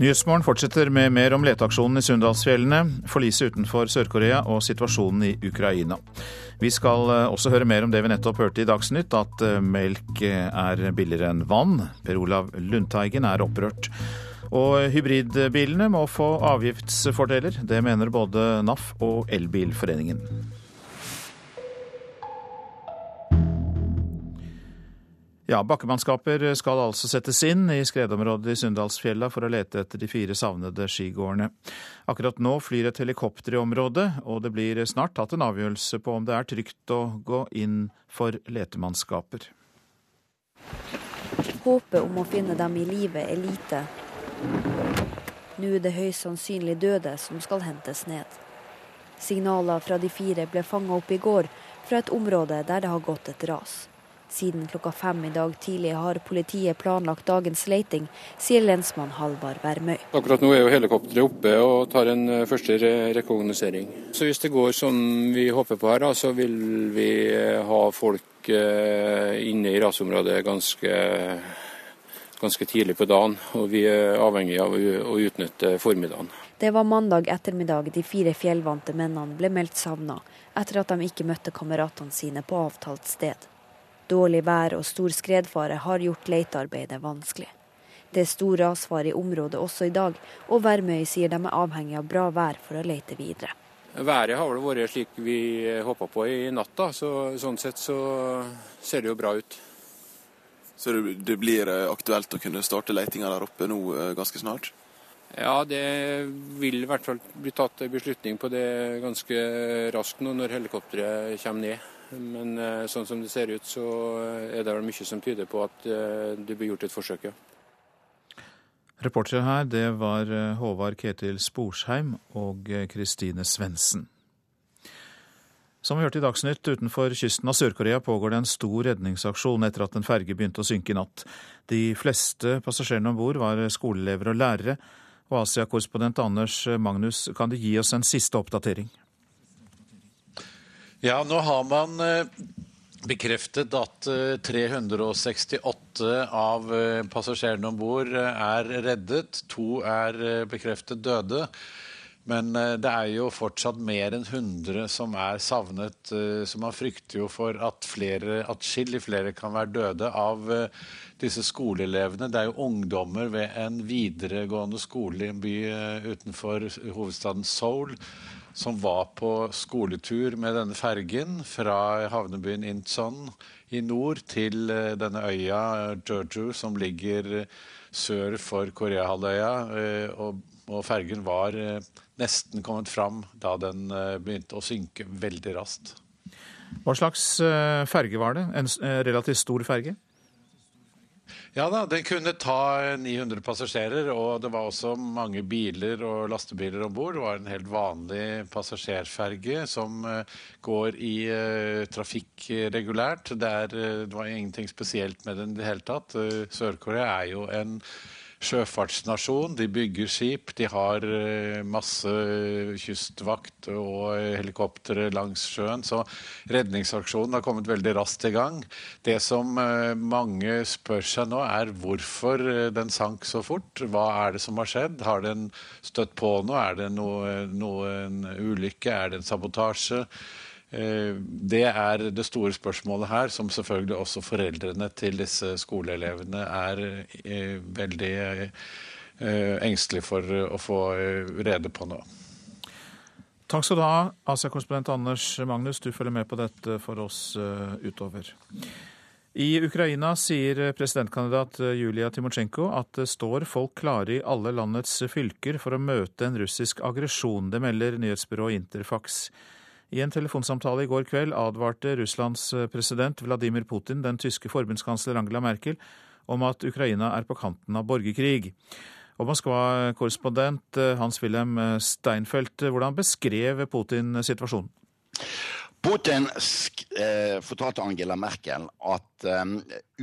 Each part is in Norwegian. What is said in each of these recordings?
Nyhetsmorgen fortsetter med mer om leteaksjonen i Sunndalsfjellene, forliset utenfor Sør-Korea og situasjonen i Ukraina. Vi skal eh, også høre mer om det vi nettopp hørte i Dagsnytt, at eh, melk eh, er billigere enn vann. Per Olav Lundteigen er opprørt. Og hybridbilene må få avgiftsfordeler. Det mener både NAF og Elbilforeningen. Ja, Bakkemannskaper skal altså settes inn i skredområdet i Sunndalsfjella for å lete etter de fire savnede skigårdene. Akkurat nå flyr et helikopter i området, og det blir snart tatt en avgjørelse på om det er trygt å gå inn for letemannskaper. Håpet om å finne dem i live er lite. Nå er det høyst sannsynlig døde som skal hentes ned. Signaler fra de fire ble fanga opp i går fra et område der det har gått et ras. Siden klokka fem i dag tidlig har politiet planlagt dagens leiting, sier lensmann Halvard Værmøy. Akkurat nå er jo helikopteret oppe og tar en første første rekognosering. Så hvis det går som vi håper på her, så vil vi eh, ha folk eh, inne i rasområdet ganske, ganske tidlig på dagen. Og vi er avhengig av å utnytte formiddagen. Det var mandag ettermiddag de fire fjellvante mennene ble meldt savna, etter at de ikke møtte kameratene sine på avtalt sted. Dårlig vær og stor skredfare har gjort letearbeidet vanskelig. Det er stor rasfare i området også i dag, og Værmøy sier de er avhengig av bra vær for å lete videre. Været har vel vært slik vi håpa på i natt, da. Så, sånn sett så ser det jo bra ut. Så det blir eh, aktuelt å kunne starte letinga der oppe nå eh, ganske snart? Ja, det vil i hvert fall bli tatt en beslutning på det ganske raskt nå når helikopteret kommer ned. Men eh, sånn som det ser ut, så eh, er det vel mye som tyder på at eh, det blir gjort et forsøk, ja. Reportere her, det var Håvard Ketil Sporsheim og Kristine Svendsen. Som vi hørte i Dagsnytt, utenfor kysten av Sør-Korea pågår det en stor redningsaksjon etter at en ferge begynte å synke i natt. De fleste passasjerene om bord var skoleelever og lærere. Og Asia-korrespondent Anders Magnus, kan du gi oss en siste oppdatering? Ja, nå har man eh, bekreftet at 368 eh, av eh, passasjerene om bord er reddet. To er bekreftet døde. Men det er jo fortsatt mer enn 100 som er savnet. Så man frykter jo for at flere, atskillig flere kan være døde av disse skoleelevene. Det er jo ungdommer ved en videregående skole i en by utenfor hovedstaden Seoul som var på skoletur med denne fergen fra havnebyen Incheon i nord til eh, denne øya Jeju, som ligger sør for Koreahalvøya. Eh, og, og fergen var eh, nesten kommet fram da den begynte å synke veldig raskt. Hva slags ferge var det? En relativt stor ferge? Ja da, den kunne ta 900 passasjerer, og det var også mange biler og lastebiler om bord. Det var en helt vanlig passasjerferge som uh, går i uh, trafikk regulært. Uh, det, var ingenting spesielt med den i det hele tatt. Sør-Korea er jo en sjøfartsnasjon. De bygger skip. De har eh, masse kystvakt og helikoptre langs sjøen. Så redningsaksjonen har kommet veldig raskt i gang. Det som eh, mange spør seg nå, er hvorfor eh, den sank så fort. Hva er det som har skjedd? Har den støtt på noe? Er det noe, noe en ulykke? Er det en sabotasje? Eh, det er det store spørsmålet her, som selvfølgelig også foreldrene til disse skoleelevene er eh, veldig eh, engstelige for å få rede på nå. Takk skal du ha, Asia-korrespondent Anders Magnus. Du følger med på dette for oss utover. I Ukraina sier presidentkandidat Julia Timosjenko at det står folk klare i alle landets fylker for å møte en russisk aggresjon. Det melder nyhetsbyrået Interfax. I en telefonsamtale i går kveld advarte Russlands eh, president Vladimir Putin den tyske forbundskansler Angela Merkel om at Ukraina er på kanten av borgerkrig. Og Moskva-korrespondent eh, Hans-Wilhelm eh, Steinfeld, hvordan beskrev Putin situasjonen? Putin eh, fortalte Angela Merkel at um,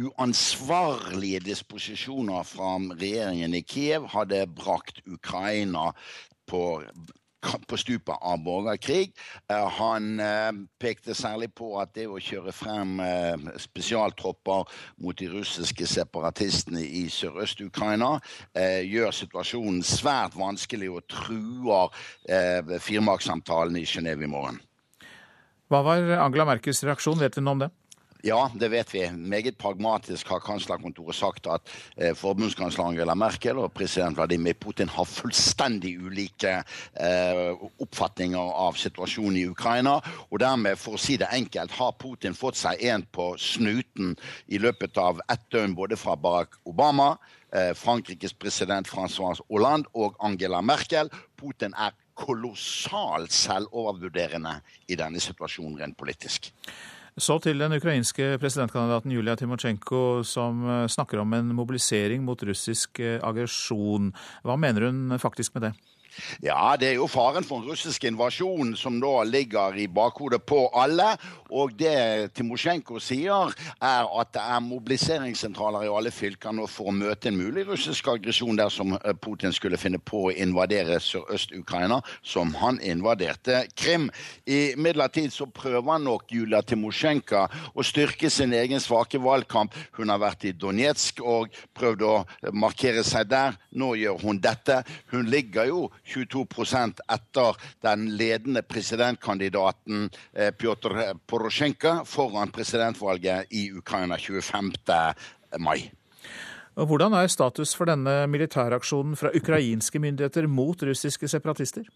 uansvarlige disposisjoner fra regjeringen i Kiev hadde brakt Ukraina på på stupet av borgerkrig. Han pekte særlig på at det å kjøre frem spesialtropper mot de russiske separatistene i sørøst-Ukraina gjør situasjonen svært vanskelig og truer firmakssamtalene i Genéve i morgen. Hva var Angela Merkels reaksjon, vet vi noe om det? Ja, det vet vi. Meget pragmatisk har kanslerkontoret sagt at eh, forbundskansler Angela Merkel og president Vladimir Putin har fullstendig ulike eh, oppfatninger av situasjonen i Ukraina. Og dermed, for å si det enkelt, har Putin fått seg en på snuten i løpet av ett døgn både fra Barack Obama, eh, Frankrikes president Francois Hollande og Angela Merkel. Putin er kolossalt selvovervurderende i denne situasjonen rent politisk. Så til den ukrainske presidentkandidaten Julia Timosjenko, som eh, snakker om en mobilisering mot russisk eh, aggresjon. Hva mener hun faktisk med det? Ja, det er jo faren for en russisk invasjon som da ligger i bakhodet på alle. Og det Timosjenko sier, er at det er mobiliseringssentraler i alle fylker nå for å møte en mulig russisk aggresjon dersom eh, Putin skulle finne på å invadere Sørøst-Ukraina, som han invaderte Krim. Imidlertid så prøver nok Julia Timosjenko å styrke sin egen svake valgkamp. Hun har vært i Donetsk og prøvd å markere seg der. Nå gjør hun dette. Hun ligger jo 22% etter den ledende presidentkandidaten eh, Pjotr Porosjenko foran presidentvalget i Ukraina 25. mai. Hvordan er status for denne militæraksjonen fra ukrainske myndigheter mot russiske separatister?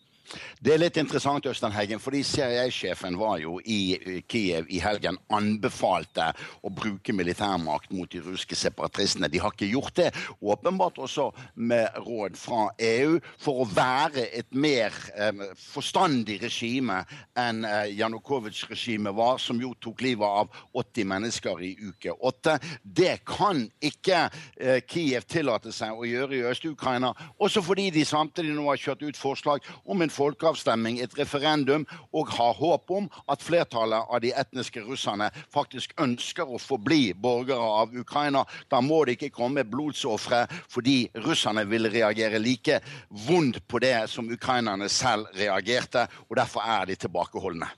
Det er litt interessant, Øystein Heggen, fordi CIA-sjefen var jo i Kiev i helgen. Anbefalte å bruke militærmakt mot de russiske separatistene. De har ikke gjort det. Åpenbart også med råd fra EU for å være et mer eh, forstandig regime enn eh, Janukovitsj-regimet var, som jo tok livet av 80 mennesker i uke 8. Det kan ikke eh, Kiev tillate seg å gjøre i Øst-Ukraina, også fordi de samtidig nå har kjørt ut forslag om en folkeavstemning, et referendum, og har håp om at flertallet av de etniske russerne faktisk ønsker å forbli borgere av Ukraina. Da må det ikke komme blodsofre, fordi russerne vil reagere like vondt på det som ukrainerne selv reagerte, og derfor er de tilbakeholdne.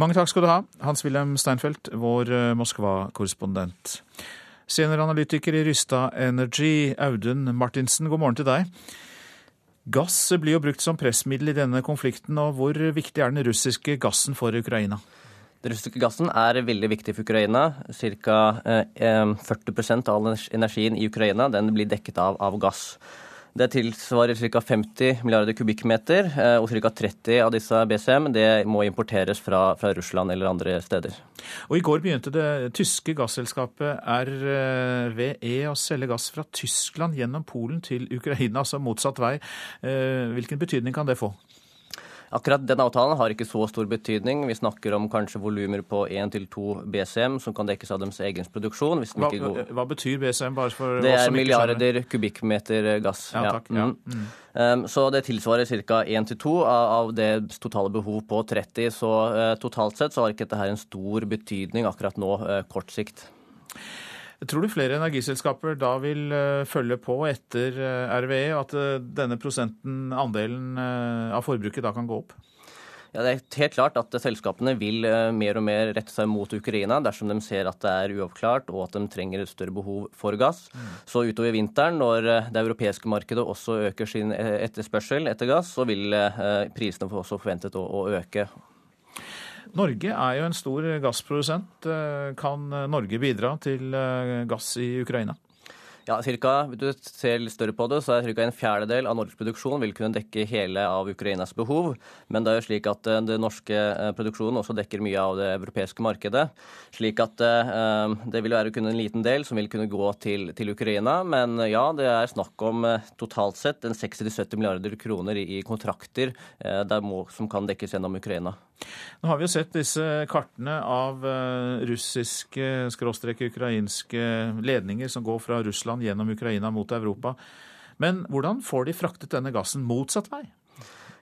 Mange takk skal du ha, Hans-Wilhelm Steinfeld, vår eh, Moskva-korrespondent. Senioranalytiker i Rysta Energy, Audun Martinsen, god morgen til deg. Gass blir jo brukt som pressmiddel i denne konflikten, og hvor viktig er den russiske gassen for Ukraina? Den russiske gassen er veldig viktig for Ukraina. Ca. 40 eh, av energien i Ukraina blir dekket av, av gass. Det tilsvarer ca. 50 milliarder kubikkmeter, eh, og ca. 30 av disse BCM det må importeres fra, fra, Russland eller andre steder. Og I går begynte det tyske gasselskapet RVE å selge gass fra Tyskland gjennom Polen til Ukraina, altså motsatt vei. Eh, hvilken betydning kan det få? Akkurat den avtalen har ikke så stor betydning. Vi snakker om kanskje volumer på 1-2 BCM som kan dekkes av deres egen produksjon. Hva, går... hva, betyr BCM? bare for Det er milliarder kubikkmeter gass. Ja, takk. Ja. Mm. Um, så det tilsvarer ca. 1-2 av det totale behov på 30. Så uh, totalt sett så har ikke dette en stor betydning akkurat nå, uh, kort sikt. Tror du flere energiselskaper da vil eh, følge på etter RVE, RVE, at eh, denne prosenten, andelen av forbruket, da kan gå opp? Ja, Det er helt klart at selskapene vil mer og mer rette seg mot Ukraina dersom de ser at det er uavklart og at de trenger et større behov for gass. Mm. Så utover vinteren, når det europeiske markedet også øker sin etterspørsel etter gass, så vil prisene også forventet å øke. Norge er jo en stor gassprodusent. Eh, kan Norge bidra til eh, gass i Ukraina? Ja, cirka, Hvis du ser litt større på det, så er ca. en fjerdedel av Norges produksjon vil kunne dekke hele av Ukrainas behov. Men det er jo slik at den norske produksjonen også dekker mye av det europeiske markedet. Slik at det vil være kun en liten del som vil kunne gå til, til Ukraina. Men ja, det er snakk om totalt sett en 60-70 milliarder kroner i, i kontrakter må, som kan dekkes gjennom Ukraina. Nå har vi jo sett disse kartene av eh, russiske, skråstrek ukrainske ledninger som går fra Russland gjennom Ukraina mot Europa. Men hvordan får de fraktet denne gassen motsatt vei?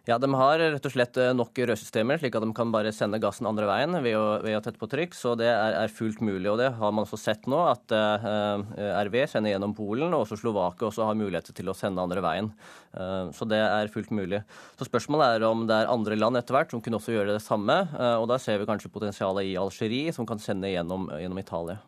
Ja, De har rett og slett eh, nok rørsystemer, slik at de kan bare sende gassen andre veien ved å, ved å tette på trykk. Så det er, er, fullt mulig. og Det har man også sett nå, at uh, RV sender gjennom Polen, og også Slovakia også har muligheter til å sende andre veien. Uh, så det er fullt mulig. Så Spørsmålet er om det er andre land etter hvert som kunne også gjøre det samme. Uh, og Da ser vi kanskje potensialet i Algerie, som kan sende gjennom, gjennom Italia.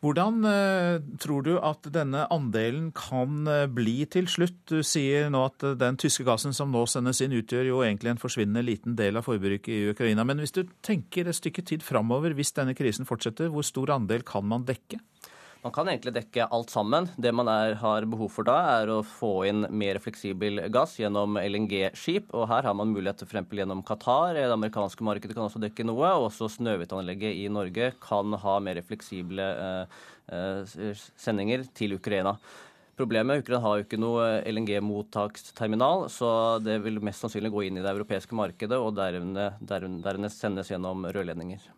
Hvordan eh, tror du at denne andelen kan eh, bli til slutt? Du sier nå at eh, den tyske gassen som nå sendes inn, utgjør jo egentlig en forsvinnende liten del av forbruket i Ukraina. Men hvis du tenker et stykke tid framover, hvis denne krisen fortsetter, hvor stor andel kan man dekke? Man kan egentlig dekke alt sammen. Det man er, har behov for da, er å få inn mer fleksibel gass gjennom LNG-skip. Og her har man mulighet f.eks. gjennom Qatar. Det amerikanske markedet kan også dekke noe. og Også Snøhvit-anlegget i Norge kan ha mer fleksible eh, eh, sendinger til Ukraina. Problemet Ukraina har jo ikke noe LNG-mottaksterminal, så det vil mest sannsynlig gå inn i det europeiske markedet og dernest sendes gjennom rørledninger.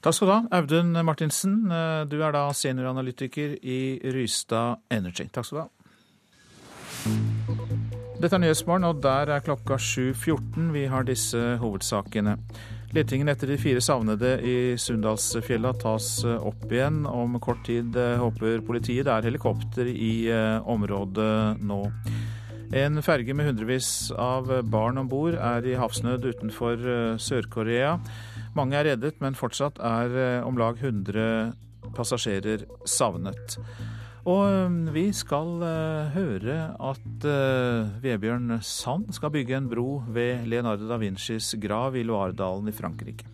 Takk skal du ha, Audun Martinsen. Eh, du er da senioranalytiker i Rystad Energy. Takk skal du ha. Dette er Nyhetsmorgen, og der er klokka 7.14. Vi har disse hovedsakene. Letingen etter de fire savnede i Sunndalsfjella tas opp igjen. Om kort tid eh, håper politiet det er helikopter i eh, området nå. En ferge med hundrevis av barn om bord er i havsnød utenfor Sør-Korea. Mange er reddet, men fortsatt er eh, om lag 100 passasjerer savnet. Og eh, vi skal eh, høre at Vebjørn Sand skal bygge en bro ved Leonardo da Vincis grav i Loiredalen i Frankrike.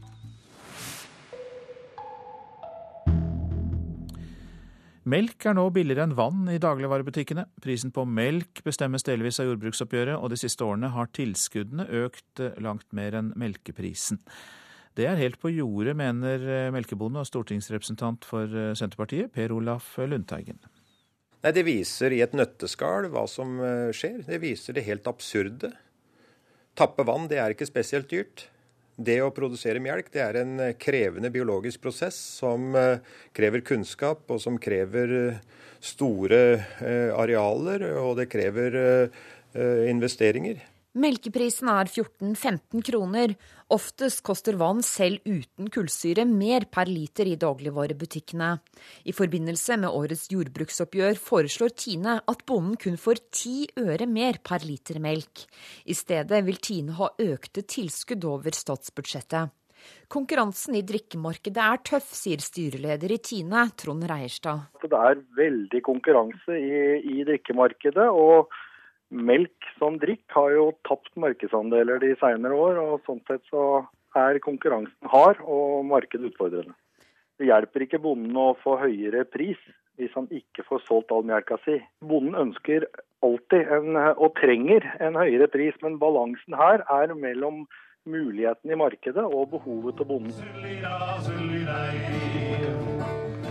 Melk er nå billigere enn vann i dagligvarebutikkene. Prisen på melk bestemmes delvis av jordbruksoppgjøret, og de siste årene har tilskuddene økt langt mer enn melkeprisen. Det er helt på jordet, mener eh, melkebonde og stortingsrepresentant for eh, Senterpartiet, Per Olaf Lundteigen. Nei, Det viser i et nøtteskall hva som eh, skjer. Det viser det helt absurde. Tappe vann, det er ikke spesielt dyrt. Det å produsere melk det er en krevende biologisk prosess som krever kunnskap, og som krever store arealer, og det krever investeringer. Melkeprisen er 14-15 kroner. Oftest koster vann selv uten kullsyre mer per liter i dagligvarebutikkene. I forbindelse med årets jordbruksoppgjør foreslår Tine at bonden kun får ti øre mer per liter melk. I stedet vil Tine ha økte tilskudd over statsbudsjettet. Konkurransen i drikkemarkedet er tøff, sier styreleder i Tine, Trond Reierstad. Det er veldig konkurranse i, i drikkemarkedet. og melk som drikk har jo tapt markedsandeler de senere år, og sånn sett så er konkurransen hard og markedet utfordrende. Det hjelper ikke bonden å få høyere pris hvis han ikke får solgt all melka si. Bonden ønsker alltid en, og trenger en høyere pris, men balansen her er mellom muligheten i markedet og behovet til bonden.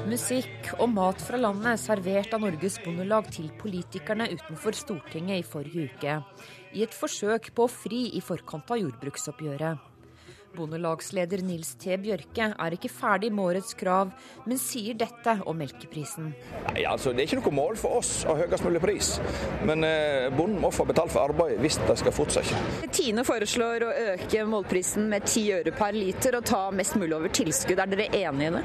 Musikk og mat fra landet servert av Norges Bondelag til politikerne utenfor Stortinget i forrige uke, i et forsøk på å fri i forkant av jordbruksoppgjøret. Bondelagsleder Nils T. Bjørke er ikke ferdig med årets krav, men sier dette om melkeprisen. Nei, altså, Det er ikke noe mål for oss å ha høyest mulig pris, men eh, bonden må få betalt for arbeid hvis det skal fortsette. Tine foreslår å øke målprisen med ti øre per liter og ta mest mulig over tilskudd. Er dere enig i det?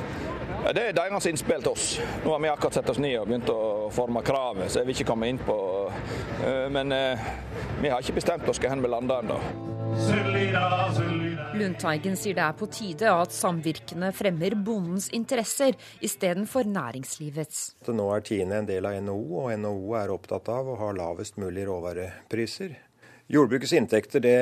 Det er deres innspill til oss. Nå har vi akkurat satt oss ned og begynt å forme kravet, så jeg vil ikke komme inn på eh, Men eh, vi har ikke bestemt oss hvor vi lander ennå. Lundteigen sier det er på tide at samvirkene fremmer bondens interesser istedenfor næringslivets. Nå er Tine en del av NHO, og NHO er opptatt av å ha lavest mulig råvarepriser. Jordbrukets inntekter det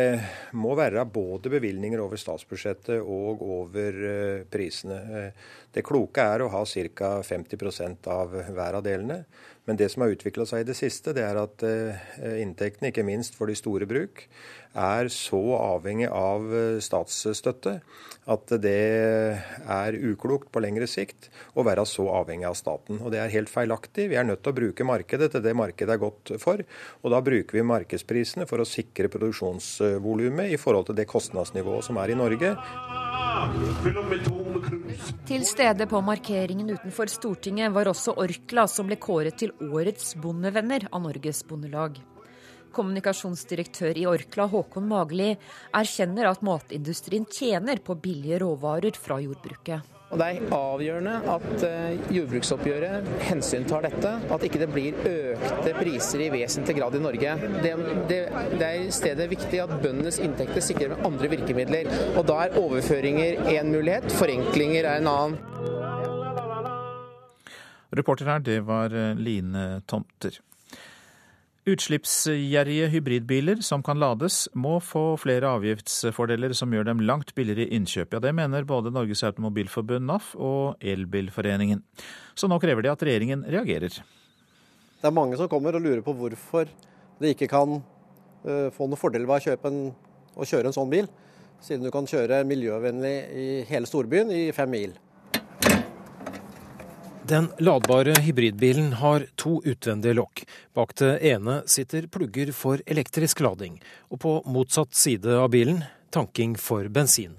må være både bevilgninger over statsbudsjettet og over eh, prisene. Eh, det kloke er å ha ca. 50 av hver av delene. Men det som har utvikla seg i det siste, det er at eh, inntektene, ikke minst for de store bruk, er så avhengig av statsstøtte at det er uklokt på lengre sikt å være så avhengig av staten. Og Det er helt feilaktig. Vi er nødt til å bruke markedet til det markedet er godt for. Og da bruker vi markedsprisene for å sikre produksjonsvolumet i forhold til det kostnadsnivået som er i Norge. Til stede på markeringen utenfor Stortinget var også Orkla, som ble kåret til årets bondevenner av Norges Bondelag. Kommunikasjonsdirektør i Orkla, Håkon Magli, erkjenner at matindustrien tjener på billige råvarer fra jordbruket. Og Det er avgjørende at eh, jordbruksoppgjøret hensyntar dette. At ikke det blir økte priser i vesentlig grad i Norge. Det, det, det er i stedet viktig at bøndenes inntekter sikrer med andre virkemidler. Og Da er overføringer én mulighet, forenklinger er en annen. Reporter her, det var eh, Line Tomter. Utslippsgjerrige hybridbiler som kan lades, må få flere avgiftsfordeler som gjør dem langt billigere i innkjøp. Ja, det mener både Norges Automobilforbund, NAF, og Elbilforeningen. Så nå krever de at regjeringen reagerer. Det er mange som kommer og lurer på hvorfor de ikke kan få noen fordel ved å kjøpe en, å kjøre en sånn bil, siden du kan kjøre miljøvennlig i hele storbyen i fem mil. Den ladbare hybridbilen har to utvendige lokk. Bak det ene sitter plugger for elektrisk lading, og på motsatt side av bilen tanking for bensin.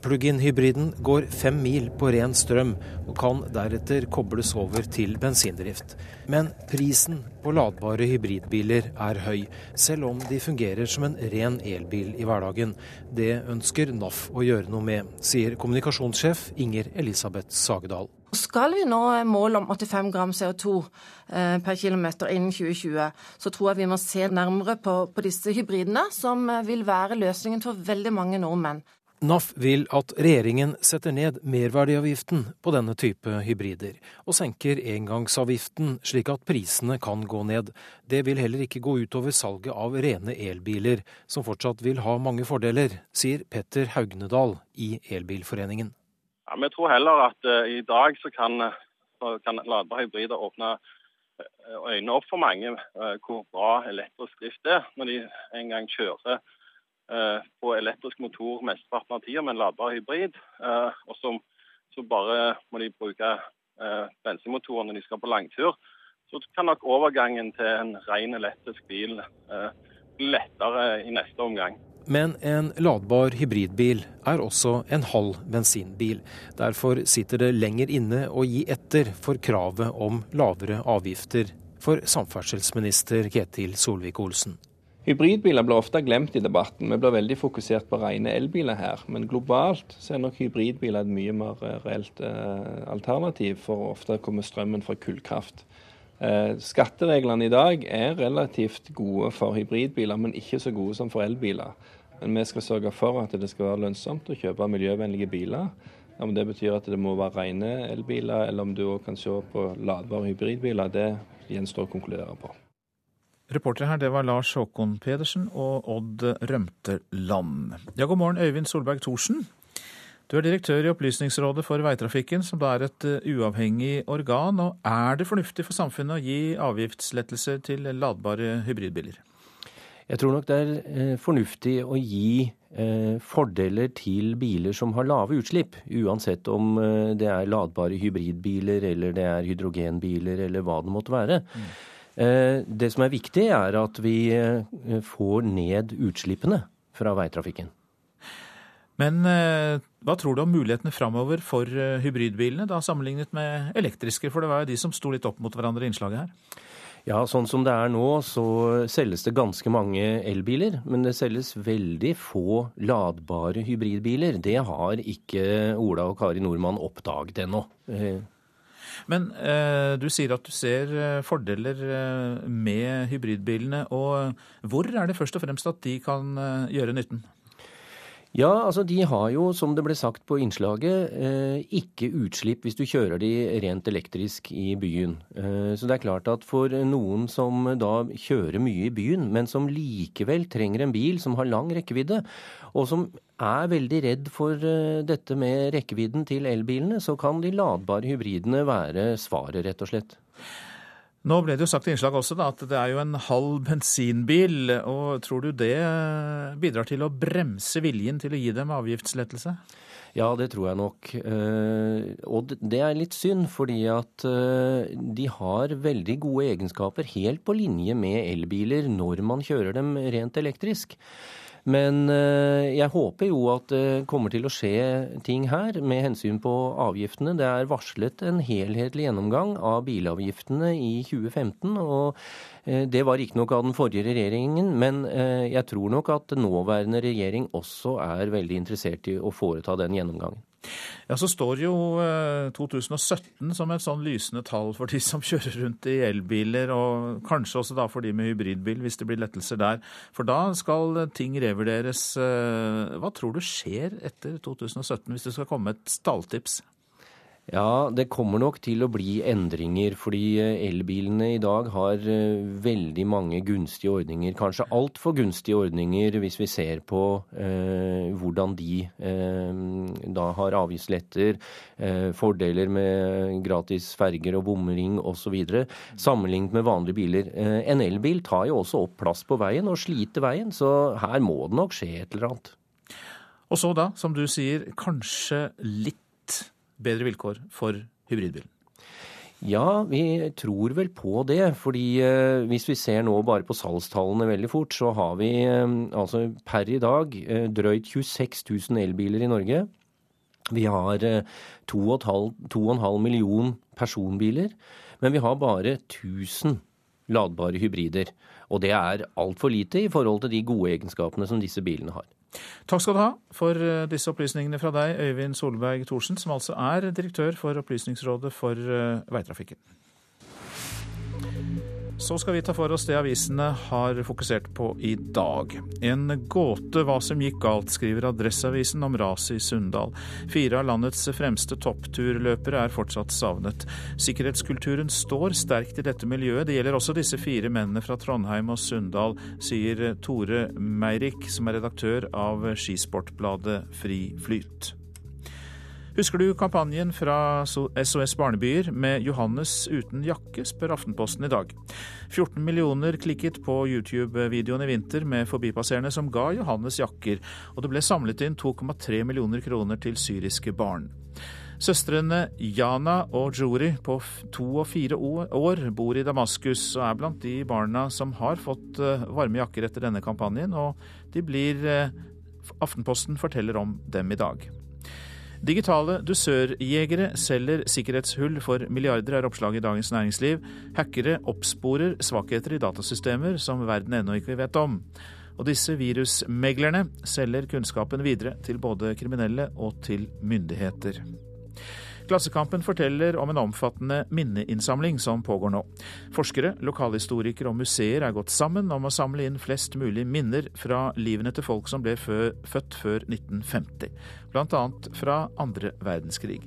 Plug-in-hybriden går fem mil på ren strøm, og kan deretter kobles over til bensindrift. Men prisen på ladbare hybridbiler er høy, selv om de fungerer som en ren elbil i hverdagen. Det ønsker NAF å gjøre noe med, sier kommunikasjonssjef Inger Elisabeth Sagedal. Skal vi nå målet om 85 gram CO2 eh, per km innen 2020, så tror jeg vi må se nærmere på, på disse hybridene, som eh, vil være løsningen for veldig mange nordmenn. NAF vil at regjeringen setter ned merverdiavgiften på denne type hybrider, og senker engangsavgiften slik at prisene kan gå ned. Det vil heller ikke gå utover salget av rene elbiler, som fortsatt vil ha mange fordeler, sier Petter Haugnedal i Elbilforeningen. Ja, vi tror heller at uh, i dag så kan, kan ladbare hybrider åpne uh, øynene opp for mange uh, hvor bra elektrisk drift er, når de en gang kjører på elektrisk motor mesteparten av tida med en ladbar hybrid. og så, så bare må de bruke bensinmotorer når de skal på langtur. Så kan nok overgangen til en ren elektrisk bil bli lettere i neste omgang. Men en ladbar hybridbil er også en halv bensinbil. Derfor sitter det lenger inne å gi etter for kravet om lavere avgifter for samferdselsminister Ketil Solvik-Olsen. Hybridbiler blir ofte glemt i debatten. Vi blir veldig fokusert på rene elbiler her. Men globalt så er nok hybridbiler et mye mer reelt eh, alternativ, for ofte kommer strømmen fra kullkraft. Eh, skattereglene i dag er relativt gode for hybridbiler, men ikke så gode som for elbiler. Men vi skal sørge for at det skal være lønnsomt å kjøpe miljøvennlige biler. Om det betyr at det må være rene elbiler, eller om du òg kan se på ladbare hybridbiler, det gjenstår å konkludere på. Reportere her, det var Lars Håkon Pedersen og Odd Rømteland. Ja, god morgen, Øyvind Solberg Thorsen. Du er direktør i Opplysningsrådet for veitrafikken, som da er et eh, uavhengig organ. og Er det fornuftig for samfunnet å gi avgiftslettelser til ladbare hybridbiler? Jeg tror nok det er eh, fornuftig å gi eh, fordeler til biler som har lave utslipp, uansett om det er ladbare hybridbiler eller det er hydrogenbiler eller hva det måtte være. Mm. Det som er viktig, er at vi får ned utslippene fra veitrafikken. Men hva tror du om mulighetene framover for hybridbilene, da sammenlignet med elektriske? For det var jo de som sto litt opp mot hverandre i innslaget her. Ja, sånn som det er nå, så selges det ganske mange elbiler. Men det selges veldig få ladbare hybridbiler. Det har ikke Ola og Kari Nordmann oppdaget ennå. Eh. Men eh, du sier at du ser eh, fordeler eh, med hybridbilene. Og hvor er det først og fremst at de kan eh, gjøre nytten? Ja, altså de har jo, som det ble sagt på innslaget, eh, ikke utslipp hvis du kjører de rent elektrisk i byen. Eh, så det er klart at for noen som da kjører mye i byen, men som likevel trenger en bil som har lang rekkevidde, og som er veldig redd for eh, dette med rekkevidden til elbilene, så kan de ladbare hybridene være svaret, rett og slett. Nå ble det jo sagt i innslaget også da, at det er jo en halv bensinbil. og Tror du det bidrar til å bremse viljen til å gi dem avgiftslettelse? Ja, det tror jeg nok. Eh, og det er litt synd, fordi at eh, de har veldig gode egenskaper helt på linje med elbiler når man kjører dem rent elektrisk. Men eh, jeg håper jo at det kommer til å skje ting her med hensyn på avgiftene. Det er varslet en helhetlig gjennomgang av bilavgiftene i 2015. og eh, det var riktignok av den forrige regjeringen, men eh, jeg tror nok at nåværende regjering også er veldig interessert i å foreta den gjennomgangen. Ja, Så står jo 2017 eh, som et sånn lysende tall for de som kjører rundt i elbiler, og kanskje også da for de med hybridbil, hvis det blir lettelser der. For da skal ting revurderes. Eh, hva tror du skjer etter 2017, hvis det skal komme et stalltips? Ja, det kommer nok til å bli endringer, fordi eh, elbilene i dag har eh, veldig mange gunstige ordninger. Kanskje altfor gunstige ordninger hvis vi ser på eh, hvordan de eh, da har avgiftsletter, eh, fordeler med gratis ferger og bomring osv. Sammenlignet med vanlige biler. Eh, en elbil tar jo også opp plass på veien og sliter veien, så her må det nok skje et eller annet. Og så da, som du sier, kanskje litt bedre vilkår for hybridbilen? Ja, vi tror vel på det. fordi eh, hvis vi ser nå bare på salgstallene veldig fort, så har vi eh, altså per i dag eh, drøyt 26 000 elbiler i Norge. Vi har 2,5 million personbiler, men vi har bare 1000 ladbare hybrider. Og det er altfor lite i forhold til de gode egenskapene som disse bilene har. Takk skal du ha for eh, disse opplysningene fra deg, Øyvind Solberg Thorsen, som altså er direktør for Opplysningsrådet for eh, veitrafikken. Så skal vi ta for oss det avisene har fokusert på i dag. En gåte hva som gikk galt, skriver Adresseavisen om raset i Sunndal. Fire av landets fremste toppturløpere er fortsatt savnet. Sikkerhetskulturen står sterkt i dette miljøet. Det gjelder også disse fire mennene fra Trondheim og Sunndal, sier Tore Meirik, som er redaktør av skisportbladet Fri Flyt. Husker du kampanjen fra SOS Barnebyer med 'Johannes uten jakke', spør Aftenposten i dag. 14 millioner klikket på YouTube-videoen i vinter med forbipasserende som ga Johannes jakker, og det ble samlet inn 2,3 millioner kroner til syriske barn. Søstrene Jana og Juri på to og fire år bor i Damaskus og er blant de barna som har fått eh, varme jakker etter denne kampanjen, og de blir eh, Aftenposten forteller om dem i dag. Digitale dusørjegere selger sikkerhetshull for milliarder, er oppslaget i Dagens Næringsliv. Hackere oppsporer svakheter i datasystemer som verden ennå ikke vet om. Og disse virusmeglerne selger kunnskapen videre til både kriminelle og til myndigheter. Klassekampen forteller om en omfattende minneinnsamling som pågår nå. Forskere, lokalhistorikere og museer er gått sammen om å samle inn flest mulig minner fra livene til folk som ble født før 1950, bl.a. fra andre verdenskrig.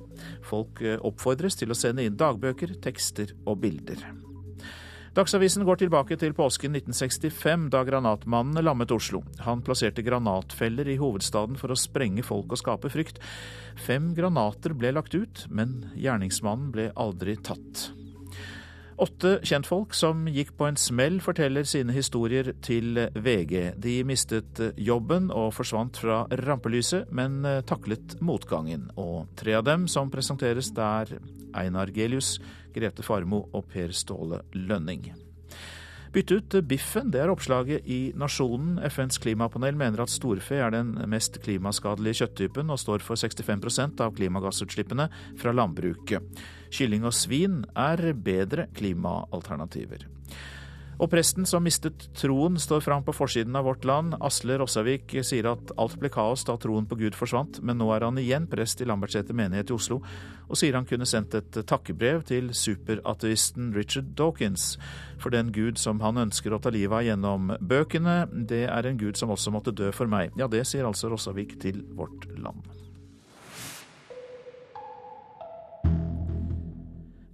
Folk eh, oppfordres til å sende inn dagbøker, tekster og bilder. Dagsavisen går tilbake til påsken 1965, da granatmannen lammet Oslo. Han plasserte granatfeller i hovedstaden for å sprenge folk og skape frykt. Fem granater ble lagt ut, men gjerningsmannen ble aldri tatt. Åtte kjentfolk som gikk på en smell, forteller sine historier til VG. De mistet jobben og forsvant fra rampelyset, men taklet motgangen. Og tre av dem som presenteres, der Einar Gelius, Grete Farmo og Per Ståle Lønning. Bytte ut biffen, det er oppslaget i Nasjonen. FNs klimapanel mener at storfe er den mest klimaskadelige kjøtttypen og står for 65% av klimagassutslippene fra landbruket. Kylling og svin er bedre klimaalternativer. Og presten som mistet troen, står fram på forsiden av Vårt Land. Asle Rossavik sier at alt ble kaos da troen på Gud forsvant, men nå er han igjen prest i Lambertseter menighet i Oslo, og sier han kunne sendt et takkebrev til superateisten Richard Dawkins for den Gud som han ønsker å ta livet av gjennom bøkene. Det er en Gud som også måtte dø for meg. Ja, det sier altså Rossavik til Vårt Land.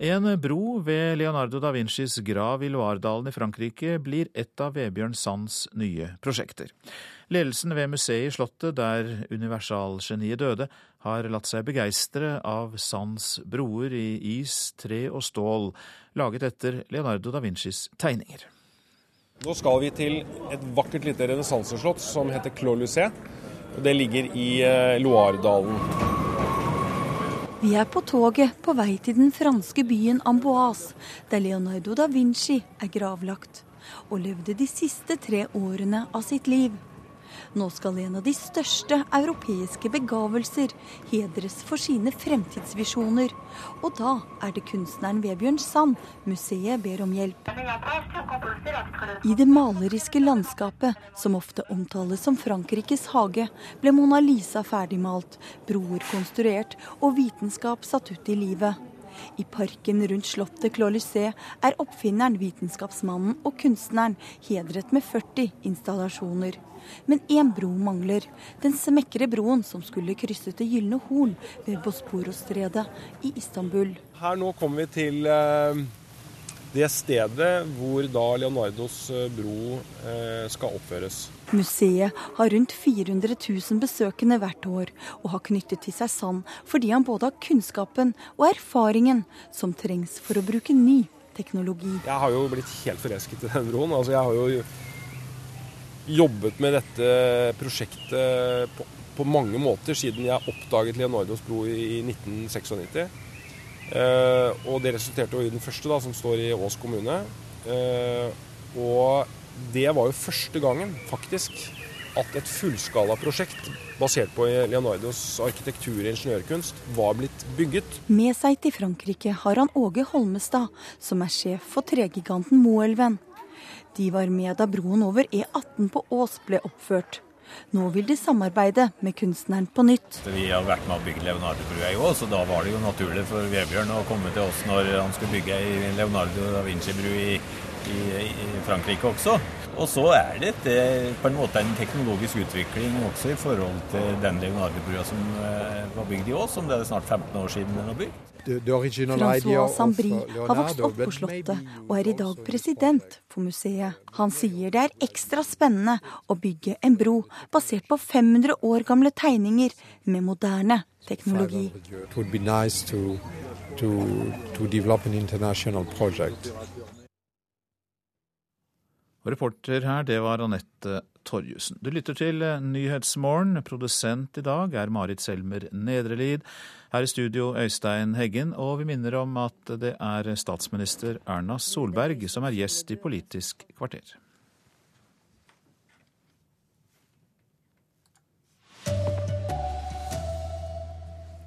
En bro ved Leonardo da Vincis grav i Loiredalen i Frankrike blir et av Vebjørn Sands nye prosjekter. Ledelsen ved museet i Slottet, der universalgeniet døde, har latt seg begeistre av Sands broer i is, tre og stål, laget etter Leonardo da Vincis tegninger. Nå skal vi til et vakkert lite renessanseslott som heter Clos Lucé. Det ligger i Loardalen. Loiredalen. Vi er på toget på vei til den franske byen Amboise, der Leonardo da Vinci er gravlagt, og levde de siste tre årene av sitt liv. Nå skal en av de største europeiske begavelser hedres for sine fremtidsvisjoner. Og da er det kunstneren Vebjørn Sand museet ber om hjelp. I det maleriske landskapet, som ofte omtales som Frankrikes hage, ble Mona Lisa ferdigmalt, broer konstruert og vitenskap satt ut i livet. I parken rundt slottet Clolycé er oppfinneren, vitenskapsmannen og kunstneren hedret med 40 installasjoner. Men én bro mangler. Den smekre broen som skulle krysse Det gylne horn ved Bosporosstredet i Istanbul. Her nå kommer vi til eh, det stedet hvor da Leonardos eh, bro eh, skal oppføres. Museet har rundt 400 000 besøkende hvert år, og har knyttet til seg Sand fordi han både har kunnskapen og erfaringen som trengs for å bruke ny teknologi. Jeg har jo blitt helt forelsket i den broen. Altså, jeg har jo jobbet med dette prosjektet på, på mange måter siden jeg oppdaget Leonardos bro i 1996. Eh, og det resulterte jo i den første, da, som står i Ås kommune. Eh, og det var jo første gangen, faktisk, at et fullskalaprosjekt basert på Leonardos arkitektur og ingeniørkunst var blitt bygget. Med seg til Frankrike har han Åge Holmestad, som er sjef for tregiganten Moelven. De var med da broen over E18 på Ås ble oppført. Nå vil de samarbeide med kunstneren på nytt. Vi har vært med å bygge Leonardo-brua i Ås, og da var det jo naturlig for Vebjørn å komme til oss når han skulle bygge Leonardo da Vinci-bru i, i, i, Frankrike også. Og så er det, det på en måte en teknologisk utvikling også i forhold til den Leonardo-brua som uh, var bygd i Ås, som det er snart 15 år siden den var bygd. Francois Sambri har vokst opp på Slottet og er i dag president for museet. Han sier det er ekstra spennende å bygge en bro basert på 500 år gamle tegninger med moderne teknologi. Og reporter her, det var Anette Torjussen. Du lytter til Nyhetsmorgen. Produsent i dag er Marit Selmer Nedrelid. Her i studio Øystein Heggen, og vi minner om at det er statsminister Erna Solberg som er gjest i Politisk kvarter.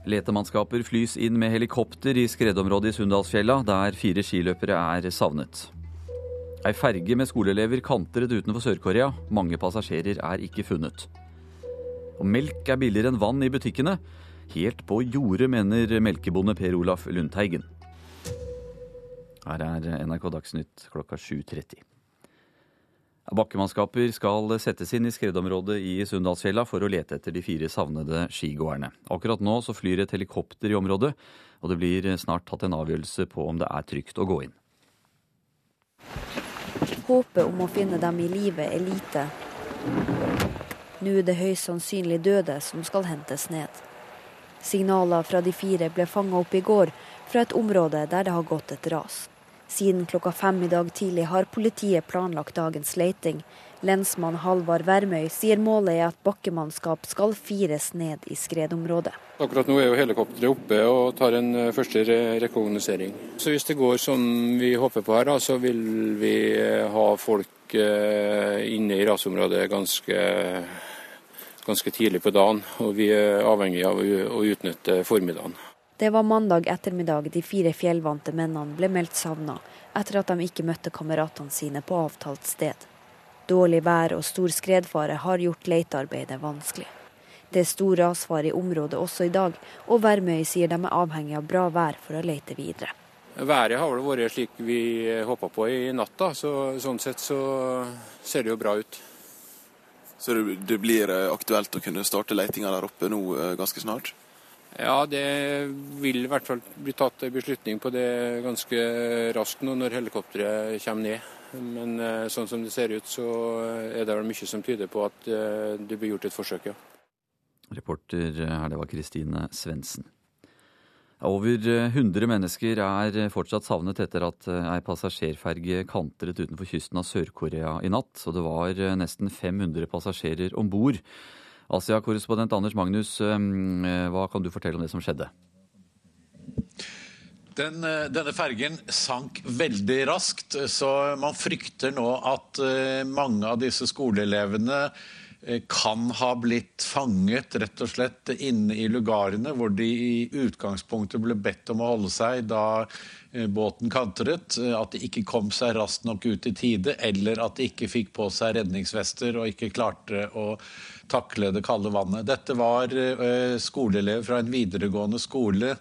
Letemannskaper flys inn med helikopter i skredområdet i Sunndalsfjella, der fire skiløpere er savnet. Ei ferge med skoleelever kantret utenfor Sør-Korea. Mange passasjerer er ikke funnet. Og melk er billigere enn vann i butikkene. Helt på jordet, mener melkebonde Per Olaf Lundteigen. Her er NRK Dagsnytt klokka 7.30. Bakkemannskaper skal settes inn i skredområdet i Sunndalsfjella for å lete etter de fire savnede skigåerne. Akkurat nå så flyr et helikopter i området, og det blir snart tatt en avgjørelse på om det er trygt å gå inn. Håpet om å finne dem i live er lite. Nå er det høyst sannsynlig døde som skal hentes ned. Signaler fra de fire ble fanga opp i går fra et område der det har gått et ras. Siden klokka fem i dag tidlig har politiet planlagt dagens leiting. Lensmann Halvard Værmøy sier målet er at bakkemannskap skal fires ned i skredområdet. Akkurat nå er jo helikopteret oppe og tar en eh, første rekognosering. Så hvis det går som vi håper på her, så vil vi eh, ha folk eh, inne i rasområdet ganske ganske tidlig på dagen, og vi er avhengig av å utnytte formiddagen. Det var mandag ettermiddag de fire fjellvante mennene ble meldt savna, etter at de ikke møtte kameratene sine på avtalt sted. Dårlig vær og stor skredfare har gjort letearbeidet vanskelig. Det er stor rasfare i området også i dag, og Værmøy sier de er avhengig av bra vær for å lete videre. Været har vel vært slik vi håpa på i natt, da. så sånn sett så ser det jo bra ut. Så det blir eh, aktuelt å kunne starte letinga der oppe nå eh, ganske snart? Ja, det vil i hvert fall bli tatt en beslutning på det ganske raskt nå når helikopteret kommer ned. Men eh, sånn som det ser ut, så er det vel mye som tyder på at det blir gjort et forsøk, ja. Reporter her, det var Kristine Svendsen. Over 100 mennesker er fortsatt savnet etter at ei passasjerferge kantret utenfor kysten av Sør-Korea i natt. Og det var nesten 500 passasjerer om bord. Asia-korrespondent Anders Magnus, hva kan du fortelle om det som skjedde? Den, denne fergen sank veldig raskt, så man frykter nå at mange av disse skoleelevene kan ha blitt fanget rett og slett inne i lugarene, hvor de i utgangspunktet ble bedt om å holde seg da båten kantret. At de ikke kom seg raskt nok ut i tide, eller at de ikke fikk på seg redningsvester og ikke klarte å takle det kalde vannet. Dette var skoleelever fra en videregående skole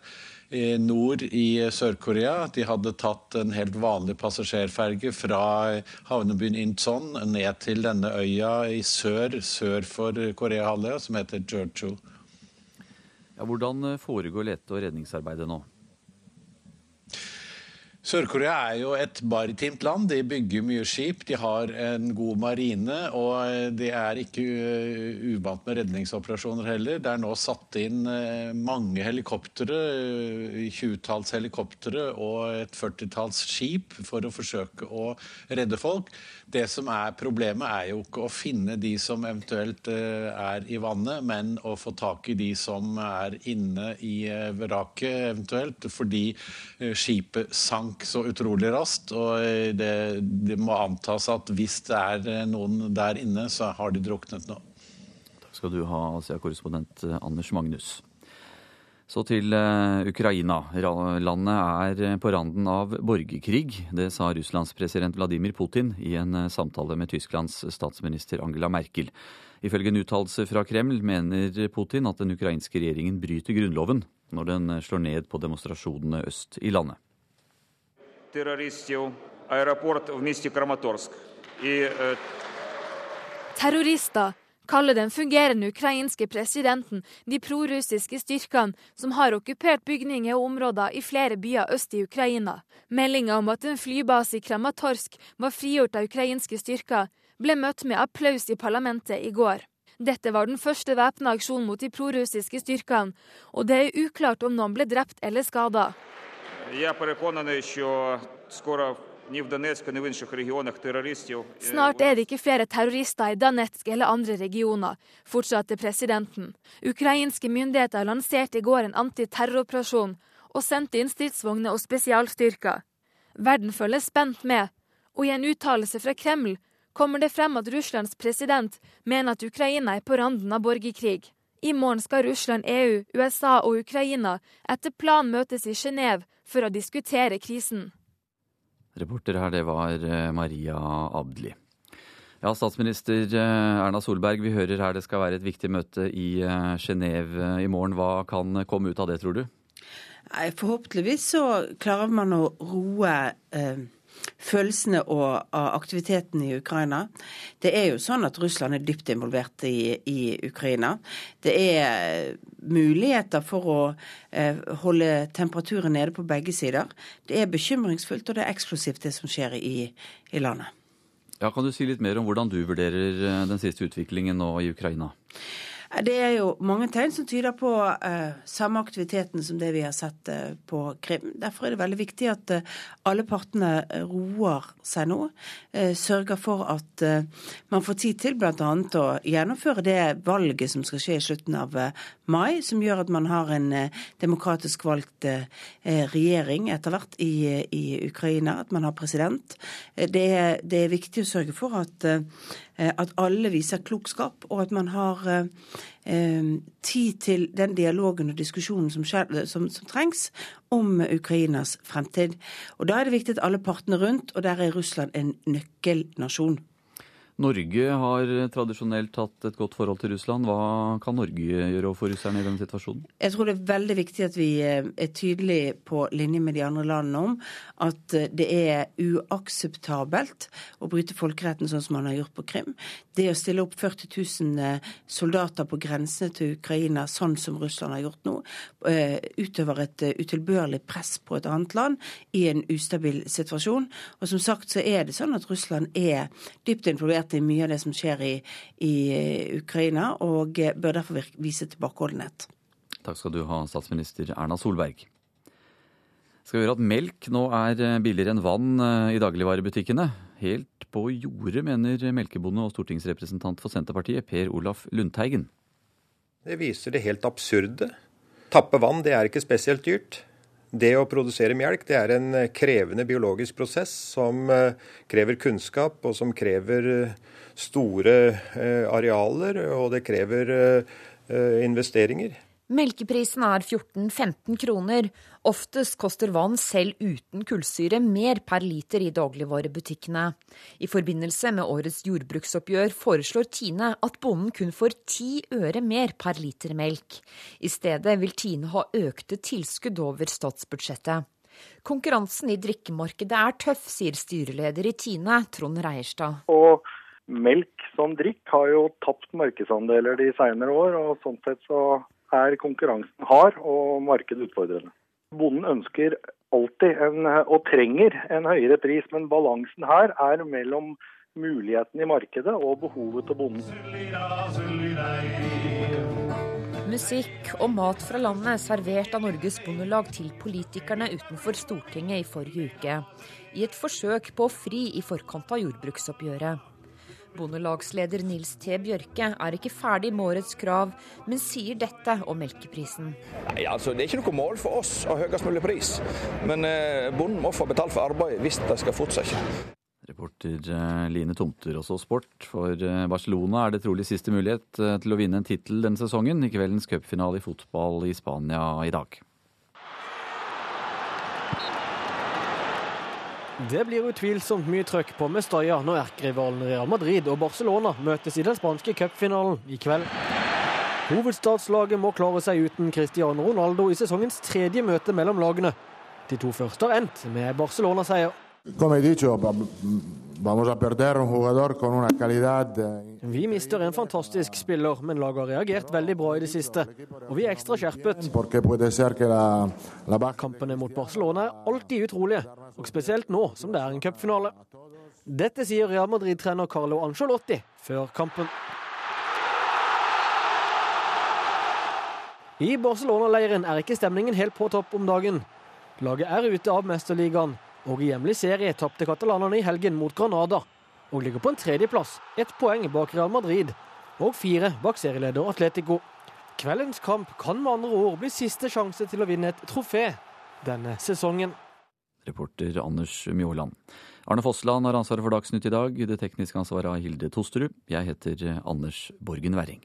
nord i Sør-Korea. De hadde tatt en helt vanlig passasjerferge fra havnebyen Incheon ned til denne øya i sør, sør for Koreahalvøya, som heter Jeju. Ja, hvordan foregår lete- og redningsarbeidet nå? Sør-Korea er jo et maritimt land. De bygger mye skip. De har en god marine, og de er ikke uvant med redningsoperasjoner heller. Det er nå satt inn mange helikoptre, tjuetalls helikoptre og et førtitalls skip for å forsøke å redde folk. Det som er problemet, er jo ikke å finne de som eventuelt er i vannet, men å få tak i de som er inne i vraket eventuelt, fordi skipet sank så utrolig raskt. Og det, det, må antas at hvis det er noen der inne, så har de druknet nå. Takk skal du ha, Asia-korrespondent Anders Magnus. Så til uh, Ukraina. Landet er på randen av borgerkrig. Det sa Russlands president Vladimir Putin i en samtale med Tysklands statsminister Angela Merkel. Ifølge en uttalelse fra Kreml mener Putin at den ukrainske regjeringen bryter grunnloven når den slår ned på demonstrasjonene øst i landet. Terrorister kaller den fungerende ukrainske presidenten de prorussiske styrkene som har okkupert bygninger og områder i flere byer øst i Ukraina. Meldinga om at en flybase i Kramatorsk var frigjort av ukrainske styrker, ble møtt med applaus i parlamentet i går. Dette var den første væpna aksjonen mot de prorussiske styrkene, og det er uklart om noen ble drept eller skada. Snart er det ikke flere terrorister i Danetsk eller andre regioner, fortsatte presidenten. Ukrainske myndigheter lanserte i går en antiterroroperasjon og sendte inn stridsvogner og spesialstyrker. Verden følger spent med, og i en uttalelse fra Kreml kommer det frem at Russlands president mener at Ukraina er på randen av borgerkrig. I morgen skal Russland, EU, USA og Ukraina etter planen møtes i Genéve for å diskutere krisen. Reporter her, det var Maria Abdli. Ja, Statsminister Erna Solberg, vi hører her det skal være et viktig møte i Genéve i morgen. Hva kan komme ut av det, tror du? Nei, Forhåpentligvis så klarer man å roe eh, følelsene og aktiviteten i Ukraina. Det er jo sånn at Russland er dypt involvert i, i Ukraina. Det er muligheter for å eh, holde temperaturen nede på begge sider. Det er bekymringsfullt, og det er eksplosivt det som skjer i, i landet. Ja, Kan du si litt mer om hvordan du vurderer den siste utviklingen nå i Ukraina? Det er jo mange tegn som tyder på uh, samme aktiviteten som det vi har sett uh, på Krim. Derfor er det veldig viktig at uh, alle partene roer seg nå. sørger for at man får tid til bl.a. å gjennomføre det valget som skal skje i slutten av mai, som gjør at man har en demokratisk valgt regjering etter hvert i, i, Ukraina, at man har president. Det det er viktig å sørge for at at alle viser klokskap, og at man har eh, tid til den dialogen og diskusjonen som, som, som, trengs om Ukrainas fremtid. Og Da er det viktig at alle partene rundt, og der er Russland en nøkkelnasjon. Norge har tradisjonelt hatt et godt forhold til Russland. Hva kan Norge gjøre overfor russerne i denne situasjonen? Jeg tror det er veldig viktig at vi er tydelige på linje med de andre landene om at det er uakseptabelt å bryte folkeretten sånn som man har gjort på Krim. Det å stille opp 40 000 soldater på grensene til Ukraina sånn som Russland har gjort nå, utøver et utilbørlig press på et annet land i en ustabil situasjon. Og som sagt så er det sånn at Russland er dypt involvert i mye av det som skjer i, i Ukraina, og bør derfor vise tilbakeholdenhet. Takk skal du ha, statsminister Erna Solberg. Skal vi høre at melk nå er billigere enn vann i dagligvarebutikkene. Helt på jordet, mener melkebonde og stortingsrepresentant for Senterpartiet Per Olaf Lundteigen. Det viser det helt absurde. Tappe vann, det er ikke spesielt dyrt. Det å produsere melk det er en krevende biologisk prosess som krever kunnskap, og som krever store arealer, og det krever investeringer. Melkeprisen er 14-15 kroner. Oftest koster vann selv uten kullsyre mer per liter i dagligvarebutikkene. I forbindelse med årets jordbruksoppgjør foreslår Tine at bonden kun får ti øre mer per liter melk. I stedet vil Tine ha økte tilskudd over statsbudsjettet. Konkurransen i drikkemarkedet er tøff, sier styreleder i Tine, Trond Reierstad. Og melk som drikk har jo tapt markedsandeler de senere år, og sånn sett så er konkurransen hard og markedet utfordrende. Bonden ønsker alltid en, og trenger en høyere pris, men balansen her er mellom muligheten i markedet og behovet til bonden. Musikk og mat fra landet servert av Norges Bondelag til politikerne utenfor Stortinget i forrige uke, i et forsøk på å fri i forkant av jordbruksoppgjøret. Bondelagsleder Nils T. Bjørke er ikke ferdig med årets krav, men sier dette om melkeprisen. Nei, altså Det er ikke noe mål for oss å ha høyest mulig pris, men eh, bonden må få betalt for arbeid hvis det skal fortsette. Reporter eh, Line Tomter, også sport. For eh, Barcelona er det trolig siste mulighet til å vinne en tittel denne sesongen, i kveldens cupfinale i fotball i Spania i dag. Det blir utvilsomt mye trøkk på Mestalla når erkerivalen Real Madrid og Barcelona møtes i den spanske cupfinalen i kveld. Hovedstadslaget må klare seg uten Cristiano Ronaldo i sesongens tredje møte mellom lagene. De to første har endt med Barcelona-seier. Vi mister en fantastisk spiller, men laget har reagert veldig bra i det siste. Og vi er ekstra skjerpet. Kampene mot Barcelona er alltid utrolige, og spesielt nå som det er en cupfinale. Dette sier Real Madrid-trener Carlo Angelotti før kampen. I Barcelona-leiren er ikke stemningen helt på topp om dagen. Laget er ute av Mesterligaen, og i hjemlig serie tapte katalanerne i helgen mot Granada og ligger på en tredjeplass, ett poeng bak Real Madrid og fire bak serieleder Atletico. Kveldens kamp kan med andre ord bli siste sjanse til å vinne et trofé denne sesongen. Reporter Anders Mjåland. Arne Fossland har ansvaret for Dagsnytt i dag. Det tekniske ansvaret har Hilde Tosterud. Jeg heter Anders Borgen Werring.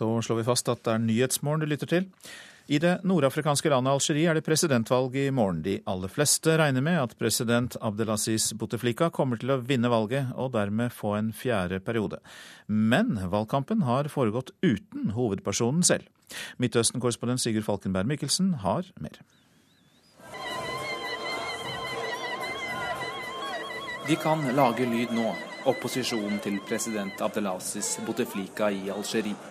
Så slår vi fast at det er Nyhetsmorgen du lytter til. I det nordafrikanske landet Algerie er det presidentvalg i morgen. De aller fleste regner med at president Abdelaziz Bouteflika kommer til å vinne valget og dermed få en fjerde periode. Men valgkampen har foregått uten hovedpersonen selv. Midtøsten-korrespondent Sigurd Falkenberg Mikkelsen har mer. De kan lage lyd nå, opposisjonen til president Abdelaziz Bouteflika i Algerie.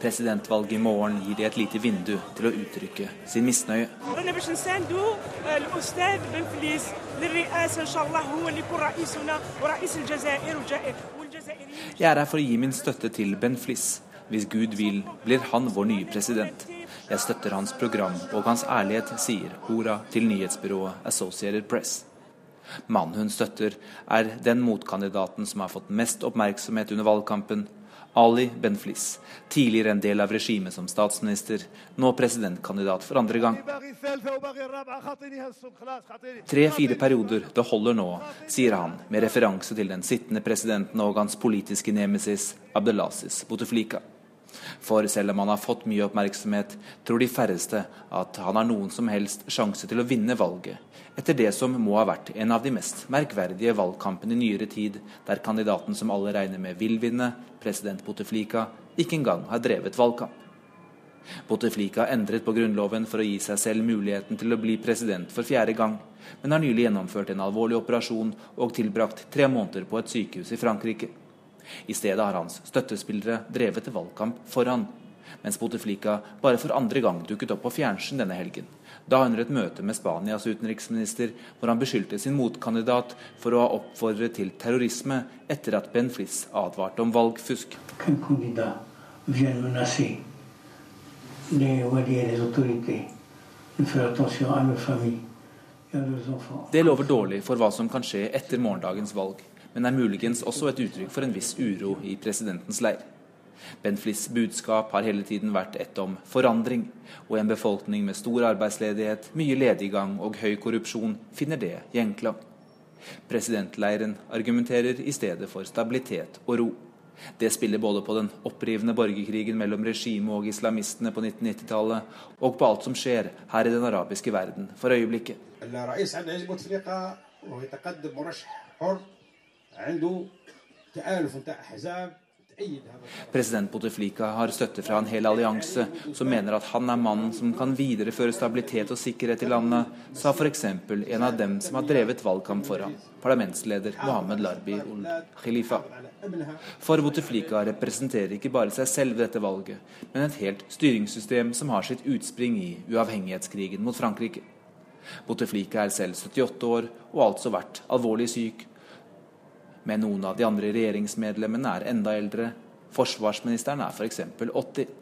Presidentvalget i morgen gir de et lite vindu til å uttrykke sin misnøye. Jeg er her for å gi min støtte til Ben Fliss. Hvis Gud vil, blir han vår nye president. Jeg støtter hans program og hans ærlighet, sier Hora til nyhetsbyrået Associated Press. Mannen hun støtter, er den motkandidaten som har fått mest oppmerksomhet under valgkampen, Ali Benflis, tidligere en del av regimet som statsminister, nå presidentkandidat for andre gang. Tre-fire perioder, det holder nå, sier han, med referanse til den sittende presidenten og hans politiske nemesis Abdelaziz Bouteflika. For selv om han har fått mye oppmerksomhet, tror de færreste at han har noen som helst sjanse til å vinne valget, etter det som må ha vært en av de mest merkverdige valgkampene i nyere tid, der kandidaten som alle regner med vil vinne, president Bouteflika, ikke engang har drevet valgkamp. Bouteflika endret på grunnloven for å gi seg selv muligheten til å bli president for fjerde gang, men har nylig gjennomført en alvorlig operasjon og tilbrakt tre måneder på et sykehus i Frankrike. I stedet har hans støttespillere drevet valgkamp for han, mens Bouteflika bare for andre gang dukket opp på fjernsyn denne helgen. Da under et møte med Spanias utenriksminister, hvor han beskyldte sin motkandidat for å ha oppfordret til terrorisme etter at Ben Fliss advarte om valgfusk. Det lover dårlig for hva som kan skje etter morgendagens valg, men er muligens også et uttrykk for en viss uro i presidentens leir. Benflis budskap har hele tiden vært ett om forandring, og en befolkning med stor arbeidsledighet, mye lediggang og høy korrupsjon finner det gjenklang. Presidentleiren argumenterer i stedet for stabilitet og ro. Det spiller både på den opprivende borgerkrigen mellom regimet og islamistene på 1990-tallet, og på alt som skjer her i den arabiske verden for øyeblikket. President Bouteflika har støtte fra en hel allianse som mener at han er mannen som kan videreføre stabilitet og sikkerhet i landet, sa f.eks. en av dem som har drevet valgkamp for ham, parlamentsleder Mohammed Larbi ul Khalifa. For Bouteflika representerer ikke bare seg selv dette valget, men et helt styringssystem som har sitt utspring i uavhengighetskrigen mot Frankrike. Bouteflika er selv 78 år og altså vært alvorlig syk men noen av de andre regjeringsmedlemmene er enda eldre. Forsvarsministeren er f.eks. 80.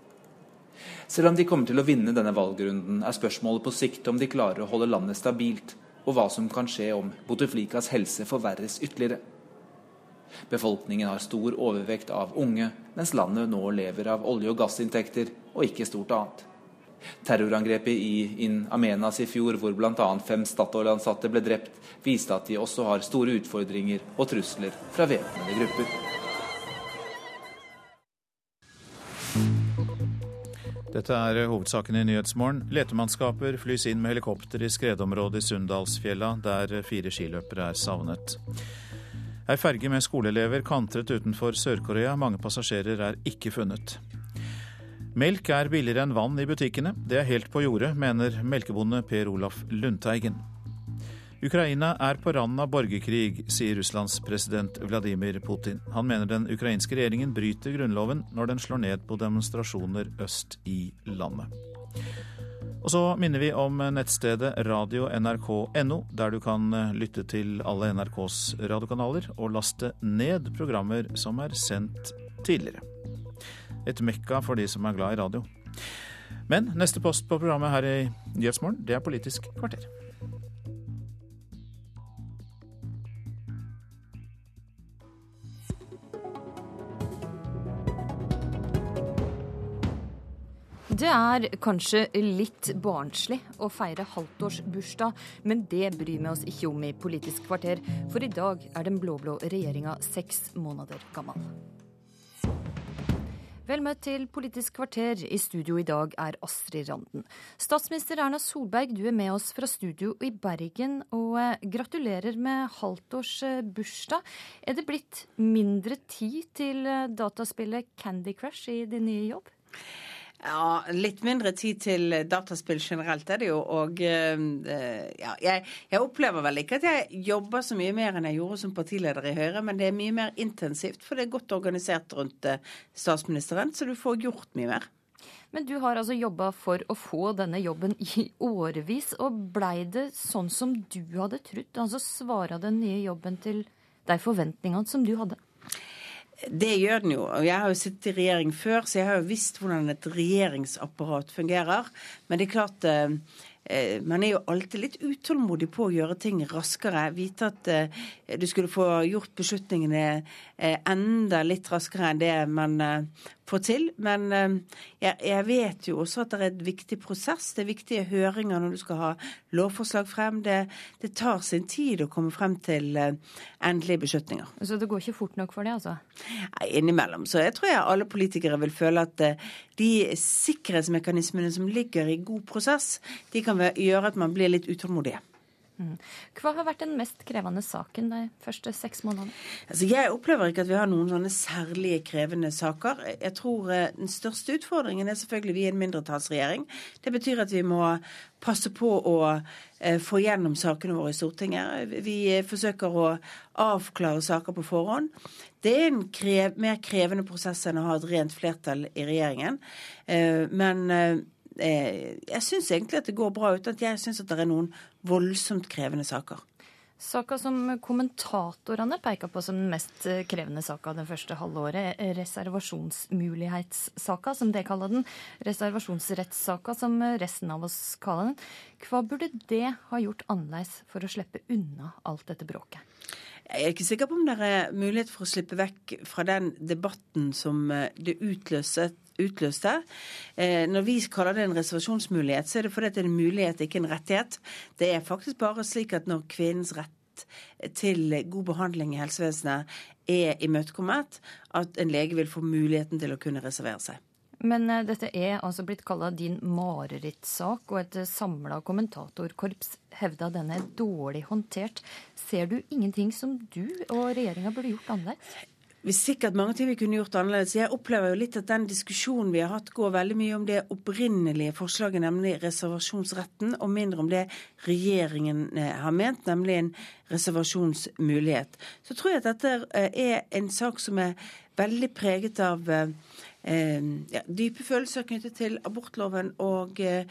Selv om de kommer til å vinne denne valgrunden, er spørsmålet på sikt om de klarer å holde landet stabilt, og hva som kan skje om Bouteflikas helse forverres ytterligere. Befolkningen har stor overvekt av unge, mens landet nå lever av olje- og gassinntekter, og ikke stort annet. Terrorangrepet i In Amenas i fjor, hvor bl.a. fem Statoil-ansatte ble drept, viste at de også har store utfordringer og trusler fra væpnede grupper. Dette er hovedsaken i Nyhetsmorgen. Letemannskaper flys inn med helikopter i skredområdet i Sunndalsfjella, der fire skiløpere er savnet. Ei ferge med skoleelever kantret utenfor Sør-Korea. Mange passasjerer er ikke funnet. Melk er billigere enn vann i butikkene. Det er helt på jordet, mener melkebonde Per Olaf Lundteigen. Ukraina er på randen av borgerkrig, sier Russlands president Vladimir Putin. Han mener den ukrainske regjeringen bryter grunnloven når den slår ned på demonstrasjoner øst i landet. Og så minner vi om nettstedet radio.nrk.no, der du kan lytte til alle NRKs radiokanaler og laste ned programmer som er sendt tidligere et mekka for de som er glad i radio. Men neste post på programmet her i Nyhetsmorgen, det er Politisk kvarter. Det er kanskje litt barnslig å feire halvtårsbursdag, men det bryr vi oss ikke om i Politisk kvarter, for i dag er den blå-blå regjeringa seks måneder gammel. Vel møtt til Politisk kvarter. I studio i dag er Astrid Randen. Statsminister Erna Solberg, du er med oss fra studio i Bergen, og eh, gratulerer med halvtårs eh. Er det blitt mindre tid til eh, dataspillet Candy Crush i din nye jobb? Ja, litt mindre tid til dataspill generelt er det jo. Og uh, ja, jeg, jeg, opplever vel ikke at jeg jobber så mye mer enn jeg gjorde som partileder i Høyre, men det er mye mer intensivt, for det er godt organisert rundt uh, statsministeren, så du får gjort mye mer. Men du har altså jobba for å få denne jobben i årevis, og blei det sånn som du hadde trodd? Altså svara den nye jobben til de forventningene som du hadde? Det gjør den jo. Jeg har jo sittet i regjering før, så jeg har jo visst hvordan et regjeringsapparat fungerer. Men det er klart eh, eh, man er jo alltid litt utålmodig på å gjøre ting raskere. Vite at eh, du skulle få gjort beslutningene enda litt raskere enn det man få til. Men eh, jeg, jeg, vet jo også at det er et viktig prosess. Det er viktige høringer når du skal ha lovforslag frem. Det, det tar sin tid å komme frem til uh, endelige beslutninger. Så det går ikke fort nok for det, altså? Nei, innimellom. Så jeg tror jeg alle politikere vil føle at uh, de sikkerhetsmekanismene som ligger i god prosess, de kan gjøre at man blir litt utålmodige. Mm. Hva har vært den mest krevende saken de første seks månedene? Altså, jeg opplever ikke at vi har noen sånne særlige krevende saker. Jeg tror eh, Den største utfordringen er selvfølgelig vi er en mindretallsregjering. Det betyr at vi må passe på å eh, få gjennom sakene våre i Stortinget. Vi eh, forsøker å avklare saker på forhånd. Det er en krev, mer krevende prosess enn å ha et rent flertall i regjeringen. Men jeg syns egentlig at det går bra uten at jeg syns at det er noen voldsomt krevende saker. Saka som kommentatorene peker på som den mest krevende saka det første halvåret, er reservasjonsmulighetssaka, som de kaller den. Reservasjonsrettssaka, som resten av oss kaller den. Hva burde det ha gjort annerledes for å slippe unna alt dette bråket? Jeg er ikke sikker på om det er mulighet for å slippe vekk fra den debatten som eh, det utløste. Utløste. Eh, når vi kaller det en reservasjonsmulighet, så er det fordi det er en mulighet, ikke en rettighet. Det er faktisk bare slik at når kvinnens rett til god behandling i helsevesenet er imøtekommet, at en lege vil få muligheten til å kunne reservere seg. Men uh, dette er altså blitt kalla din marerittsak, og et samla kommentatorkorps hevda den er dårlig håndtert. Ser du ingenting som du og regjeringa burde gjort annerledes? Sikkert mange ting vi kunne gjort annerledes. Jeg opplever jo litt at den diskusjonen vi har hatt, går veldig mye om det opprinnelige forslaget, nemlig reservasjonsretten, og mindre om det regjeringen eh, har ment, nemlig en reservasjonsmulighet. Så tror jeg at dette er en sak som er veldig preget av Eh, ja, dype følelser knyttet til abortloven og eh,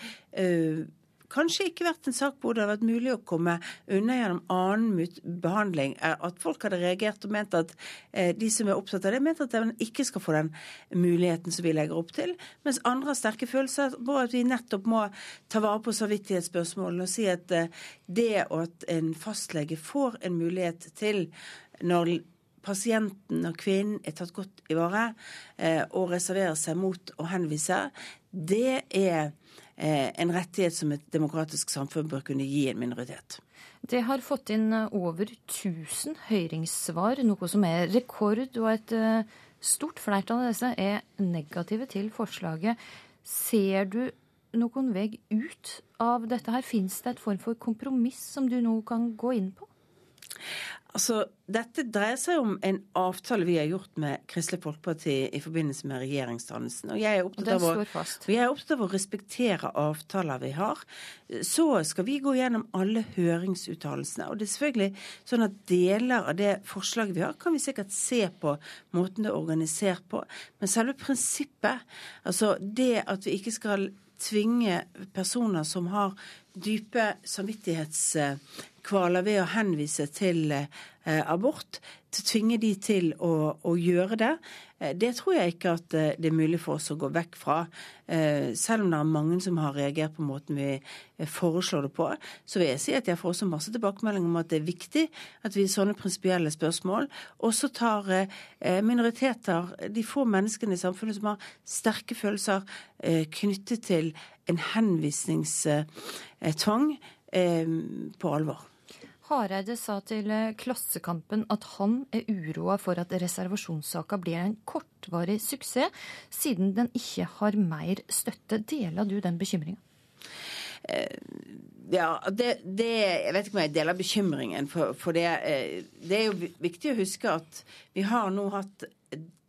kanskje ikke vært en sak hvor det hadde vært mulig å komme unna gjennom annen behandling. At folk hadde reagert og ment at eh, de som er opptatt av det, mente at de ikke skal få den muligheten som vi legger opp til. Mens andre har sterke følelser på at vi nettopp må ta vare på samvittighetsspørsmålene og si at det at en fastlege får en mulighet til når pasienten og kvinnen er tatt godt i vare, eh, og reserverer seg mot å henvise, det er eh, en rettighet som et demokratisk samfunn bør kunne gi en minoritet. Det har fått inn eh, over 1000 høringssvar, noe som er rekord. Og et stort flertall av disse er negative til forslaget. Ser du noen vei ut av dette her? Fins det et form for kompromiss som du nå kan gå inn på? Altså, Dette dreier seg om en avtale vi har gjort med Kristelig Folkeparti i forbindelse med regjeringsdannelsen. Og jeg er opptatt, av å, jeg er opptatt av å respektere avtaler vi har. Så skal vi gå gjennom alle høringsuttalelsene. Og det er selvfølgelig sånn at deler av det forslaget vi har, kan vi sikkert se på måten det er organisert på. Men selve prinsippet, altså det at vi ikke skal tvinge personer som har dype samvittighetskvaler ved å henvise til eh, abort, til å tvinge de til å, å, gjøre det. Eh, det tror jeg ikke at eh, det er mulig for oss å gå vekk fra. Selv om det er mange som har reagert på måten vi foreslår det på, så vil jeg si at jeg får også masse tilbakemeldinger om at det er viktig at vi i sånne prinsipielle spørsmål også tar minoriteter, de få menneskene i samfunnet som har sterke følelser knyttet til en henvisningstvang, på alvor. Hareide sa til eh, Klassekampen at han er uroa for at reservasjonssaka blir en kortvarig suksess, siden den ikke har mer støtte. Deler du den bekymringa? Eh, ja, det, det, Jeg vet ikke om jeg deler bekymringen. For, for det, eh, det, er jo viktig å huske at vi har nå hatt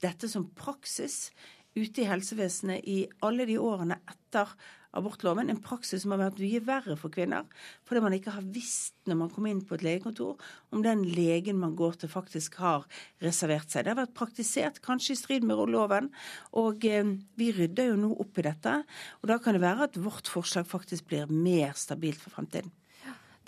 dette som praksis ute i helsevesenet i alle de årene etter abortloven, en praksis som har vært mye verre for kvinner. Fordi man ikke har visst når man kom inn på et legekontor om den legen man går til, faktisk har reservert seg. Det har vært praktisert, kanskje i strid med loven. Og eh, vi rydder jo nå opp i dette. Og da kan det være at vårt forslag faktisk blir mer stabilt for fremtiden.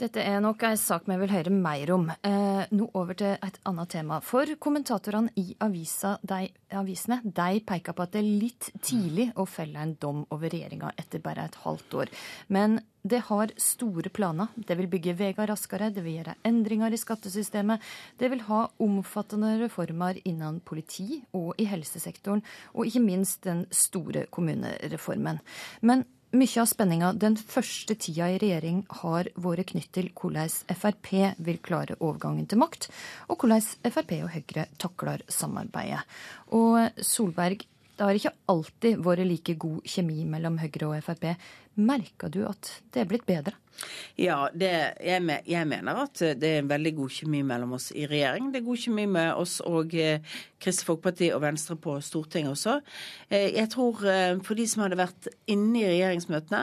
Dette er nok en sak vi vil høre mer om. Eh, nå over til et annet tema. For kommentatorene i avisa, de, avisene de peker på at det er litt tidlig å felle en dom over regjeringa etter bare et halvt år. Men det har store planer. Det vil bygge veier raskere, det vil gjøre endringer i skattesystemet. Det vil ha omfattende reformer innen politi og i helsesektoren, og ikke minst den store kommunereformen. Men mye av spenninga den første tida i regjering har vært knytt til hvordan Frp vil klare overgangen til makt, og hvordan Frp og Høyre takler samarbeidet. Og Solberg, det har ikke alltid vært like god kjemi mellom Høyre og Frp. Merker du at det er blitt bedre? Ja, det, jeg, jeg, mener at det er en veldig god kjemi mellom oss i regjering. Det er god kjemi med oss og eh, Kristelig Folkeparti og Venstre på Stortinget også. Eh, jeg tror eh, for de som hadde vært inne i regjeringsmøtene,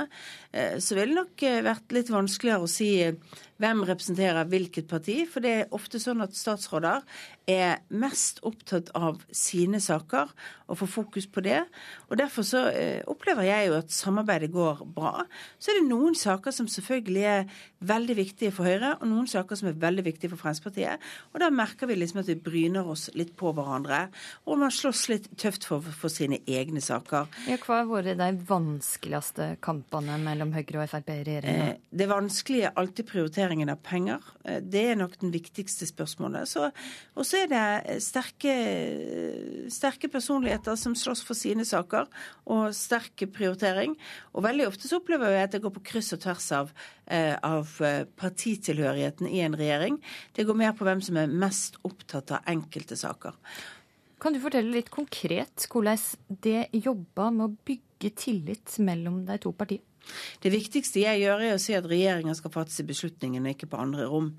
eh, så ville det nok eh, vært litt vanskeligere å si eh, hvem representerer hvilket parti. For det er ofte sånn at statsråder er mest opptatt av sine saker og får fokus på det. Og derfor så opplever jeg jo at samarbeidet går bra bra. Så er det noen saker som selvfølgelig er veldig viktige for Høyre, og noen saker som er veldig viktige for Fremskrittspartiet. Og da merker vi liksom at vi bryner oss litt på hverandre, og man slåss litt tøft for, for sine egne saker. Ja, hva har vært de vanskeligste kampene mellom Høyre og Frp i regjeringa? Eh, det vanskelige er alltid prioriteringen av penger. Eh, det er nok den viktigste spørsmålet. Og så er det sterke, sterke personligheter som slåss for sine saker, og sterk prioritering. Og veldig ofte så opplever jeg at det går på kryss og tvers av, eh, av partitilhørigheten i en regjering. Det går mer på hvem som er mest opptatt av enkelte saker. Kan du fortelle litt konkret hvordan det jobba med å bygge tillit mellom de to partiene? Det viktigste jeg gjør, er å si at regjeringa skal fatte beslutningene, ikke på andre rom.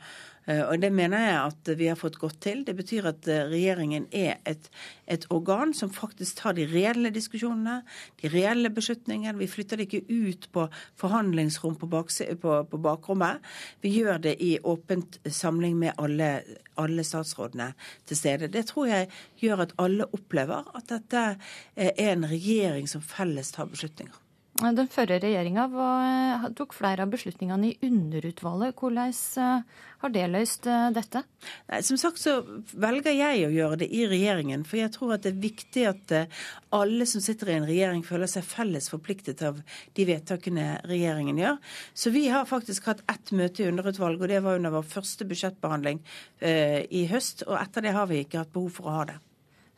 Eh, og Det mener jeg at vi har fått godt til. Det betyr at eh, regjeringen er et, et organ som faktisk tar de reelle diskusjonene, de reelle beslutningene. Vi flytter det ikke ut på forhandlingsrom på, bak, på, på bakrommet. Vi gjør det i åpent samling med alle, alle statsrådene til stede. Det tror jeg gjør at alle opplever at dette er en regjering som felles tar beslutninger. Den førre regjeringa tok flere av beslutningene i underutvalget. Hvordan eh, har det løst eh, dette? Nei, som sagt så velger jeg å gjøre det i regjeringen. For jeg tror at det er viktig at eh, alle som sitter i en regjering føler seg felles forpliktet av de vedtakene regjeringen gjør. Så vi har faktisk hatt ett møte i underutvalget, og det var under vår første budsjettbehandling eh, i høst. Og etter det har vi ikke hatt behov for å ha det.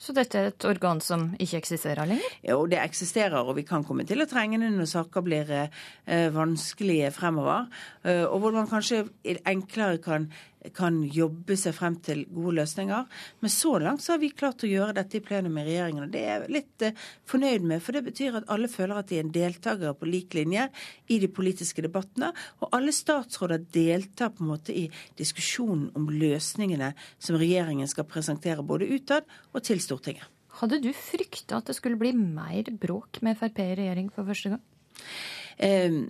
Så dette er et organ som ikke eksisterer lenger? Jo, det eksisterer, og vi kan komme til å trenge det når saker blir eh, vanskelige fremover. Eh, og hvor man kanskje enklere kan kan jobbe seg frem til gode løsninger. Men så langt så har vi klart å gjøre dette i plenum i regjeringen, og det er jeg litt eh, fornøyd med. For det betyr at alle føler at de er en deltaker på lik linje i de politiske debattene. Og alle statsråder deltar på en måte i diskusjonen om løsningene som regjeringen skal presentere både utad og til Stortinget. Hadde du frykta at det skulle bli mer bråk med Frp i regjering for første gang? Eh,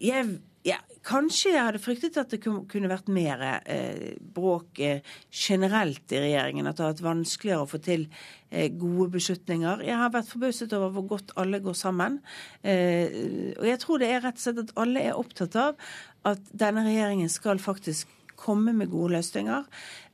jeg ja, kanskje jeg hadde fryktet at det kunne vært mer eh, bråk eh, generelt i regjeringen. At det har vært vanskeligere å få til eh, gode beslutninger. Jeg har vært forbauset over hvor godt alle går sammen. Eh, og jeg tror det er rett og slett at alle er opptatt av at denne regjeringen skal faktisk komme med gode løsninger.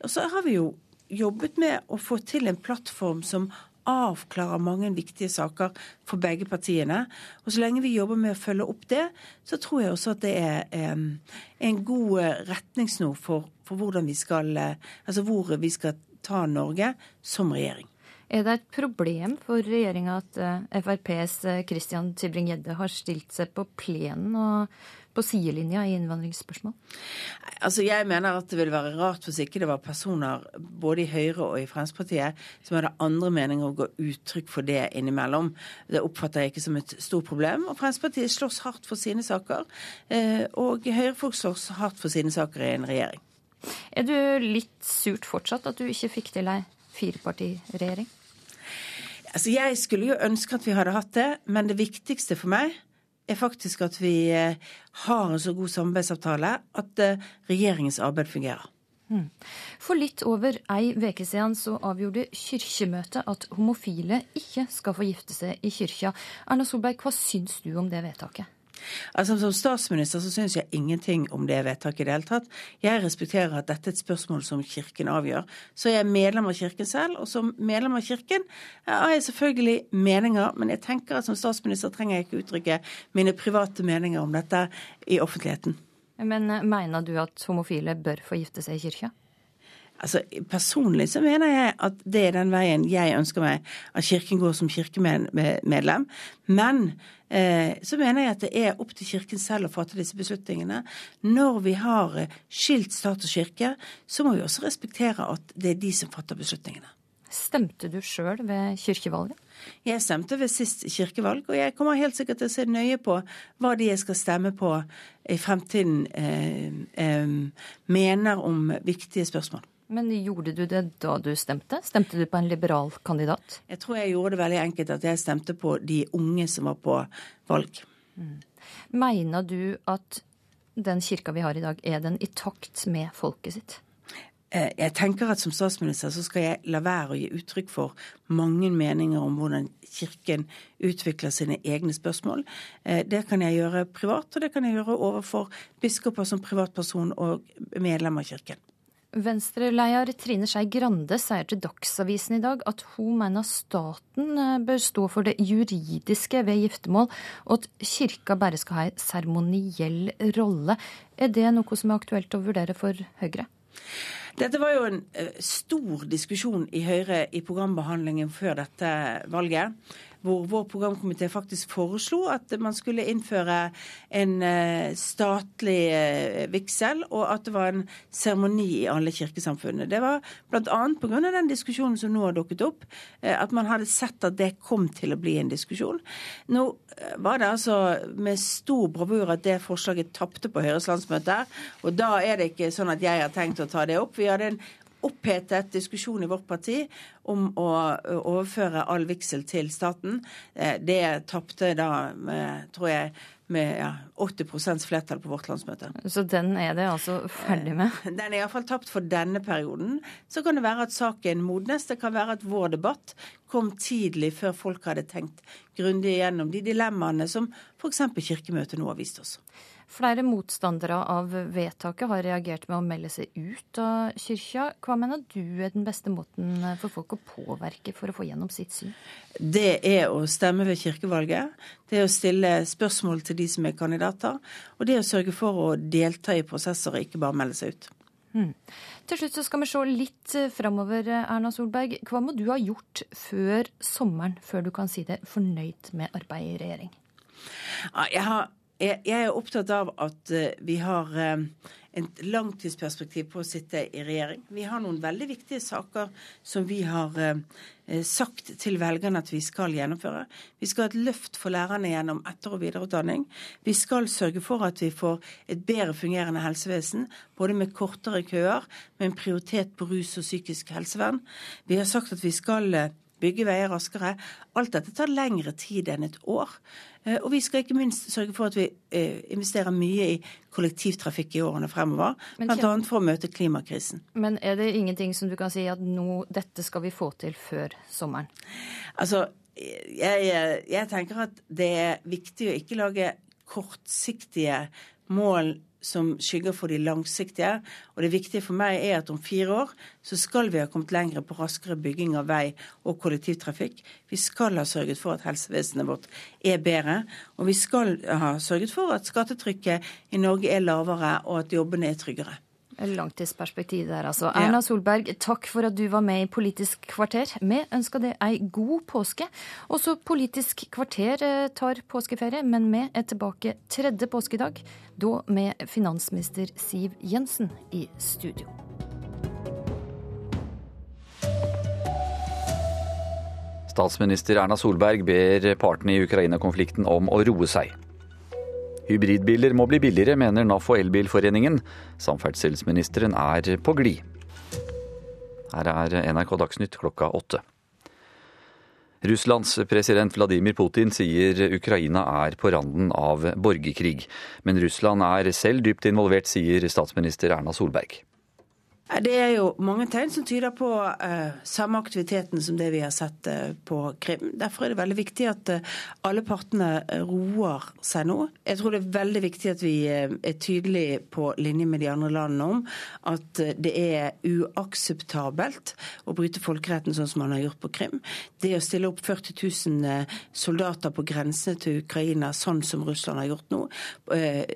Og så har vi jo jobbet med å få til en plattform som avklarer mange viktige saker for begge partiene. Og så lenge vi jobber med å følge opp det, så tror jeg også at det er en god eh, retningssnor for, for vi skal, eh, altså hvor vi skal ta Norge som regjering. Er det et problem for regjeringa at FrPs Christian Tybring-Gjedde har stilt seg på plenen og på sidelinja i innvandringsspørsmål? Altså, Jeg mener at det ville være rart hvis ikke det var personer både i Høyre og i Fremskrittspartiet som hadde andre meninger og ga uttrykk for det innimellom. Det oppfatter jeg ikke som et stort problem. Og Fremskrittspartiet slåss hardt for sine saker, eh, og Høyre-folk slåss hardt for sine saker i en regjering. Er du litt surt fortsatt at du ikke fikk til ei firepartiregjering? Altså, Jeg skulle jo ønske at vi hadde hatt det, men det viktigste for meg er faktisk at vi eh, har en så god samarbeidsavtale at eh, regjeringens arbeid fungerer. Hmm. For litt over ei uke siden så avgjorde Kirkemøtet at homofile ikke skal få gifte seg i kirka. Erna Solberg, hva syns du om det vedtaket? Altså Som statsminister så syns jeg ingenting om det vedtaket i det hele tatt. Jeg respekterer at dette er et spørsmål som Kirken avgjør. Så jeg er medlem av Kirken selv, og som medlem av Kirken har jeg selvfølgelig meninger. Men jeg tenker at som statsminister trenger jeg ikke uttrykke mine private meninger om dette i offentligheten. Men mener du at homofile bør få gifte seg i kirka? Altså, Personlig så mener jeg at det er den veien jeg ønsker meg, at Kirken går som kirkemedlem. Men eh, så mener jeg at det er opp til Kirken selv å fatte disse beslutningene. Når vi har eh, skilt stat og kirke, så må vi også respektere at det er de som fatter beslutningene. Stemte du sjøl ved kirkevalget? Jeg stemte ved sist kirkevalg, og jeg kommer helt sikkert til å se nøye på hva de jeg skal stemme på i fremtiden eh, eh, mener om viktige spørsmål. Men gjorde du det da du stemte? Stemte du på en liberal kandidat? Jeg tror jeg gjorde det veldig enkelt at jeg stemte på de unge som var på valg. Mm. Mener du at den kirka vi har i dag, er den i takt med folket sitt? Eh, jeg tenker at Som statsminister så skal jeg la være å gi uttrykk for mange meninger om hvordan Kirken utvikler sine egne spørsmål. Eh, det kan jeg gjøre privat, og det kan jeg gjøre overfor biskoper som privatperson og medlem av Kirken. Venstre-leder Trine Skei Grande sier til Dagsavisen i dag at hun mener staten eh, bør stå for det juridiske ved giftermål, og at kirka bare skal ha en seremoniell rolle. Er det noe som er aktuelt å vurdere for Høyre? Dette var jo en eh, stor diskusjon i Høyre i programbehandlingen før dette valget hvor vår programkomité faktisk foreslo at man skulle innføre en eh, statlig eh, vigsel, og at det var en seremoni i alle kirkesamfunnene. Det var bl.a. pga. den diskusjonen som nå har dukket opp, eh, at man hadde sett at det kom til å bli en diskusjon. Nå var det altså med stor bravur at det forslaget tapte på Høyres landsmøte, og da er det ikke sånn at jeg har tenkt å ta det opp. Vi hadde en opphetet diskusjon i vårt parti om å overføre all vigsel til staten. Eh, det tapte da, med, tror jeg, med ja, 80 flertall på vårt landsmøte. Så den er det altså ferdig med? Eh, den er iallfall tapt for denne perioden. Så kan det være at saken modnes. Det kan være at vår debatt kom tidlig før folk hadde tenkt grundig igjennom de dilemmaene som f.eks. Kirkemøtet nå har vist oss. Flere motstandere av vedtaket har reagert med å melde seg ut av kyrkja. Hva mener du er den beste måten for folk å påvirke for å få gjennom sitt syn? Det er å stemme ved kirkevalget. Det er å stille spørsmål til de som er kandidater. Og det er å sørge for å delta i prosesser og ikke bare melde seg ut. Mm. Til slutt så skal vi se litt framover, Erna Solberg. Hva må du ha gjort før sommeren, før du kan si deg fornøyd med arbeidet i regjering? Jeg har jeg, er opptatt av at eh, vi har eh, et langtidsperspektiv på å sitte i regjering. Vi har noen veldig viktige saker som vi har eh, sagt til velgerne at vi skal gjennomføre. Vi skal ha et løft for lærerne gjennom etter- og videreutdanning. Vi skal sørge for at vi får et bedre fungerende helsevesen, både med kortere køer, med en prioritet på rus og psykisk helsevern. Vi har sagt at vi skal bygge veier raskere. Alt dette tar lengre tid enn et år. Eh, og vi skal ikke minst sørge for at vi eh, investerer mye i kollektivtrafikk i årene fremover. Bl.a. for å møte klimakrisen. Men er det ingenting som du kan si at nå, dette skal vi få til før sommeren? Altså, jeg, jeg tenker at det er viktig å ikke lage kortsiktige mål som skygger for de langsiktige. Og det viktige for meg er at om fire år så skal vi ha kommet lenger på raskere bygging av vei og kollektivtrafikk. Vi skal ha sørget for at helsevesenet vårt er bedre. Og vi skal ha sørget for at skattetrykket i Norge er lavere, og at jobbene er tryggere. Langtidsperspektiv der, altså. Erna Solberg, takk for at du var med i Politisk kvarter. Vi ønsker deg ei god påske. Også Politisk kvarter eh, tar påskeferie, men vi er tilbake tredje påskedag. Da med finansminister Siv Jensen i studio. Statsminister Erna Solberg ber partene i Ukraina-konflikten om å roe seg. Hybridbiler må bli billigere, mener NAF og Elbilforeningen. Samferdselsministeren er på glid. Her er NRK Dagsnytt klokka åtte. Russlands president Vladimir Putin sier Ukraina er på randen av borgerkrig. Men Russland er selv dypt involvert, sier statsminister Erna Solberg. Det er jo mange tegn som tyder på uh, samme aktiviteten som det vi har sett uh, på Krim. Derfor er det veldig viktig at uh, alle partene roer seg nå. Jeg tror det er veldig viktig at vi er tydelige på linje med de andre landene om at det er uakseptabelt å bryte folkeretten sånn som man har gjort på Krim. Det å stille opp 40 000 soldater på grensene til Ukraina sånn som Russland har gjort nå,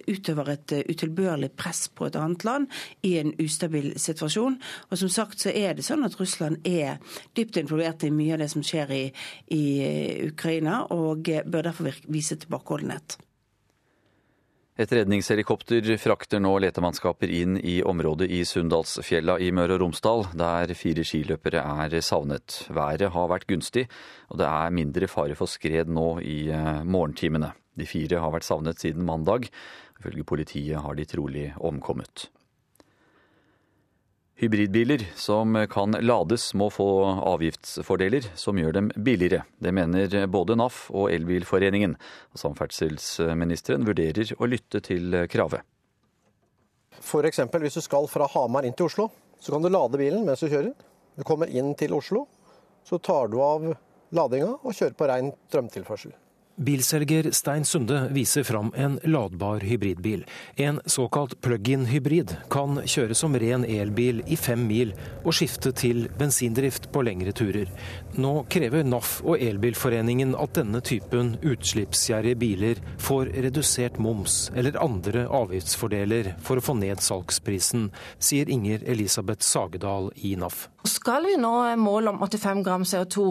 utøver et utilbørlig press på et annet land i en ustabil situasjon situasjon. Og som sagt så er det sånn at Russland er dypt involvert i mye av det som skjer i, i Ukraina, og bør derfor vise tilbakeholdenhet. Et redningshelikopter frakter nå letemannskaper inn i området i Sunndalsfjella i Møre og Romsdal, der fire skiløpere er savnet. Været har vært gunstig, og det er mindre fare for skred nå i eh, morgentimene. De fire har vært savnet siden mandag. Ifølge politiet har de trolig omkommet. Hybridbiler som kan lades må få avgiftsfordeler som gjør dem billigere. Det mener både NAF og Elbilforeningen. Samferdselsministeren vurderer å lytte til kravet. F.eks. hvis du skal fra Hamar inn til Oslo, Så kan du lade bilen mens du kjører. Du kommer inn til Oslo, så tar du av ladinga og kjører på rein strømtilførsel. Bilselger Stein Sunde viser fram en ladbar hybridbil. En såkalt plug-in-hybrid kan kjøre som ren elbil i fem mil og skifte til bensindrift på lengre turer. Nå krever NAF og Elbilforeningen at denne typen utslippsgjerrige biler får redusert moms eller andre avgiftsfordeler for å få ned salgsprisen, sier Inger Elisabeth Sagedal i NAF. Skal vi nå målet om 85 gram CO2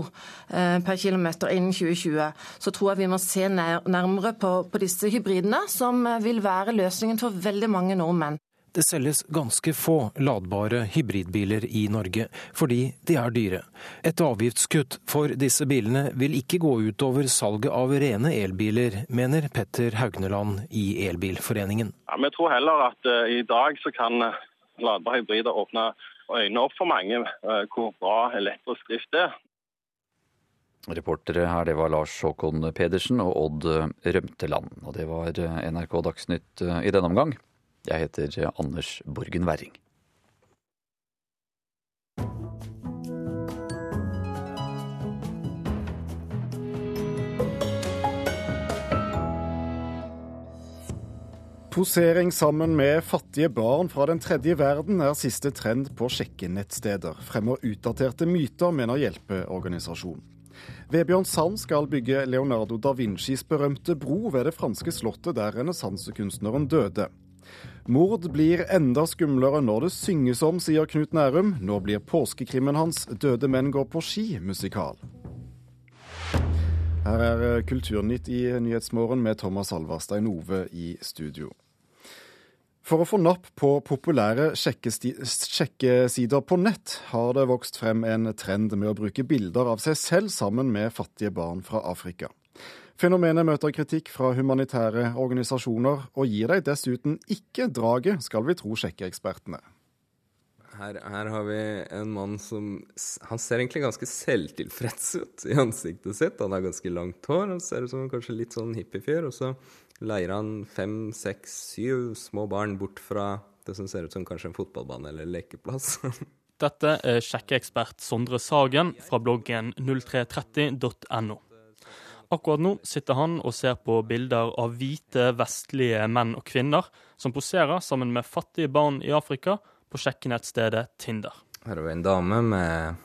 eh, per km innen 2020, så tror jeg vi må se nærmere på, på disse hybridene, som eh, vil være løsningen for veldig mange nordmenn. Det selges ganske få ladbare hybridbiler i Norge, fordi de er dyre. Et avgiftskutt for disse bilene vil ikke gå utover salget av rene elbiler, mener Petter Haugneland i Elbilforeningen. Ja, vi tror heller at uh, i dag så kan ladbare hybrider åpne øynene opp for mange uh, hvor bra elektrisk drift er. Reportere her, det var Lars Håkon Pedersen og Odd Rømteland. Og det var NRK Dagsnytt eh, i denne omgang. Jeg heter Anders Borgen Werring. Posering sammen med fattige barn fra den tredje verden er siste trend på sjekkenettsteder. Fremmer utdaterte myter, mener hjelpeorganisasjonen. Vebjørn Sand skal bygge Leonardo da Vincis berømte bro ved det franske slottet der renessansekunstneren døde. Mord blir enda skumlere når det synges om, sier Knut Nærum. Nå blir påskekrimmen hans 'Døde menn går på ski' musikal. Her er Kulturnytt i Nyhetsmorgen med Thomas Alvarstein Ove i studio. For å få napp på populære sjekkesider på nett, har det vokst frem en trend med å bruke bilder av seg selv sammen med fattige barn fra Afrika. Fenomenet møter kritikk fra humanitære organisasjoner, og gir deg dessuten ikke draget, skal vi tro sjekkeekspertene. Her, her, har vi en mann som Han ser egentlig ganske selvtilfreds ut i ansiktet sitt. Han har ganske langt hår han ser ut som kanskje litt sånn hippiefyr. Og så leier han fem, seks, syv små barn bort fra det som ser ut som kanskje en fotballbane eller lekeplass. Dette er sjekkeekspert Sondre Sagen fra bloggen 0330.no. Akkurat nå sitter han og ser på bilder av hvite, vestlige menn og kvinner som poserer sammen med fattige barn i Afrika på sjekkenettstedet Tinder. Her har vi en dame med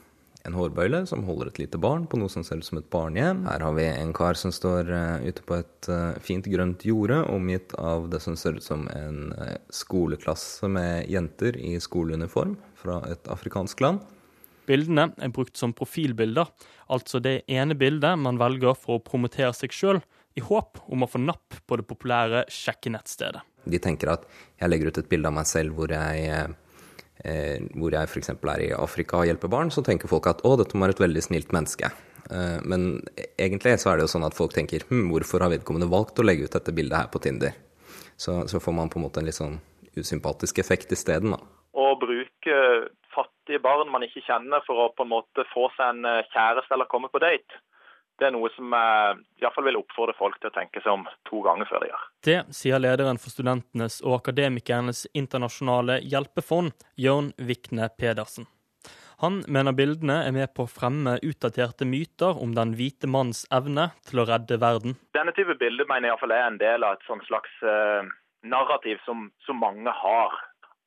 en hårbøyle som holder et lite barn på noe som ser ut som et barnehjem. Her har vi en kar som står uh, ute på et uh, fint grønt jorde, omgitt av det som ser ut som en uh, skoleklasse med jenter i skoleuniform fra et afrikansk land. Bildene er brukt som profilbilder, altså det ene bildet man velger for å promotere seg sjøl, i håp om å få napp på det populære sjekkenettstedet. De tenker at jeg legger ut et bilde av meg selv hvor jeg eh, hvor jeg f.eks. er i Afrika og hjelper barn, så tenker folk at å, dette må være et veldig snilt menneske. Eh, men egentlig så er det jo sånn at folk tenker hm, hvorfor har vedkommende valgt å legge ut dette bildet her på Tinder? Så, så får man på en måte en litt sånn usympatisk effekt isteden, da. Å bruke fattige barn man ikke kjenner for å på en måte få seg en eh, kjæreste eller komme på date, det er noe som jeg iallfall vil oppfordre folk til å tenke seg om to ganger før de gjør. Det sier lederen for studentenes og akademikernes internasjonale hjelpefond, Jørn Vikne Pedersen. Han mener bildene er med på å fremme utdaterte myter om den hvite manns evne til å redde verden. Denne type bilder mener jeg iallfall er en del av et sånn slags eh, narrativ som, som, mange har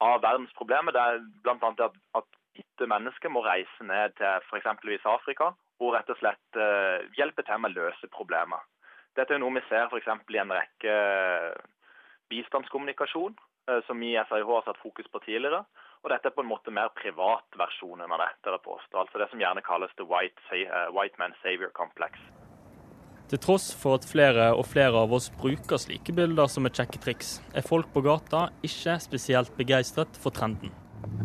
av verdens problemer. Det er bl.a. at, at hvite mennesker må reise ned til f.eks. Afrika og rett og slett uh, hjelpe til med å løse problemer. Dette er noe vi ser f.eks. i en rekke bistandskommunikasjon, uh, som vi i FIH har satt fokus på tidligere. Og dette er på en måte mer privatversjonen av dette, Det påstå. Altså det som gjerne kalles the white, white man savior complex. Til tross for at flere og flere av oss bruker slike bilder som et sjekketriks, er folk på gata ikke spesielt begeistret for trenden.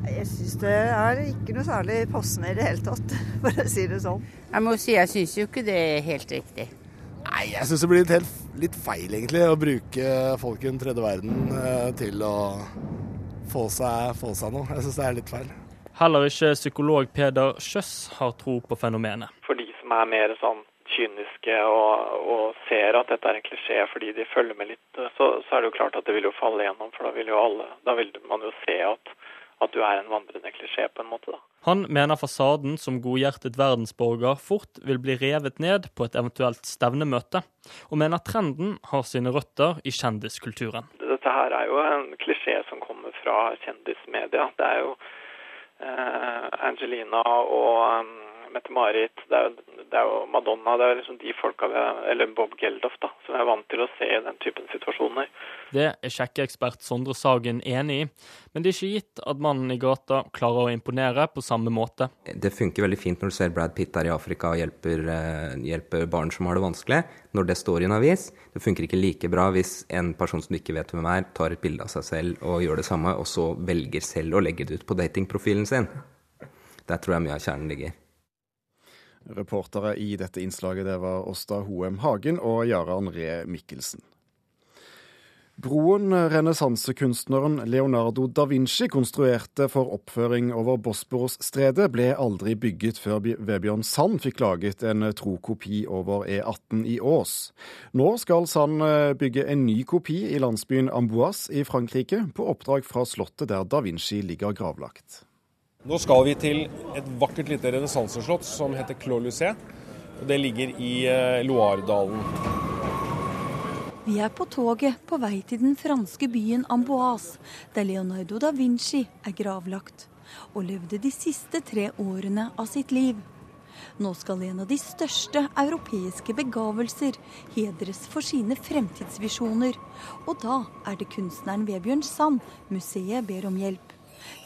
Jeg syns det er ikke noe særlig passende i det hele tatt, for å si det sånn. Jeg må si jeg syns jo ikke det er helt riktig. Nei, jeg syns det blir litt, helt, litt, feil egentlig å bruke folk i den tredje verden eh, til å få seg, få seg noe. Jeg syns det er litt feil. Heller ikke psykolog Peder Kjøss har tro på fenomenet. For de som er mer sånn kyniske og, og, ser at dette er en klisjé fordi de følger med litt, så, så, er det jo klart at det vil jo falle igjennom. For da vil jo alle Da vil man jo se at at du er en vandrende klisjé, på en måte. da. Han mener fasaden som godhjertet verdensborger fort vil bli revet ned på et eventuelt stevnemøte, og mener trenden har sine røtter i kjendiskulturen. Dette her er jo en klisjé som kommer fra kjendismedia. Det er jo eh, Angelina og um, Mette-Marit, det, det, er jo Madonna, det er liksom de folka vi, eller Bob Geldof, da, som er vant til å se i den typen situasjoner. Det er sjekkeekspert Sondre Sagen enig i, men det er ikke gitt at mannen i gata klarer å imponere på samme måte. Det funker veldig fint når du ser Brad Pitt der i Afrika og hjelper, uh, hjelper barn som har det vanskelig, når det står i en avis. Det funker ikke like bra hvis en person som du ikke vet hvem er, tar et bilde av seg selv og gjør det samme, og så velger selv å legge det ut på datingprofilen sin. Der tror jeg mye av kjernen ligger. Reportere i dette innslaget det var Åsta Hoem Hagen og Jarand Ree Mikkelsen. Broen renessansekunstneren Leonardo da Vinci konstruerte for oppføring over Bosporosstredet, ble aldri bygget før Vebjørn Sand fikk laget en tro kopi over E18 i Ås. Nå skal Sand bygge en ny kopi i landsbyen Amboise i Frankrike, på oppdrag fra slottet der da Vinci ligger gravlagt. Nå skal vi til et vakkert lite renessanseslott som heter Clos Lucé. Det ligger i Loiredalen. Vi er på toget på vei til den franske byen Amboise, der Leonardo da Vinci er gravlagt, og levde de siste tre årene av sitt liv. Nå skal en av de største europeiske begavelser hedres for sine fremtidsvisjoner, og da er det kunstneren Vebjørn Sand museet ber om hjelp.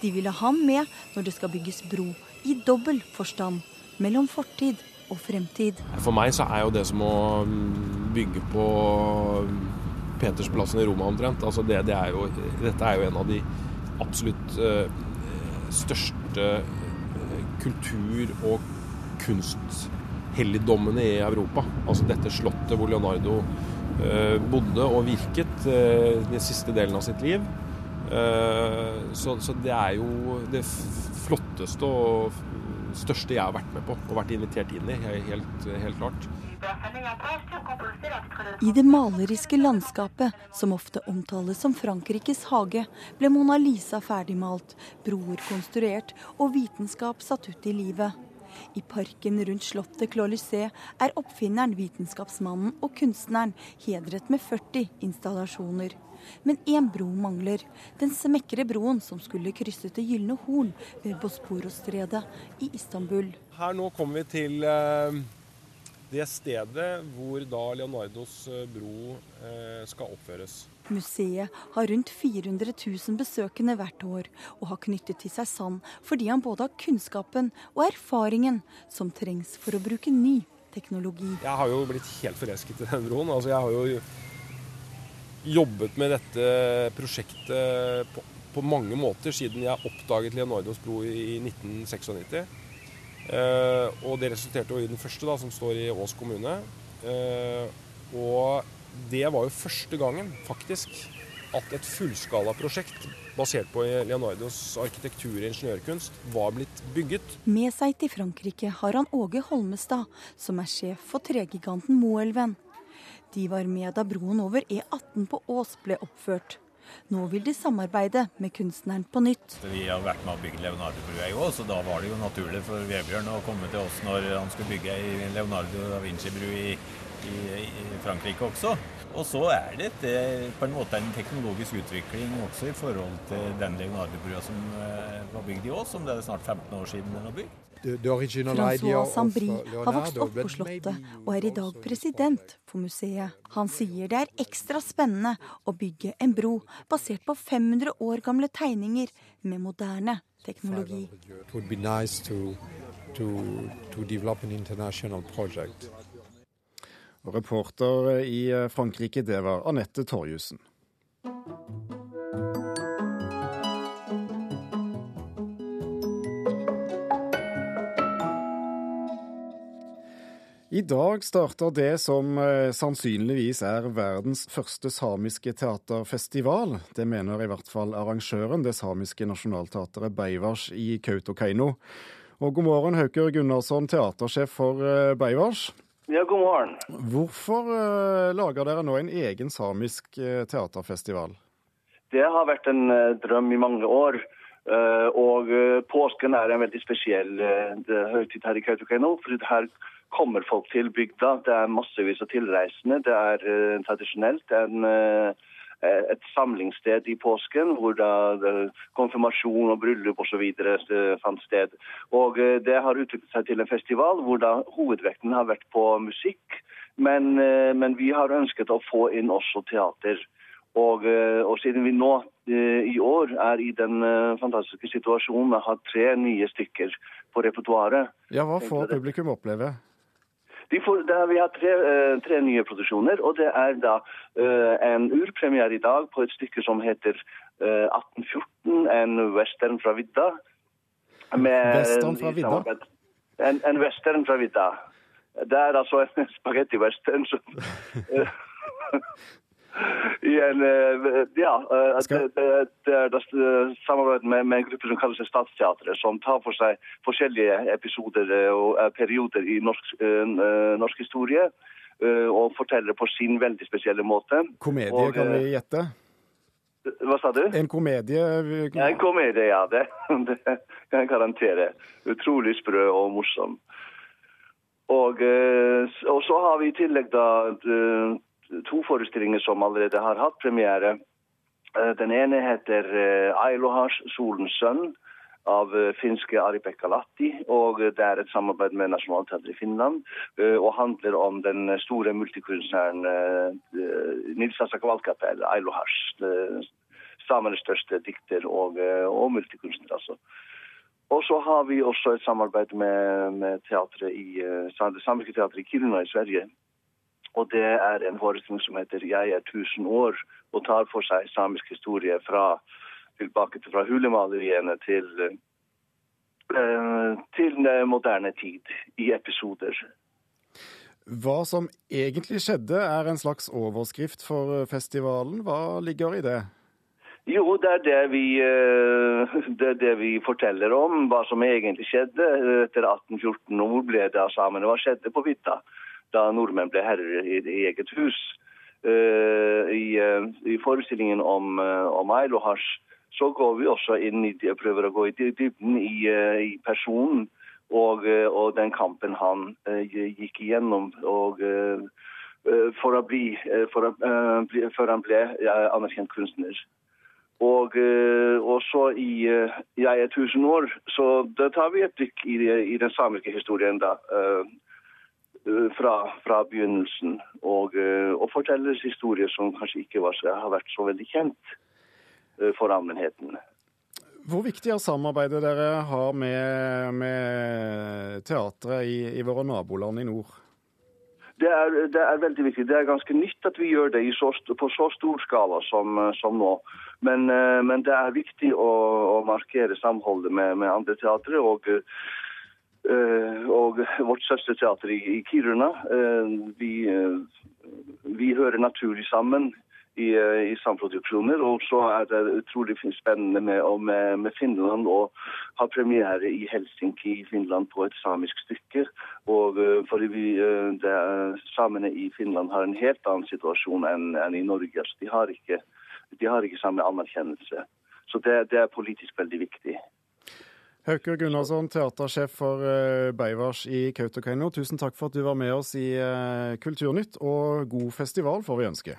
De ville ha ham med når det skal bygges bro, i dobbel forstand, mellom fortid og fremtid. For meg så er jo det som å bygge på Petersplassen i Roma omtrent. Altså det, det er jo, dette er jo en av de absolutt uh, største kultur- og kunsthelligdommene i Europa. Altså dette slottet hvor Leonardo uh, bodde og virket den siste delen av sitt liv. Så, så, det er jo det flotteste og største jeg har vært med på og vært invitert inn i, helt, helt klart. I det maleriske landskapet, som ofte omtales som Frankrikes hage, ble Mona Lisa ferdigmalt, broer konstruert og vitenskap satt ut i livet. I parken rundt slottet Clolycé er oppfinneren, vitenskapsmannen og kunstneren hedret med 40 installasjoner. Men én bro mangler. Den smekre broen som skulle krysse Det gylne horn ved Bosporosstredet i Istanbul. Her nå kommer vi til eh, det stedet hvor da Leonardos bro eh, skal oppføres. Museet har rundt 400 000 besøkende hvert år, og har knyttet til seg Sand fordi han både har kunnskapen og erfaringen som trengs for å bruke ny teknologi. Jeg har jo blitt helt forelsket i den broen. Altså, jeg har jo jobbet med dette prosjektet på, på mange måter siden jeg oppdaget Leonardos bro i 1996. Eh, og det resulterte jo i den første, da, som står i Ås kommune. Eh, og det var jo første gangen, faktisk, at et fullskalaprosjekt basert på Leonardos arkitektur og ingeniørkunst var blitt bygget. Med seg til Frankrike har han Åge Holmestad, som er sjef for tregiganten Moelven. De var med da broen over E18 på Ås ble oppført. Nå vil de samarbeide med kunstneren på nytt. Vi har vært med å bygge Leonardo-brua i Ås, og da var det jo naturlig for Vebjørn å komme til oss når han skulle bygge ei Leonardo da Vinci-bru i, i, i Frankrike også. Og så er det et, på en måte en teknologisk utvikling også i forhold til den Leonardo-brua som var bygd i Ås, som det er snart 15 år siden den var bygd. Francois Sambri har vokst opp på Slottet og er i dag president for museet. Han sier det er ekstra spennende å bygge en bro basert på 500 år gamle tegninger med moderne teknologi. Og reporter i Frankrike, det var Anette Torjussen. I dag starter det som sannsynligvis er verdens første samiske teaterfestival. Det mener i hvert fall arrangøren, det samiske nasjonalteatret Beivars i Kautokeino. Og god morgen, Hauker Gunnarsson, teatersjef for Beivars. Ja, god morgen. Hvorfor lager dere nå en egen samisk teaterfestival? Det har vært en drøm i mange år Eh, og eh, påsken er en veldig spesiell høytid her i Kautokeino. For her kommer folk til bygda. Det er massevis av tilreisende. Det er uh, tradisjonelt en, uh, et samlingssted i påsken hvor da konfirmasjon og bryllup osv. fant sted. Og det har utviklet seg til en festival hvor da hovedvekten har vært på musikk. Men, men vi har ønsket å få inn også teater. Og, og siden vi nå i år er i den fantastiske situasjonen å ha tre nye stykker på repertoaret. Ja, Hva får publikum oppleve? Får, er, vi har tre, eh, tre, nye produksjoner, og det er da uh, en urpremiere i dag på et stykke som heter uh, 1814, en western fra vidda. western fra vidda? En, en, western fra vidda. Det er altså en spagetti-western som i en eh, Ja. Eh, det, det, det er samarbeid med, med, en gruppe som kaller seg Statsteatret, som tar for seg forskjellige episoder eh, og perioder i norsk, norsk historie. Og forteller på sin veldig spesielle måte. Komedie, og, kan vi gjette? Hva sa du? En komedie? En komedie, ja. Det, det kan jeg garantere. Utrolig sprø og morsom. Og, og, så har vi i tillegg da to forestillinger som allerede har hatt premiere. Eh, den ene heter eh, Ailohas, solens sønn, av eh, finske Ari Pekkalatti. Og det er et samarbeid med Nationaltheatret i Finland. Og handler om den store multikunstneren Nils Asak Kvalkapel, Ailohas. Samenes største dikter og, og multikunstner, altså. Og så har vi også et samarbeid med, med teatret i, det samiske teatret i Kiruna i Sverige. Og det er en forestilling som heter 'Jeg er tusen år', og tar for seg samisk historie fra, tilbake til fra hulemaleriene til, uh, til moderne tid i episoder. Hva som egentlig skjedde, er en slags overskrift for festivalen. Hva ligger i det? Jo, det er det vi, eh, det er det vi forteller om. Hva som egentlig skjedde etter 1814. Og hvor ble det av samene? Hva skjedde på Vitta? Da nordmenn ble herrer i, i eget hus. Uh, i, uh, i, forestillingen om, uh, om Ailohasj så går vi også inn i, prøver å gå i dybden i, i personen og, og, den kampen han gikk igjennom. og for å bli, for å, bli, før han ble anerkjent kunstner. Og, og, så i 'Jeg er tusen år', så da tar vi et dykk i, i den samiske historien. da, fra, fra begynnelsen. Og, eh, og fortelles historier som kanskje ikke var, har vært så veldig kjent eh, for allmennheten. Hvor viktig er samarbeidet dere har med, med teatret i, i, våre naboland i nord? Det er, det er, veldig viktig. Det er ganske nytt at vi gjør det så, på så stor skala som, som nå. Men, men, det er viktig å, å markere samholdet med, med andre teatre. og Eh, og vårt søsterteater i Kiruna. Eh, vi, eh, vi hører naturlig sammen i, i samproduksjoner. Og så er det utrolig spennende med, med, med, Finland å ha premiere i Helsinki i Finland på et samisk stykke. Og fordi vi, det, Samene i Finland har en helt annen situasjon enn, enn i Norge. Altså, de, har ikke, de har ikke samme anerkjennelse. Så det, det er politisk veldig viktig. Hauke Gunnarsson, teatersjef for eh, Beivars i Kautokeino. Tusen takk for at du var med oss i eh, Kulturnytt, og god festival får vi ønske.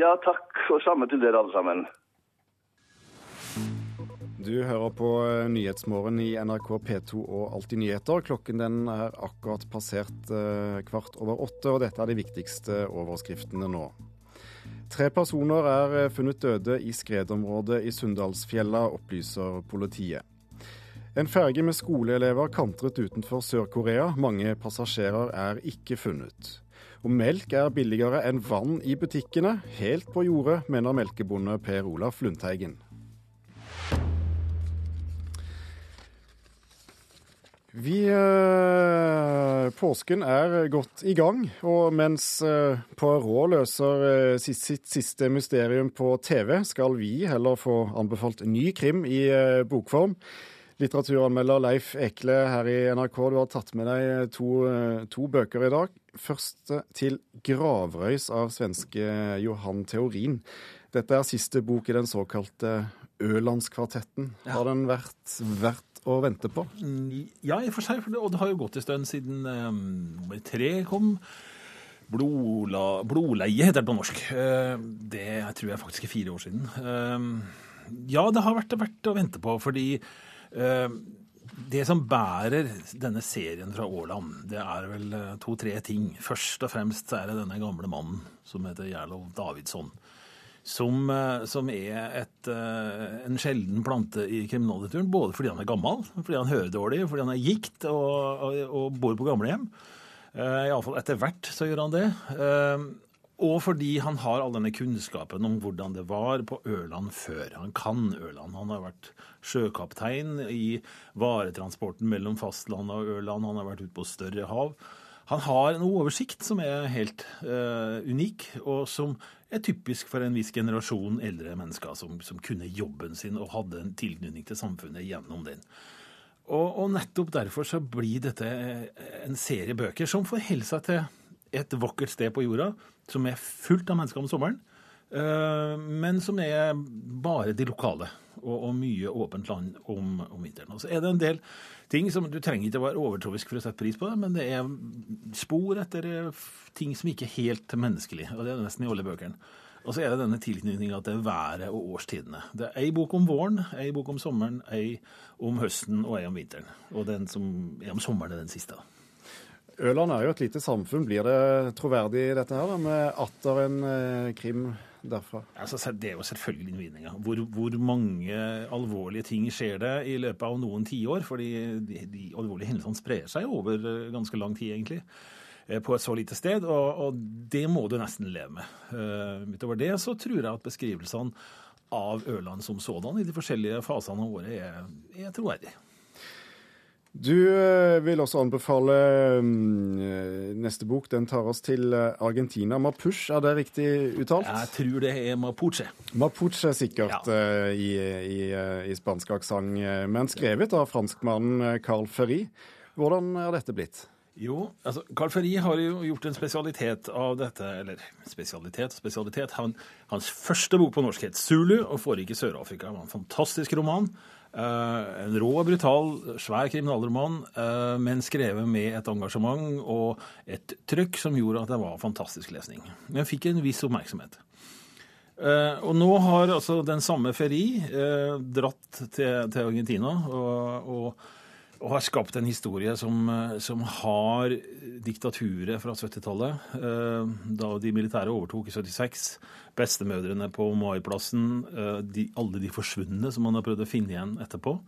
Ja, takk. Og samme til dere alle sammen. Du hører på eh, Nyhetsmorgen i NRK P2 og Alltid nyheter. Klokken den er akkurat passert kvart over åtte, og dette er de viktigste overskriftene nå. Tre personer er funnet døde i skredområdet i Sunndalsfjella, opplyser politiet. En ferge med skoleelever kantret utenfor Sør-Korea. Mange passasjerer er ikke funnet. Og melk er billigere enn vann i butikkene. Helt på jordet, mener melkebonde Per Olaf Lundteigen. Vi øh, Påsken er godt i gang, og mens øh, Poirot løser øh, sitt, sitt, siste mysterium på TV, skal vi heller få anbefalt ny krim i bokform litteraturanmelder Leif Ekle her i NRK. Du har tatt med deg to, to bøker i dag. Først til 'Gravrøys' av svenske Johan Theorin. Dette er siste bok i den såkalte Ølandskvartetten. Har den vært verdt å vente på? Ja, i og for seg. Og det har jo gått en stund siden um, nummer tre kom. Blodla, blodleie heter det på norsk. Det tror jeg faktisk er fire år siden. Ja, det har vært verdt å vente på, fordi det som bærer denne serien fra Åland, det er vel to-tre ting. Først og fremst er det denne gamle mannen som heter Gjerlov Davidsson. Som, som er et, en sjelden plante i kriminallitteraturen. Både fordi han er gammel, fordi han hører dårlig, fordi han er gikt og, og, og bor på gamlehjem. Uh, Iallfall etter hvert så gjør han det. Uh, og fordi han har all denne kunnskapen om hvordan det var på Ørland før. Han kan Ørland. Han har vært sjøkaptein i varetransporten mellom fastlandet og Ørland. Han har vært ute på større hav. Han har en oversikt som er helt uh, unik, og som er typisk for en viss generasjon eldre mennesker som, som kunne jobben sin og hadde en tilknytning til samfunnet gjennom den. Og, og, nettopp derfor så blir dette en serie bøker som forholder seg til et vakkert sted på jorda, som er fullt av mennesker om sommeren, uh, men som er bare de lokale. Og, og mye åpent land om, om, vinteren. Og så er det en del ting som Du trenger ikke å være overtroisk for å sette pris på det, men det er spor etter ting som ikke er helt menneskelig. Og det er nesten i alle bøkene. Og så er det denne tilknytninga til været og årstidene. Det er ei bok om våren, ei bok om sommeren, ei om høsten og ei om vinteren. Og den som er om sommeren, er den siste. Ørland er jo et lite samfunn. Blir det troverdig dette her, da, med atter en eh, krim derfra? Altså, det er jo selvfølgelig innvinninga. Hvor, hvor, mange alvorlige ting skjer det i løpet av noen tiår? Fordi de, de alvorlige hendelsene sprer seg over eh, ganske lang tid, egentlig. Eh, på et så lite sted, og, og det må du nesten leve med. Uh, utover det så tror jeg at beskrivelsene av Ørland som sådan i de forskjellige fasene av året er, er troverdige. Du eh, vil også anbefale um, neste bok. Den tar oss til Argentina. Mapuche, er det riktig uttalt? Jeg tror det er Mapuche. Mapuche sikkert ja. i, i, i, spansk aksent, men skrevet av franskmannen Carl Ferry. Hvordan er dette blitt? Jo, altså Carl Ferry har jo gjort en spesialitet av dette. Eller spesialitet spesialitet. Han, hans første bok på norsk het 'Zulu' og foregikk i Sør-Afrika. Det var En fantastisk roman. Uh, en rå og brutal, svær kriminalroman, uh, men skrevet med et engasjement og et trykk som gjorde at det var fantastisk lesning. Den fikk en viss oppmerksomhet. Uh, og nå har altså den samme Ferri dratt til, til Argentina og, og og har skapt en historie som, eh, som har diktaturet fra 70-tallet. Eh, da de militære overtok i 76. Bestemødrene på Maiplassen. de, alle de forsvunne som man har prøvd å finne igjen etterpå.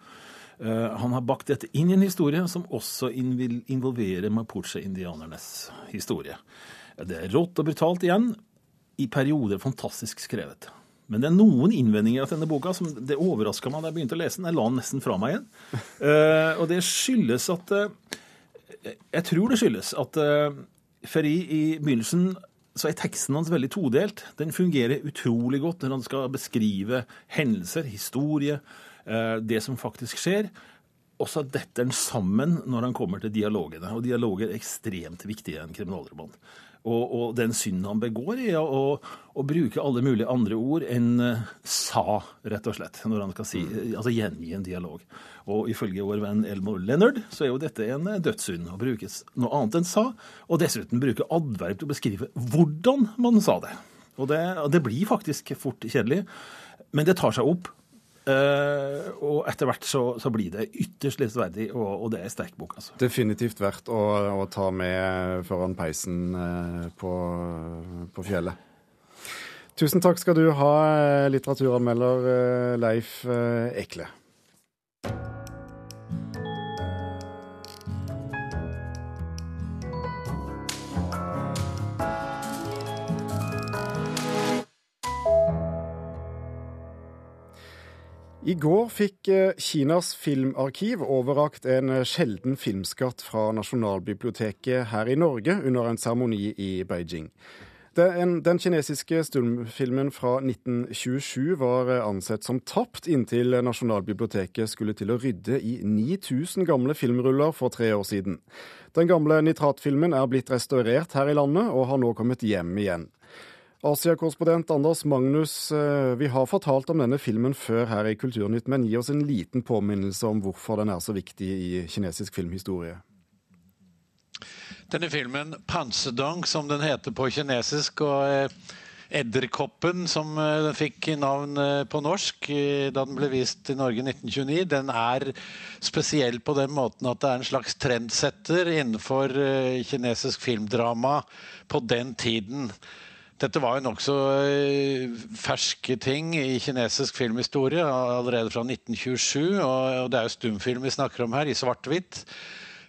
Han har bakt dette inn i en historie som også involverer mapuche-indianernes historie. Det er rått og brutalt igjen, i perioder fantastisk skrevet. Men det er noen innvendinger til denne boka som det overraska meg da jeg begynte å lese den. Jeg la den nesten fra meg igjen. Uh, og det skyldes at uh, Jeg tror det skyldes at uh, Ferri i begynnelsen så er teksten hans veldig todelt. Den fungerer utrolig godt når han skal beskrive hendelser, historie, det som faktisk skjer. Og så detter den sammen når han kommer til dialogene. Og dialoger er ekstremt viktige i en kriminalroman. Og, og, den synden han begår, er å, å, bruke alle mulige andre ord enn uh, sa, rett og slett, når han skal si, mm. altså gjengi en dialog. Og ifølge vår venn Elmore Leonard så er jo dette en uh, dødssynd å bruke noe annet enn sa, og dessuten bruke adverb til å beskrive hvordan man sa det. Og det, det blir faktisk fort kjedelig, men det tar seg opp. Uh, og etter hvert så, så, blir det ytterst lesverdig, og, og, det er sterk bok. altså. Definitivt verdt å, å ta med foran peisen uh, på, på, fjellet. Tusen takk skal du ha, eh, litteraturanmelder Leif Ekle. I går fikk eh, Kinas filmarkiv overrakt en eh, sjelden filmskatt fra Nasjonalbiblioteket her i Norge under en seremoni i Beijing. Den, den, kinesiske stumfilmen fra 1927 var eh, ansett som tapt inntil Nasjonalbiblioteket skulle til å rydde i 9000 gamle filmruller for tre år siden. Den gamle nitratfilmen er blitt restaurert her i landet og har nå kommet hjem igjen. Asia-korrespondent Anders Magnus, eh, vi har fortalt om denne filmen før her i Kulturnytt, men gi oss en liten påminnelse om hvorfor den er så viktig i kinesisk filmhistorie. Denne filmen, 'Pansedong', som den heter på kinesisk, og eh, 'Edderkoppen', som eh, den fikk navn på norsk da den ble vist i Norge i 1929, den er spesiell på den måten at det er en slags trendsetter innenfor kinesisk filmdrama på den tiden. Dette var jo nokså eh, ferske ting i kinesisk filmhistorie, allerede fra 1927. Og det er jo stumfilm vi snakker om her, i svart-hvitt.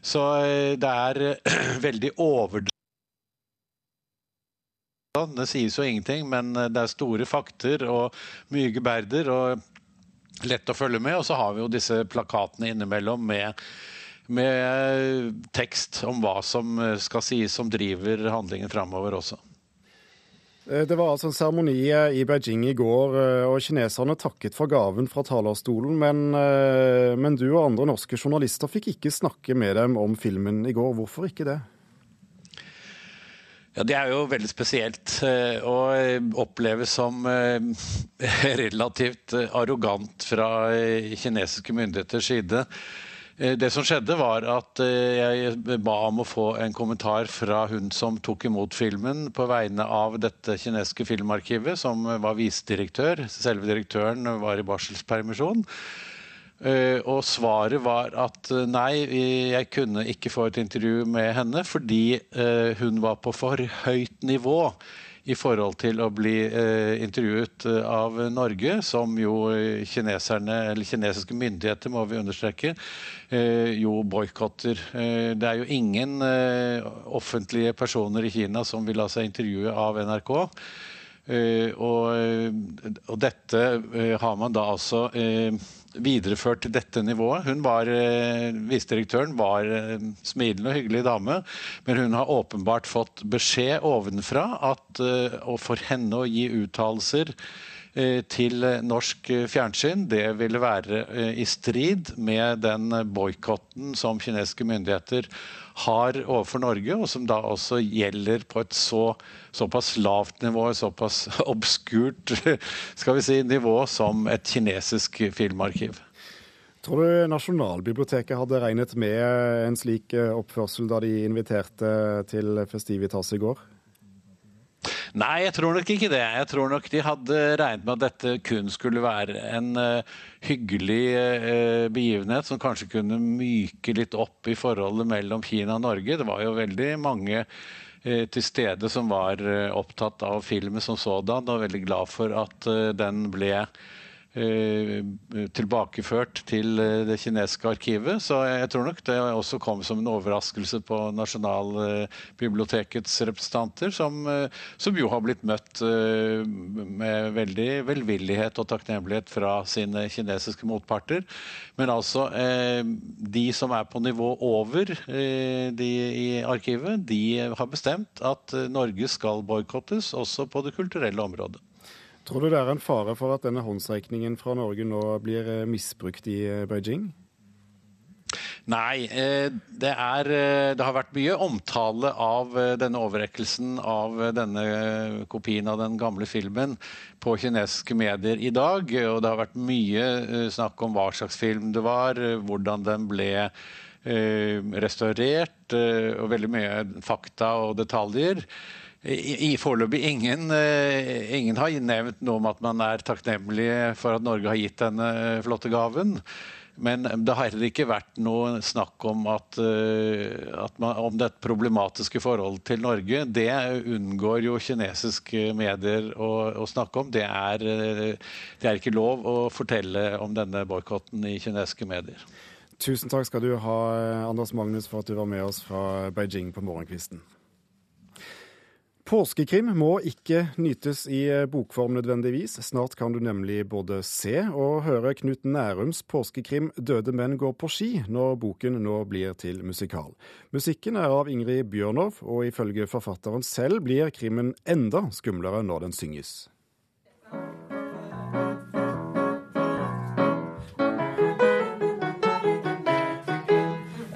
Så eh, det er veldig overdrevet. Det sies jo ingenting, men eh, det er store fakter og mye geberder og lett å følge med. Og så har vi jo disse plakatene innimellom med, med tekst om hva som skal sies som driver handlingen framover også. Eh, det var altså en seremoni eh, i Beijing i går, eh, og kineserne takket for gaven fra talerstolen. Men, men, du og andre norske journalister fikk ikke snakke med dem om filmen i går. Hvorfor ikke det? Ja, Det er jo veldig spesielt å oppleve som relativt arrogant fra kinesiske myndigheters side. Eh, det som skjedde, var at eh, jeg ba om å få en kommentar fra hun som tok imot filmen på vegne av dette kinesiske filmarkivet, som var visedirektør. Selve direktøren var i barselspermisjon. Eh, og svaret var at nei, jeg kunne ikke få et intervju med henne fordi hun var på for høyt nivå i forhold til å bli eh, intervjuet eh, av Norge, som jo kineserne, eller kinesiske myndigheter, må vi understreke, eh, jo boikotter. Eh, det er jo ingen eh, offentlige personer i Kina som vil la seg intervjue av NRK. Eh, og, og, dette har man da altså videreført til dette nivået. Hun var, eh, Visedirektøren var smilende og hyggelig dame, men hun har åpenbart fått beskjed ovenfra at, eh, og for henne å gi uttalelser eh, til norsk fjernsyn, det ville være i strid med den boikotten som kinesiske myndigheter har overfor Norge, og som da også gjelder på et så, såpass lavt nivå, såpass obskurt skal vi si, nivå som et kinesisk filmarkiv. Tror du Nasjonalbiblioteket hadde regnet med en slik oppførsel da de inviterte til Festivitas i går? Nei, jeg tror nok ikke det. Jeg tror nok de hadde regnet med at dette kun skulle være en uh, hyggelig uh, begivenhet som kanskje kunne myke litt opp i forholdet mellom Kina og Norge. Det var jo veldig mange uh, til stede som var opptatt av filmen som sådan, og veldig glad for at den ble tilbakeført til eh, det kinesiske arkivet. Så jeg tror nok det også kom som en overraskelse på Nasjonalbibliotekets representanter, som, eh, som jo har blitt møtt med veldig velvillighet og takknemlighet fra sine kinesiske motparter. Men altså, de som er på nivå over de i arkivet, de har bestemt at Norge skal boikottes også på det kulturelle området. Tror du det er en fare for at denne håndsrekningen fra Norge nå blir eh, misbrukt i eh, Beijing? Nei, eh, det, er, det, har vært mye omtale av denne overrekkelsen av denne kopien av den gamle filmen på kinesiske medier i dag. Og det har vært mye snakk om hva slags film det var, hvordan den ble restaurert, og veldig mye fakta og detaljer i, i foreløpig ingen, eh, ingen, har nevnt noe om at man er takknemlig for at Norge har gitt denne eh, flotte gaven. Men det har heller ikke vært noe snakk om at, eh, at man, om det problematiske forholdet til Norge. Det unngår jo kinesiske medier å, å snakke om. Det er, det er, ikke lov å fortelle om denne boikotten i kinesiske medier. Tusen takk skal du ha, Anders Magnus, for at du var med oss fra Beijing på morgenkvisten. Påskekrim må ikke nytes i eh, bokform nødvendigvis. Snart kan du nemlig både se og høre Knut Nærums påskekrim 'Døde menn går på ski', når boken nå blir til musikal. Musikken er av Ingrid Bjørnov, og ifølge forfatteren selv blir krimmen enda skumlere når den synges.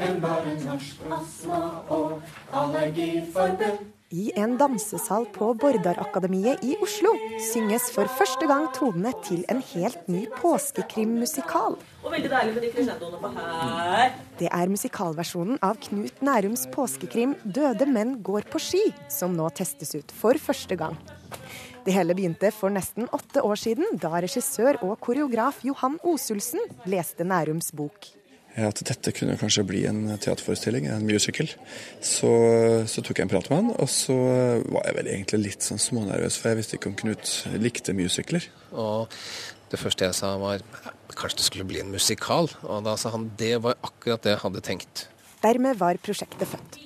En bare norsk astma- og allergiforbund I en dansesal på Bordarakademiet i Oslo synges for første gang tonene til en helt ny påskekrimmusikal. Og veldig deilig med de crescendoene på her. Det er musikalversjonen av Knut Nærums påskekrim 'Døde menn går på ski', som nå testes ut for første gang. Det hele begynte for nesten åtte år siden, da regissør og koreograf Johan Osulsen leste Nærums bok at dette kunne kanskje bli en teaterforestilling, en musical. Så, så, tok jeg en prat med han, og så var jeg vel egentlig litt sånn smånervøs, for jeg visste ikke om Knut likte musicler. Og det første jeg sa var kanskje det skulle bli en musikal, og da sa han det var akkurat det jeg hadde tenkt. Dermed var prosjektet født.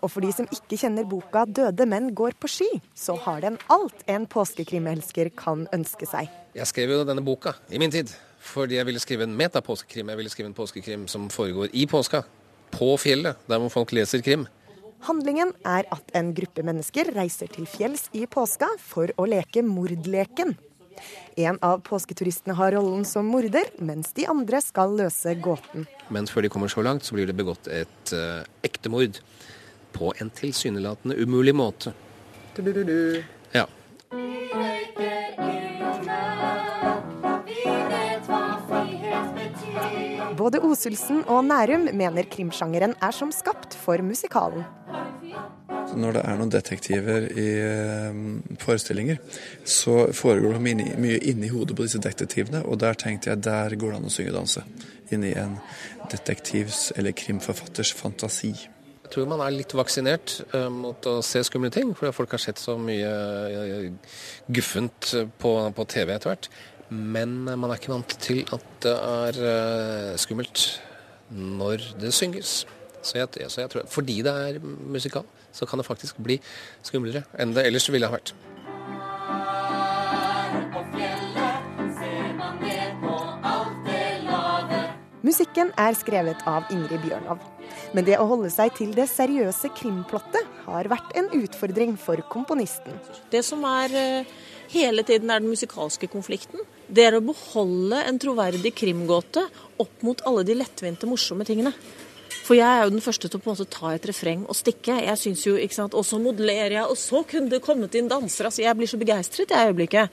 Og for de som ikke kjenner boka 'Døde menn går på ski', så har den alt en påskekrimelsker kan ønske seg. Jeg skrev jo denne boka i min tid. Fordi jeg ville skrive en metapåskekrim. Jeg ville skrive en påskekrim som foregår i påska. På fjellet, der hvor folk leser krim. Handlingen er at en gruppe mennesker reiser til fjells i påska for å leke mordleken. En av påsketuristene har rollen som morder, mens de andre skal løse gåten. Men før de kommer så langt, så blir det begått et uh, ekte mord. På en tilsynelatende umulig måte. Du, du, du, ja. Både Osulsen og Nærum mener krimsjangeren er som skapt for musikalen. Når det er noen detektiver i uh, forestillinger, så foregår det mye, mye inni hodet på disse detektivene, og der tenkte jeg der går det an å synge og danse. Inni en detektivs eller krimforfatters fantasi. Jeg tror man er litt vaksinert uh, mot å se skumle ting, fordi folk har sett så mye uh, guffent på, på TV etter hvert. Men man er ikke vant til at det er uh, skummelt når det synges. Så jeg, så jeg tror, fordi det er musikal, så kan det faktisk bli skumlere enn det ellers ville ha vært. Musikken er skrevet av Ingrid Bjørnov. Men det å holde seg til det seriøse krimplottet har vært en utfordring for komponisten. Det som er uh hele tiden er den musikalske konflikten. Det er å beholde en troverdig krimgåte opp mot alle de lettvinte, morsomme tingene. For jeg er jo den første til å på en måte ta et refreng og stikke. Jeg synes jo, ikke sant, Og så modellerer jeg, og så kunne det kommet inn dansere. Altså, jeg blir så begeistret i øyeblikket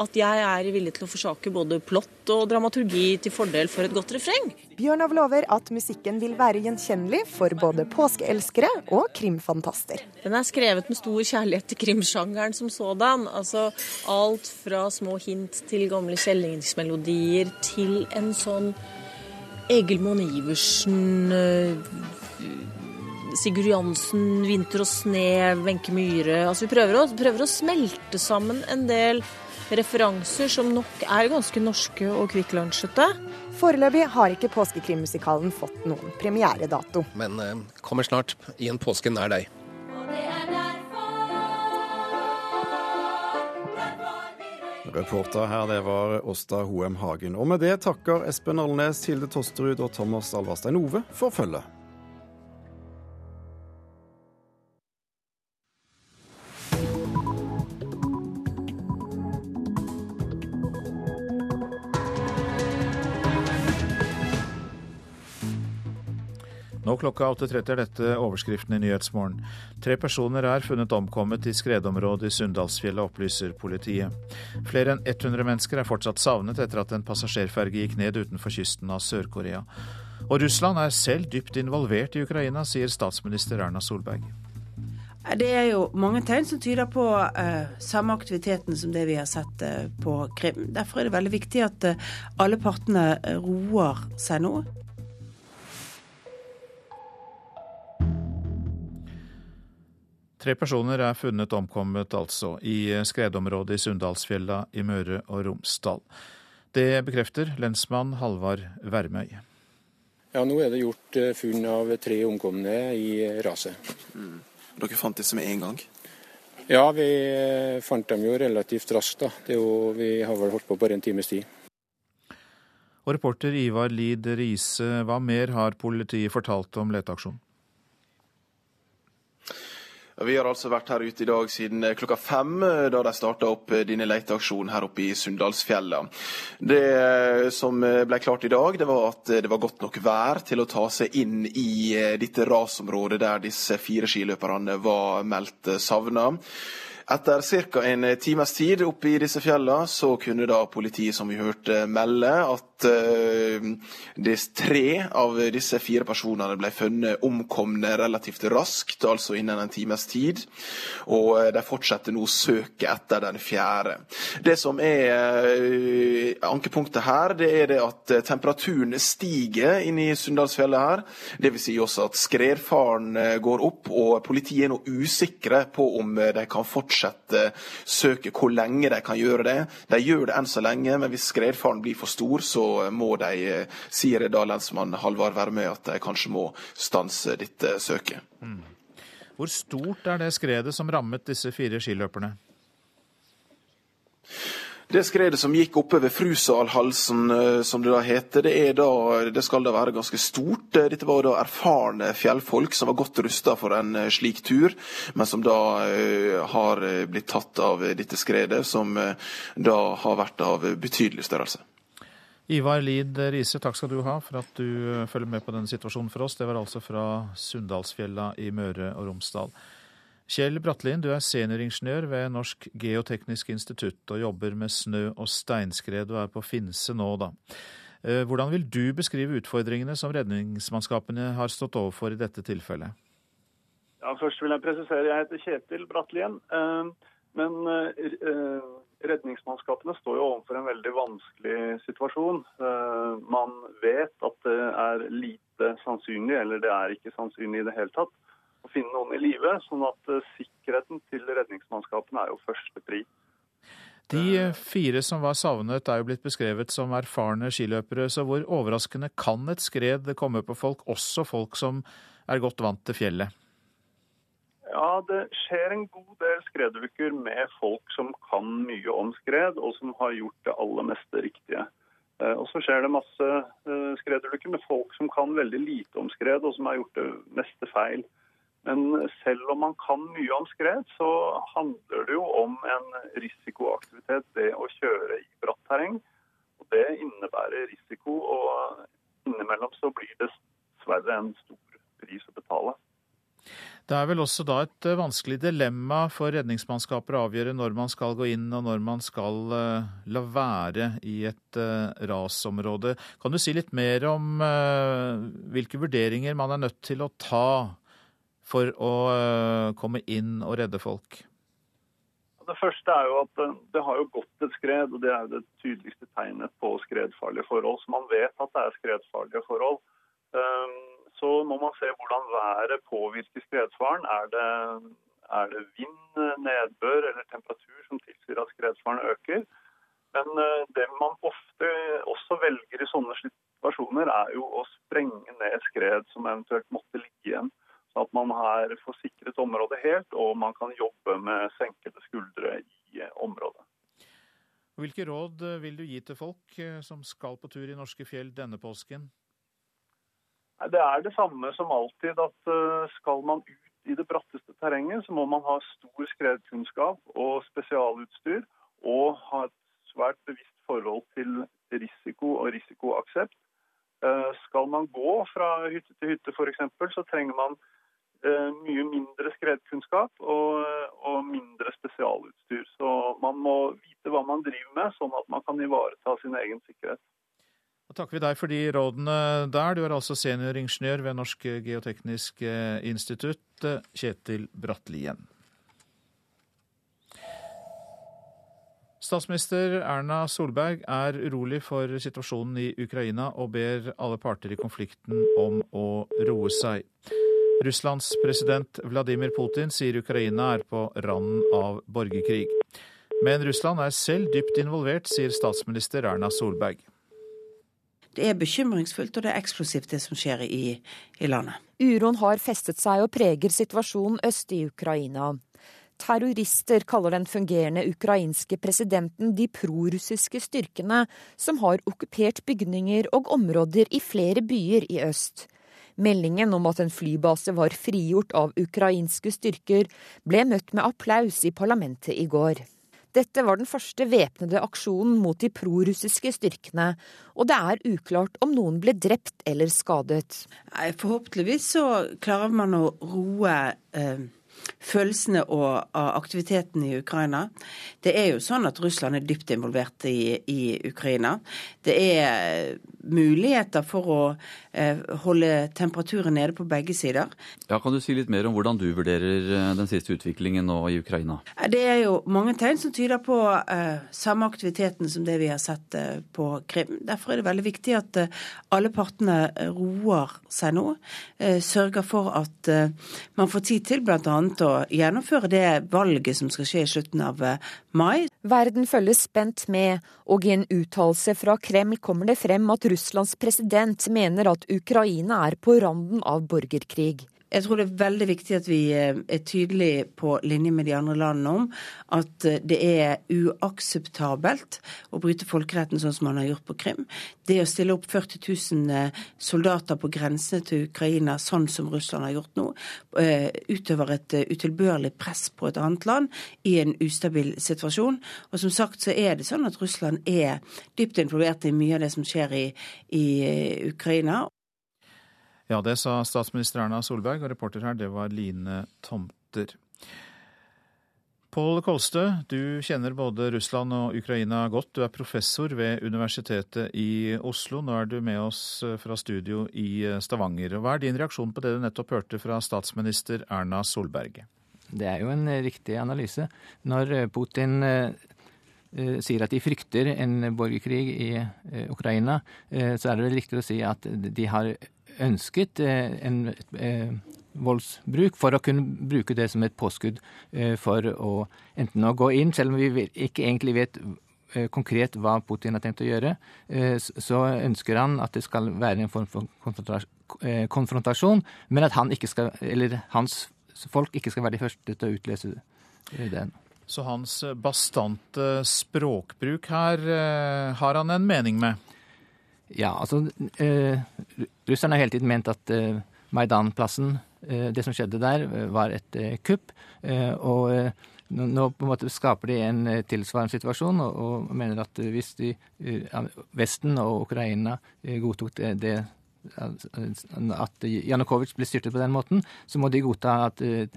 at jeg er villig til å forsake både plott og dramaturgi til fordel for et godt refreng. Bjørnov lover at musikken vil være gjenkjennelig for både påskeelskere og krimfantaster. Den er skrevet med stor kjærlighet til krimsjangeren som sådan. Altså alt fra små hint til gamle kjellingsmelodier til en sånn Egil Monn Iversen eh, Sigurd Jansen, 'Vinter og sne', Wenche Myhre. Altså, vi prøver å, prøver å, smelte sammen en del referanser som nok er ganske norske og kvikklunsjete. Foreløpig har ikke påskekrimmusikalen fått noen premieredato. Men eh, kommer snart i en påske nær deg. Reporter her, det var Åsta Hoem Hagen. Og med det takker Espen Alnes, Hilde Tosterud og Thomas Alvarstein Ove for følget. Nå klokka 8.30 er dette overskriften i Nyhetsmorgen. Tre personer er funnet omkommet i skredområdet i Sunndalsfjellet, opplyser politiet. Flere enn 100 mennesker er fortsatt savnet etter at en passasjerferge gikk ned utenfor kysten av Sør-Korea. Og Russland er selv dypt involvert i Ukraina, sier statsminister Erna Solberg. Det er jo mange tegn som tyder på uh, samme aktiviteten som det vi har sett uh, på Krim. Derfor er det veldig viktig at uh, alle partene roer seg nå. Tre personer er funnet omkommet, altså, i skredområdet i Sunndalsfjella i Møre og Romsdal. Det bekrefter lensmann Halvard Værmøy. Ja, Nå er det gjort eh, funn av tre omkomne i raset. Mm. Dere fant disse med en gang? Ja, vi eh, fant dem jo relativt raskt. da. Jo, vi har vel holdt på bare en times tid. Og reporter Ivar Lid Riise, hva mer har politiet fortalt om leteaksjonen? Vi har altså vært her ute i dag siden eh, klokka fem, eh, da de starta opp eh, denne leteaksjonen her oppe i Sunndalsfjella. Det som ble klart i dag, det var at det var godt nok vær til å ta seg inn i dette rasområdet der disse fire skiløperne var meldt savna. Etter ca. en times tid oppe i disse fjellene, så kunne da politiet, som vi hørte, melde at uh, tre av disse fire personene ble funnet omkomne relativt raskt, altså innen en times tid. Og uh, de fortsetter nå søket etter den fjerde. Det som er uh, ankepunktet her, det er det at temperaturen stiger inne i Sunndalsfjellet her. Dvs. Si også at skredfaren går opp, og politiet er nå usikre på om de kan fortsette søket, hvor lenge de kan gjøre det. De gjør det enn så lenge, men hvis skredfaren blir for stor, så må de, eh, sier da lensmann Halvard Vermøy, at de kanskje må stanse dette søket. Mm. Hvor stort er det skredet som rammet disse fire skiløperne? Det skredet som gikk oppe ved Frusalhalsen, eh, som det da heter, det, da, det, skal da være ganske stort. Eh, dette var da erfarne fjellfolk som var godt rusta for en eh, slik tur, men som da har blitt tatt av dette skredet, som da har vært av betydelig størrelse. Ivar Lid Riise, takk skal du ha for at du følger med på denne situasjonen for oss. Det var altså fra Sunndalsfjella i Møre og Romsdal. Kjell Brattlien, du er senioringeniør ved Norsk geoteknisk institutt og jobber med snø- og steinskred og er på Finse nå, da. Eh, hvordan vil du beskrive utfordringene som redningsmannskapene har stått overfor i dette tilfellet? Ja, først vil jeg presisere jeg heter Kjetil Brattlien. Eh, men eh, redningsmannskapene står jo overfor en veldig vanskelig situasjon. Man vet at det er lite sannsynlig, eller det er ikke sannsynlig i det hele tatt, å finne noen i live. Sånn at uh, sikkerheten til redningsmannskapene er jo første pri. De eh, fire som var savnet er jo blitt beskrevet som erfarne skiløpere, så hvor overraskende kan et skred komme på folk, også folk som er godt vant til fjellet? Ja, det skjer en god del skredulykker med folk som kan mye om skred, og som har gjort det aller meste riktige. Eh, og så skjer det masse skredulykker med folk som kan veldig lite om skred, og som har gjort det meste feil. Men selv om man kan mye om skred, så handler det jo om en risikoaktivitet, det å kjøre i bratt terreng. Og det innebærer risiko, og innimellom så blir det dessverre en stor. Det er vel også da et eh, vanskelig dilemma for redningsmannskaper å avgjøre når man skal gå inn og når man skal uh, la være i et uh, rasområde. Kan du si litt mer om hvilke vurderinger man er nødt til å ta for å eh, komme inn og redde folk? Det første er jo at det har jo gått et skred, og det er det tydeligste tegnet på skredfarlige forhold. Så man vet at det er skredfarlige forhold. Ehm, så må man se hvordan været påvirker skredfaren. Er det, er det vind, nedbør eller temperatur som tilsier at skredfaren øker? Men eh, det man ofte også velger i sånne situasjoner, er jo å sprenge ned skred som eventuelt måtte ligge igjen. Så at man her får sikret området helt, og man kan jobbe med senkede skuldre i eh, området. Hvilke råd vil du gi til folk eh, som skal på tur i norske fjell denne påsken? Det er det samme som alltid, at skal man ut i det bratteste terrenget, så må man ha stor skredkunnskap og spesialutstyr, og ha et svært bevisst forhold til risiko og risikoaksept. Skal man gå fra hytte til hytte f.eks., så trenger man Eh, mye mindre skredkunnskap og, og, mindre spesialutstyr. Så man må vite hva man driver med, sånn at man kan ivareta sin egen sikkerhet. Da takker vi deg for de rådene der. Du er altså senioringeniør ved Norsk geoteknisk eh, institutt, Kjetil Brattlien. Statsminister Erna Solberg er urolig for situasjonen i Ukraina og ber alle parter i konflikten om å roe seg. Russlands president Vladimir Putin sier Ukraina er på randen av borgerkrig. Men Russland er selv dypt involvert, sier statsminister Erna Solberg. Det er bekymringsfullt og det er eksplosivt det som skjer i, i landet. Uroen har festet seg og preger situasjonen øst i Ukraina. Terrorister kaller den fungerende ukrainske presidenten de prorussiske styrkene som har okkupert bygninger og områder i flere byer i øst. Meldingen om at en flybase var frigjort av ukrainske styrker, ble møtt med applaus i parlamentet i går. Dette var den første væpnede aksjonen mot de prorussiske styrkene, og det er uklart om noen ble drept eller skadet. Forhåpentligvis så klarer man å roe eh følelsene og aktiviteten i Ukraina. Det er jo sånn at Russland er dypt involvert i, i Ukraina. Det er muligheter for å eh, holde temperaturen nede på begge sider. Ja, Kan du si litt mer om hvordan du vurderer eh, den siste utviklingen nå i Ukraina? Det er jo mange tegn som tyder på eh, samme aktiviteten som det vi har sett eh, på Krim. Derfor er det veldig viktig at eh, alle partene eh, roer seg nå. sørger for at man får tid til bl.a å gjennomføre det valget som skal skje i slutten av eh, mai. Verden følges spent med, og i en uttalelse fra Kreml kommer det frem at Russlands president mener at Ukraina er på randen av borgerkrig. Jeg tror det er veldig viktig at vi eh, er tydelige på linje med de andre landene om at eh, det er uakseptabelt å bryte folkeretten sånn som man har gjort på Krim. Det å stille opp 40 000 eh, soldater på grensene til Ukraina sånn som Russland har gjort nå, utøver et utilbørlig press på et annet land i en ustabil situasjon. Og som sagt så er det sånn at Russland er dypt involvert i mye av det som skjer i, i Ukraina. Ja, det sa statsminister Erna Solberg, og reporter her, det var Line Tomter. Pål Kolstø, du kjenner både Russland og Ukraina godt. Du er professor ved Universitetet i Oslo. Nå er du med oss eh, fra studio i eh, Stavanger. Hva er din reaksjon på det du nettopp hørte fra statsminister Erna Solberg? Det er jo en eh, riktig analyse. Når Putin sier at de frykter en borgerkrig i Ukraina, så er det vel riktig å si at de har ønsket eh, en eh, voldsbruk for å kunne bruke det som et påskudd eh, for å enten å gå inn, selv om vi ikke egentlig vet konkret hva Putin har tenkt å gjøre, så ønsker han at det skal være en form for konfrontasjon, men at han skal, hans folk ikke skal være de første til å utløse den. Så hans bastante språkbruk her har han en mening med? Ja, altså eh, Russerne har hele tiden ment at eh, Maidan-plassen, eh, det som skjedde der, eh, var et eh, kupp. Eh, og nå på en måte skaper de en tilsvarende situasjon og, og mener at hvis de, Vesten og Ukraina godtok det, det at Janukovitsj blir styrtet på den måten, så må de godta at eh,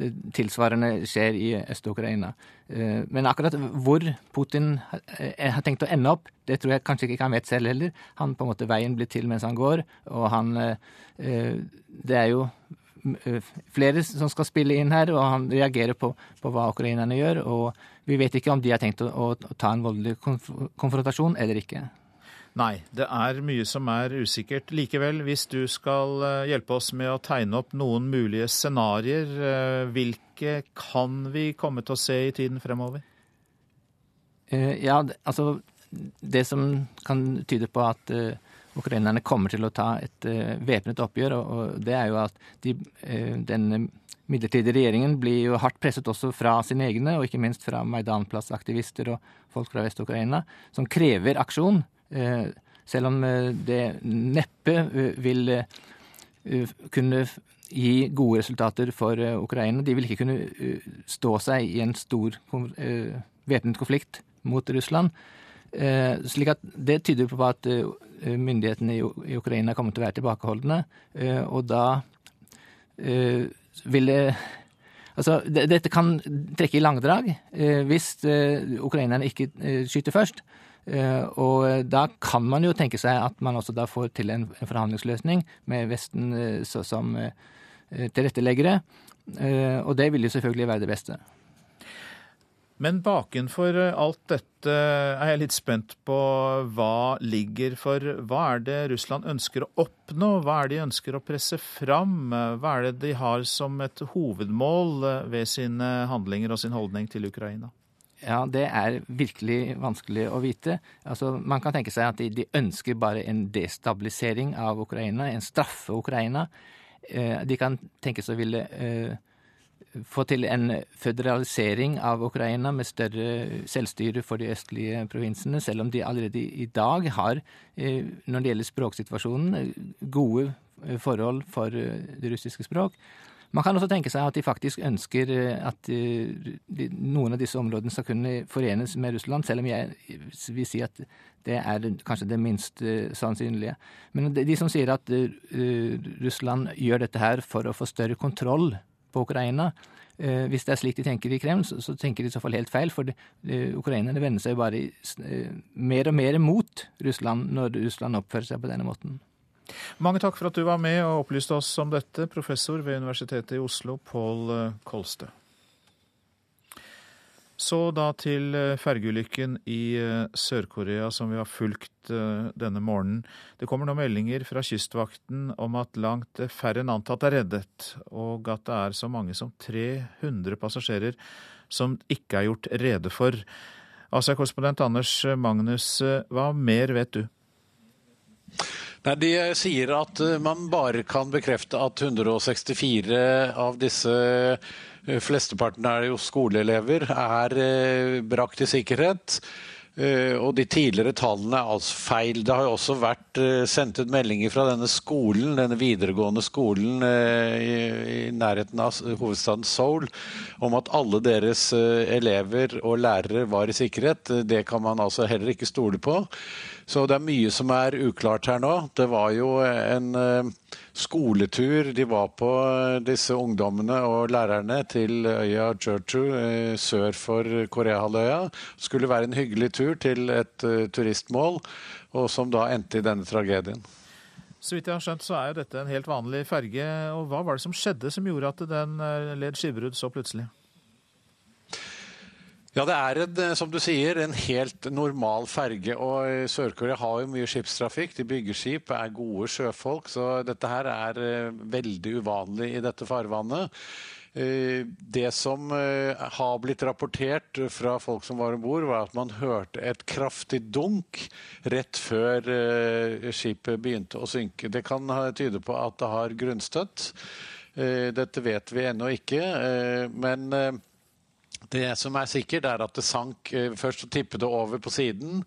det tilsvarende skjer i Øst-Ukraina. Eh, men akkurat hvor Putin eh, har tenkt å ende opp, det tror jeg kanskje ikke han vet selv heller. Han på en måte Veien blir til mens han går, og han Det er jo flere som skal spille inn her, og han reagerer på, på hva ukrainerne gjør. Og vi vet ikke om de har tenkt å, å ta en voldelig konfrontasjon eller ikke. Nei, det er mye som er usikkert. Likevel, hvis du skal eh, hjelpe oss med å tegne opp noen mulige scenarioer, eh, hvilke kan vi komme til å se i tiden fremover? Eh, ja, altså Det som kan tyde på at ukrainerne kommer til å ta et væpnet oppgjør, og det er jo at de, den midlertidige regjeringen blir jo hardt presset også fra sine egne, og ikke minst fra Maidanplass-aktivister og folk fra Vest-Ukraina, som krever aksjon. Eh, selv om eh, det neppe eh, vil kunne gi gode resultater for Ukraina. De vil ikke kunne stå seg i en stor væpnet konflikt mot Russland. Slik at det tyder på at myndighetene i Ukraina kommer til å være tilbakeholdne. Og da vil det Altså, dette kan trekke i langdrag hvis ukrainerne ikke skyter først. Eh, og da kan man jo tenke seg at man også da får til en forhandlingsløsning med Vesten eh, som eh, tilretteleggere. Og det vil jo selvfølgelig være det beste. Men bakenfor alt dette er jeg litt spent på hva ligger for Hva er det Russland ønsker å oppnå? Hva er det de ønsker å presse fram? Hva er det de har som et hovedmål ved sine handlinger og sin holdning til Ukraina? Ja, det er virkelig vanskelig å vite. Altså, man kan tenke seg at de, de ønsker bare en destabilisering av Ukraina, en straffe Ukraina. Eh, de kan tenke seg å ville eh, få til en føderalisering av Ukraina med større selvstyre for de østlige provinsene, selv om de allerede i dag har, eh, når det gjelder språksituasjonen, gode forhold for det russiske språk. Man kan også tenke seg at de faktisk ønsker at noen av disse områdene skal kunne forenes med Russland, selv om jeg vil si at det er kanskje det minst sannsynlige. Men de som sier at Russland gjør dette her for å få større kontroll på Ukraina, Eh, hvis det er slik de tenker i Kreml, så, tenker de i så fall helt feil. For eh, ukrainerne vender seg jo bare eh, mer og mer mot Russland når Russland oppfører seg på denne måten. Mange takk for at du var med og opplyste oss om dette, professor ved Universitetet i Oslo, Pål Kolstø. Så da til eh, fergeulykken i eh, Sør-Korea som vi har fulgt eh, denne morgenen. Det kommer nå meldinger fra Kystvakten om at langt færre enn antatt er reddet, og at det er så mange som 300 passasjerer som ikke er gjort rede for. Asia-korrespondent Anders Magnus, hva mer vet du? Nei, De sier at man bare kan bekrefte at 164 av disse Eh, flesteparten er jo skoleelever, er eh, brakt i sikkerhet. Eh, og de tidligere tallene er altså feil. Det har jo også vært sendt ut meldinger fra denne skolen, denne videregående skolen i, nærheten av hovedstaden Seoul, om at alle deres elever og lærere var i sikkerhet. Det kan man altså heller ikke stole på. Så det er mye som er uklart her nå. Det var jo en skoletur de var på, disse ungdommene og lærerne, til øya Jeju eh, sør for Koreahalvøya. Skulle være en hyggelig tur til et turistmål, og som da endte i denne tragedien. Så vidt jeg har skjønt, så er jo dette en helt vanlig ferge. Og hva var det som skjedde som gjorde at den eh, led skipbrudd så plutselig? Ja, det er en, eh, som du sier, en helt normal ferge. og Sør-Korea har jo mye skipstrafikk. De bygger skip, er gode sjøfolk. Så dette her er eh, veldig uvanlig i dette farvannet. Eh, det som har blitt rapportert fra folk som var om bord, var at man hørte et kraftig dunk rett før skipet begynte å synke. Det kan tyde på at det har grunnstøtt. Dette vet vi ennå ikke. men det som er sikkert, er at det sank eh, Først tippet det over på siden.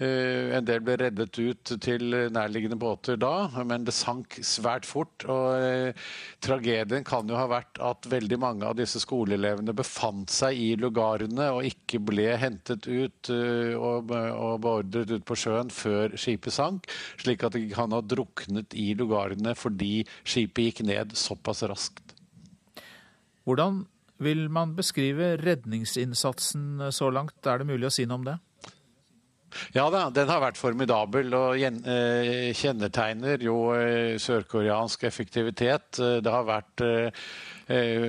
Eh, en del ble reddet ut til nærliggende båter da, men det sank svært fort. og eh, Tragedien kan jo ha vært at veldig mange av disse skoleelevene befant seg i lugarene og ikke ble hentet ut og, og beordret ut på sjøen før skipet sank, slik at de kan ha druknet i lugarene fordi skipet gikk ned såpass raskt. Hvordan vil man beskrive redningsinnsatsen så langt? Er det mulig å si noe om det? Ja den har vært formidabel og eh, kjennetegner jo eh, sørkoreansk effektivitet. Eh, det har vært Eh,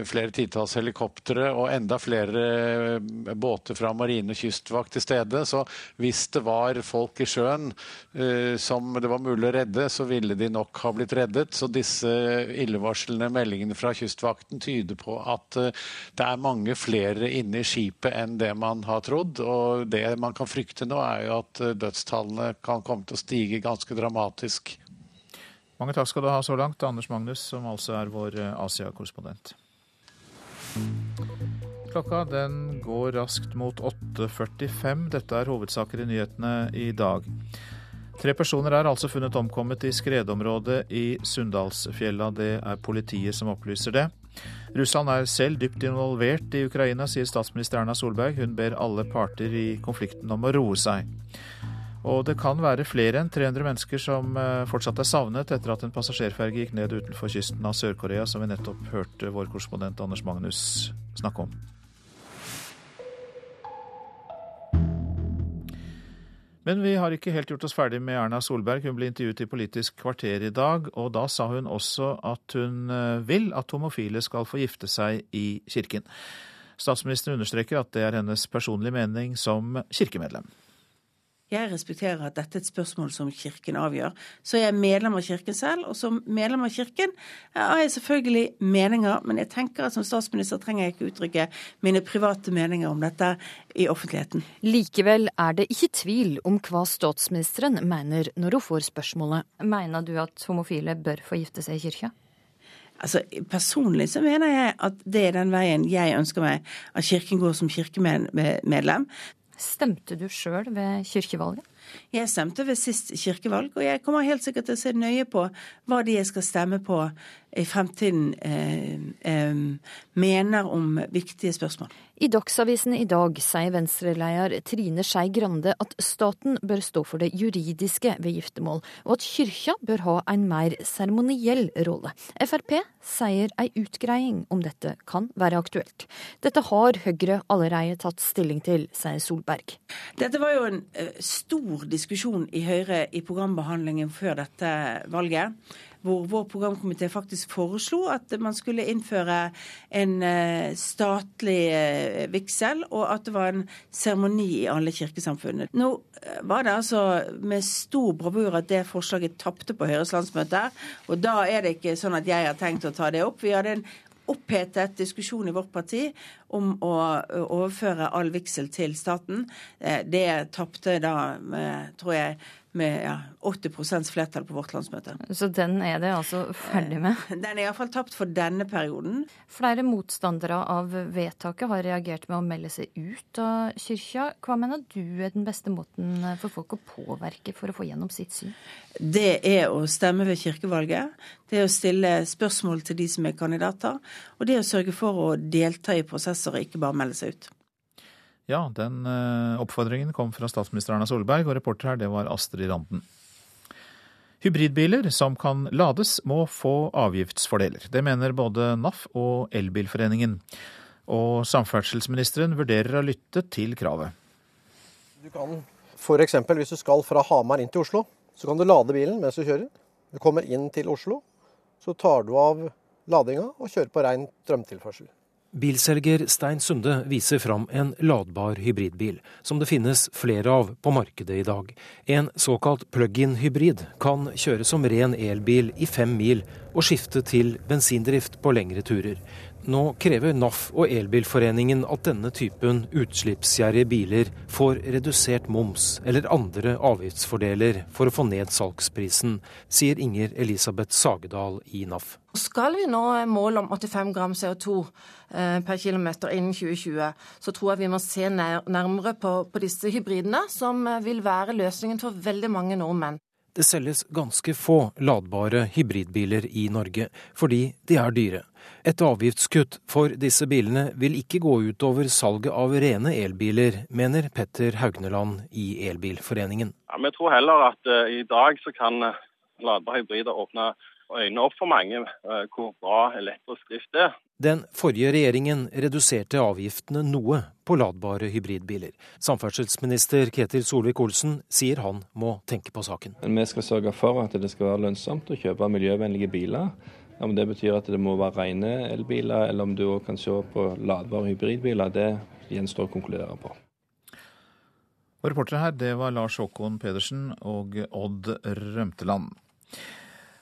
flere titalls helikoptre og enda flere eh, båter fra marine og kystvakt til stede. Så hvis det var folk i sjøen eh, som det var mulig å redde, så ville de nok ha blitt reddet. Så disse illevarslende meldingene fra Kystvakten tyder på at det er mange flere inne i skipet enn det man har trodd. Og det man kan frykte nå, er jo at dødstallene kan komme til å stige ganske dramatisk. Mange takk skal du ha så langt, Anders Magnus, som altså er vår eh, Asia-korrespondent. Klokka den går raskt mot 8.45. Dette er hovedsaker i nyhetene i dag. Tre personer er altså funnet omkommet i skredområdet i Sunndalsfjella. Det er politiet som opplyser det. Russland er selv dypt involvert i Ukraina, sier statsminister Erna Solberg. Hun ber alle parter i konflikten om å roe seg. Og det kan være flere enn 300 mennesker som eh, fortsatt er savnet etter at en passasjerferge gikk ned utenfor kysten av Sør-Korea, som vi nettopp hørte vår korrespondent Anders Magnus snakke om. Men vi har ikke helt gjort oss ferdig med Erna Solberg. Hun ble intervjuet i Politisk kvarter i dag, og da sa hun også at hun eh, vil at homofile skal få gifte seg i kirken. Statsministeren understreker at det er hennes personlige mening som kirkemedlem. Jeg respekterer at dette er et spørsmål som Kirken avgjør. Så jeg er medlem av Kirken selv, og som medlem av Kirken har jeg selvfølgelig meninger, men jeg tenker at som statsminister trenger jeg ikke uttrykke mine private meninger om dette i offentligheten. Likevel er det ikke tvil om hva statsministeren mener når hun får spørsmålet. Mener du at homofile bør få gifte seg i kirka? Altså, Personlig så mener jeg at det er den veien jeg ønsker meg at Kirken går som kirkemedlem. Stemte du sjøl ved kirkevalget? Jeg stemte ved sist kirkevalg, og jeg kommer helt sikkert til å se nøye på hva de jeg skal stemme på i fremtiden eh, eh, mener om viktige spørsmål. I Dagsavisen i dag sier Venstre-leder Trine Skei Grande at staten bør stå for det juridiske ved giftermål, og at kyrkja bør ha en mer seremoniell rolle. Frp sier ei utgreiing om dette kan være aktuelt. Dette har Høyre allerede tatt stilling til, sier Solberg. Dette var jo en uh, stor diskusjon i Høyre i programbehandlingen før dette valget hvor vår programkomité faktisk foreslo at man skulle innføre en eh, statlig eh, vigsel, og at det var en seremoni i alle kirkesamfunnet. Nå eh, var det altså med stor bravur at det forslaget tapte på Høyres landsmøte, og da er det ikke sånn at jeg har tenkt å ta det opp. Vi hadde en opphetet diskusjon i vårt parti om å overføre all vigsel til staten. Det tapte da, tror jeg, med ja, 80 flertall på vårt landsmøte. Så den er det altså ferdig med? Den er iallfall tapt for denne perioden. Flere motstandere av vedtaket har reagert med å melde seg ut av kyrkja. Hva mener du er den beste måten for folk å påvirke for å få gjennom sitt syn? Det er å stemme ved kirkevalget. Det er å stille spørsmål til de som er kandidater. Og det er å sørge for å delta i prosesser og ikke bare melde seg ut. Ja, den eh, oppfordringen kom fra statsminister Erna Solberg, og reporter her det var Astrid Randen. Hybridbiler som kan lades, må få avgiftsfordeler. Det mener både NAF og Elbilforeningen. Og samferdselsministeren vurderer å lytte til kravet. Du kan f.eks. hvis du skal fra Hamar inn til Oslo, så kan du lade bilen mens du kjører. Du kommer inn til Oslo, så tar du av ladinga og kjører på rein strømtilførsel. Bilselger Stein Sunde viser fram en ladbar hybridbil, som det finnes flere av på markedet i dag. En såkalt plug-in hybrid kan kjøre som ren elbil i fem mil og skifte til bensindrift på lengre turer. Nå krever NAF og Elbilforeningen at denne typen utslippsgjerrige biler får redusert moms eller andre avgiftsfordeler for å få ned salgsprisen, sier Inger Elisabeth Sagedal i NAF. Skal vi nå målet om 85 gram CO2 eh, per km innen 2020, så tror jeg vi må se nærmere på, på disse hybridene, som eh, vil være løsningen for veldig mange nordmenn. Det selges ganske få ladbare hybridbiler i Norge, fordi de er dyre. Et avgiftskutt for disse bilene vil ikke gå ut over salget av rene elbiler, mener Petter Haugneland i Elbilforeningen. Ja, vi tror heller at uh, i dag så kan ladbare hybrider åpne øynene opp for mange uh, hvor bra elektrisk drift er. Den forrige regjeringen reduserte avgiftene noe på ladbare hybridbiler. Samferdselsminister Ketil Solvik-Olsen sier han må tenke på saken. Vi skal sørge for at det skal være lønnsomt å kjøpe miljøvennlige biler. Om det betyr at det må være rene elbiler, eller om du òg kan se på ladbare hybridbiler, det gjenstår å konkludere på. Reportere her, det var Lars Håkon Pedersen og Odd Rømteland.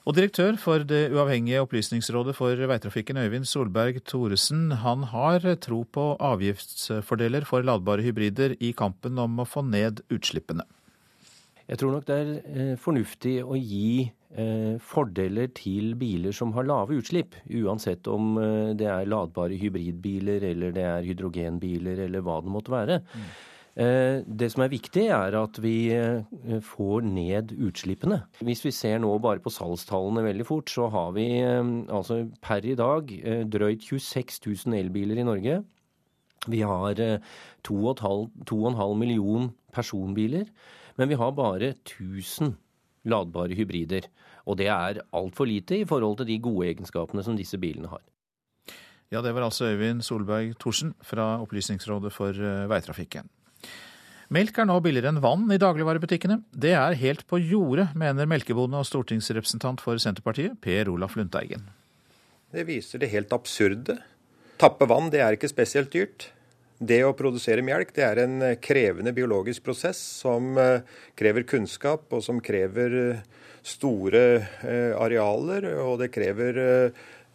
Og direktør for det uavhengige opplysningsrådet for veitrafikken, Øyvind Solberg Thoresen, han har tro på avgiftsfordeler for ladbare hybrider i kampen om å få ned utslippene. Jeg tror nok det er eh, fornuftig å gi eh, fordeler til biler som har lave utslipp, uansett om eh, det er ladbare hybridbiler eller det er hydrogenbiler eller hva det måtte være. Mm. Eh, det som er viktig, er at vi eh, får ned utslippene. Hvis vi ser nå bare på salgstallene veldig fort, så har vi eh, altså per i dag drøyt 26 000 elbiler i Norge. Vi har 2,5 million personbiler, men vi har bare 1000 ladbare hybrider. Og det er altfor lite i forhold til de gode egenskapene som disse bilene har. Ja, det var altså Øyvind Solberg Thorsen fra Opplysningsrådet for veitrafikken. Melk er nå billigere enn vann i dagligvarebutikkene. Det er helt på jordet, mener melkebonde og stortingsrepresentant for Senterpartiet, Per Olaf Lundteigen. Det viser det helt absurde. Tappe vann, det er ikke spesielt dyrt. Det å produsere melk det er en krevende biologisk prosess som eh, krever kunnskap, og som krever eh, store eh, arealer, og det krever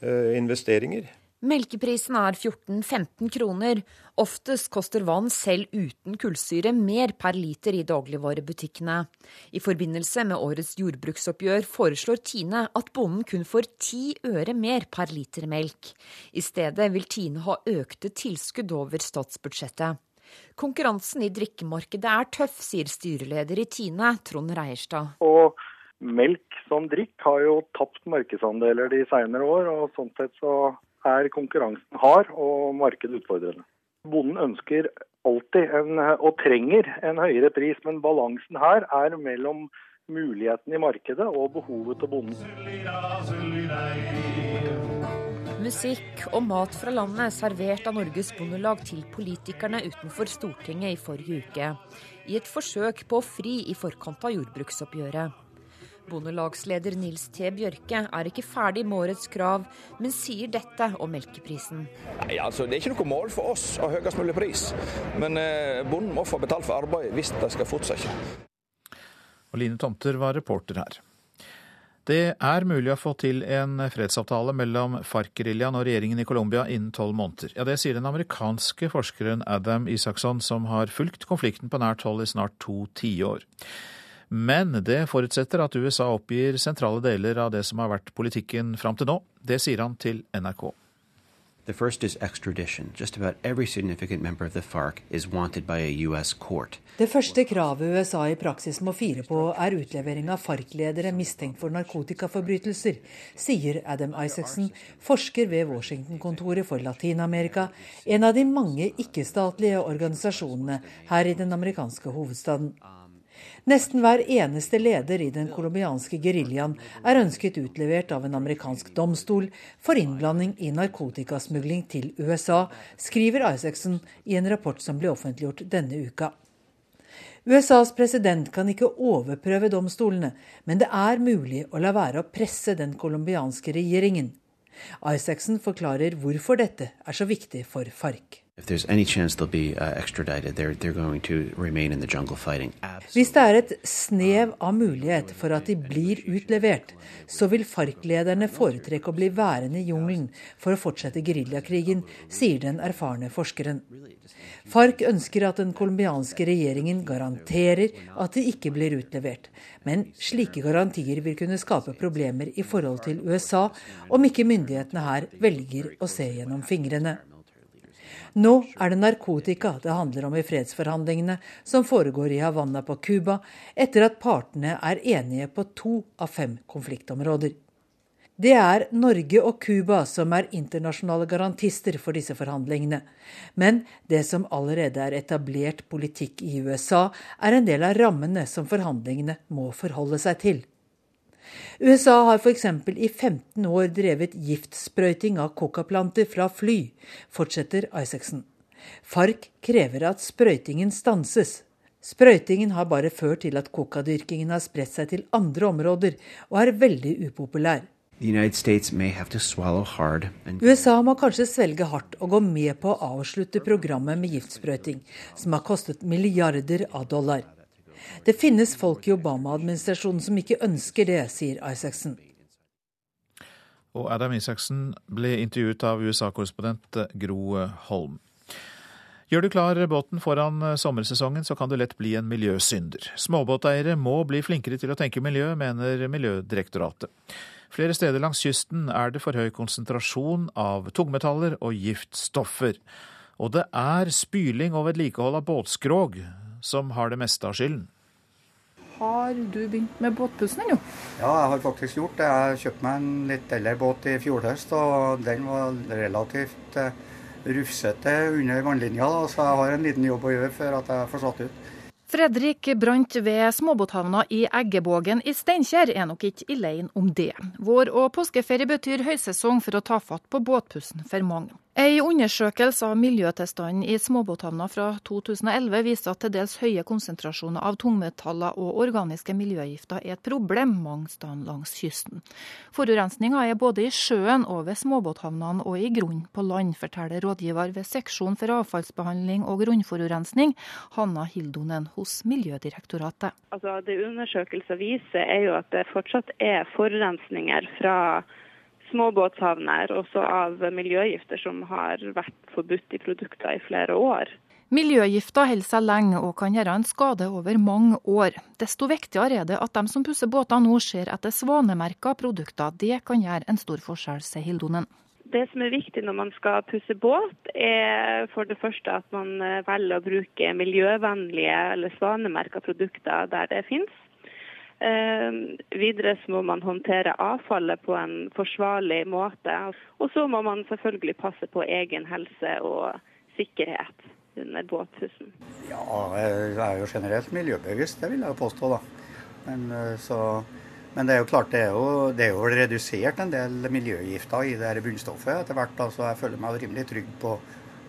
investeringer. Melkeprisen er 14-15 kroner. Oftest koster vann selv uten kullsyre mer per liter i dagligvarebutikkene. I forbindelse med årets jordbruksoppgjør foreslår Tine at bonden kun får ti øre mer per liter melk. I stedet vil Tine ha økte tilskudd over statsbudsjettet. Konkurransen i drikkemarkedet er tøff, sier styreleder i Tine, Trond Reierstad. Og melk som drikk har jo tapt markedsandeler de senere år, og sånn sett så er konkurransen hard og markedet utfordrende. Bonden ønsker alltid en, og trenger en høyere pris, men balansen her er mellom muligheten i markedet og behovet til bonden. Musikk og mat fra landet servert av Norges Bondelag til politikerne utenfor Stortinget i forrige uke, i et forsøk på å fri i forkant av jordbruksoppgjøret. Bondelagsleder Nils T. Bjørke er ikke ferdig med årets krav, men sier dette om melkeprisen. Nei, altså Det er ikke noe mål for oss å ha høyest mulig pris, men eh, bonden må få betalt for arbeid hvis det skal fortsette. Og Line Tomter var reporter her. Det er mulig å få til en fredsavtale mellom FARC-geriljaen og regjeringen i Colombia innen tolv måneder. Ja, Det sier den amerikanske forskeren Adam Isaksson, som har fulgt konflikten på nært hold i snart to tiår. Men det forutsetter at USA oppgir sentrale deler av det som har vært politikken fram til nå. Det sier han til NRK. The first is extradition. Just about every significant member of the FARC is wanted by a US court. Det første kravet USA i praksis må fire på, er utlevering av FARC-ledere mistenkt for narkotikaforbrytelser, sier Adam Isaacson, forsker ved Washington-kontoret for Latin-Amerika, en av de mange ikke-statlige organisasjonene her i den amerikanske hovedstaden. Nesten hver eneste leder i den colombianske geriljaen er ønsket utlevert av en amerikansk domstol for innblanding i narkotikasmugling til USA, skriver Isaacson i en rapport som ble offentliggjort denne uka. USAs president kan ikke overprøve domstolene, men det er mulig å la være å presse den colombianske regjeringen. Isaacson forklarer hvorfor dette er så viktig for FARC. Hvis det er et snev av mulighet for at de blir utlevert, så vil FARC-lederne foretrekke å bli værende i jungelen for å fortsette geriljakrigen, sier den erfarne forskeren. FARC ønsker at den colombianske regjeringen garanterer at de ikke blir utlevert. Men slike garantier vil kunne skape problemer i forhold til USA om ikke myndighetene her velger å se gjennom fingrene. Nå er det narkotika det handler om i fredsforhandlingene som foregår i Havanna på Cuba, etter at partene er enige på to av fem konfliktområder. Det er Norge og Cuba som er internasjonale garantister for disse forhandlingene. Men det som allerede er etablert politikk i USA, er en del av rammene som forhandlingene må forholde seg til. USA har f.eks. i 15 år drevet giftsprøyting av kokaplanter fra fly, fortsetter Isaacson. FARC krever at sprøytingen stanses. Sprøytingen har bare ført til at kokadyrkingen har spredt seg til andre områder, og er veldig upopulær. USA må kanskje svelge hardt og gå med på å avslutte programmet med giftsprøyting, som har kostet milliarder av dollar. Det finnes folk i Obama-administrasjonen som ikke ønsker det, sier Isaacsen. Og Adam Isaksen ble intervjuet av USA-korrespondent Gro Holm. Gjør du klar båten foran sommersesongen, så kan du lett bli en miljøsynder. Småbåteiere må bli flinkere til å tenke miljø, mener Miljødirektoratet. Flere steder langs kysten er det for høy konsentrasjon av tungmetaller og giftstoffer. Og det er spyling og vedlikehold av båtskrog som har det meste av skylden. Har du begynt med båtpussen ennå? Ja, jeg har faktisk gjort det. Jeg kjøpte meg en litt eldre båt i fjor høst, og den var relativt eh, rufsete under vannlinja, så jeg har en liten jobb å gjøre før at jeg får satt ut. Fredrik brant ved småbåthavna i Eggebågen i Steinkjer er nok ikke alene om det. Vår- og påskeferie betyr høysesong for å ta fatt på båtpussen for mange. Ei undersøkelse av miljøtilstanden i småbåthavna fra 2011 viser at til dels høye konsentrasjoner av tungmetaller og organiske miljøgifter er et problem mange steder langs kysten. Forurensninga er både i sjøen og ved småbåthavnene og i grunn på land, forteller rådgiver ved seksjon for avfallsbehandling og grunnforurensning, Hanna Hildonen hos Miljødirektoratet. Altså, det undersøkelser viser er jo at det fortsatt er forurensninger fra småbåthavner, også av miljøgifter som har vært forbudt i produkter i flere år. Miljøgifter holder seg lenge og kan gjøre en skade over mange år. Desto viktigere er det at de som pusser båter nå ser etter svanemerka produkter. Det kan gjøre en stor forskjell, sier Hildonen. Det som er viktig når man skal pusse båt, er for det første at man velger å bruke miljøvennlige eller svanemerka produkter der det finnes. Eh, videre så må man håndtere avfallet på en forsvarlig måte. Og så må man selvfølgelig passe på egen helse og sikkerhet under båtpussen. Ja, jeg er jo generelt miljøbevisst, det vil jeg jo påstå, da. Men eh, så men det er jo klart, det er jo, det er jo redusert en del miljøgifter i det her bunnstoffet etter hvert. Altså, jeg føler meg rimelig trygg på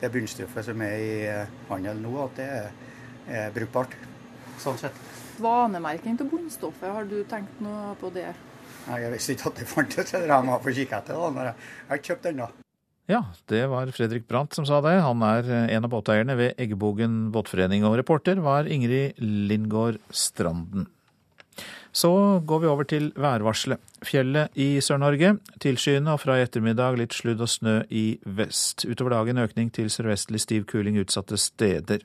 det bunnstoffet som er i handel nå, at det er, er brukbart. Sånn sett. Vanemerking til bunnstoffet, har du tenkt noe på det? Nei, Jeg visste ikke at det fantes, jeg må få kikke etter det. når Jeg jeg har ikke kjøpt ennå. Ja, det var Fredrik Brandt som sa det. Han er eh, en av båteierne ved Eggebogen båtforening, og reporter var Ingrid Lindgård Stranden. Så går vi over til værvarselet. Fjellet i Sør-Norge tilskyende og fra i ettermiddag litt sludd og snø i vest. Utover dagen økning til sørvestlig stiv kuling utsatte steder.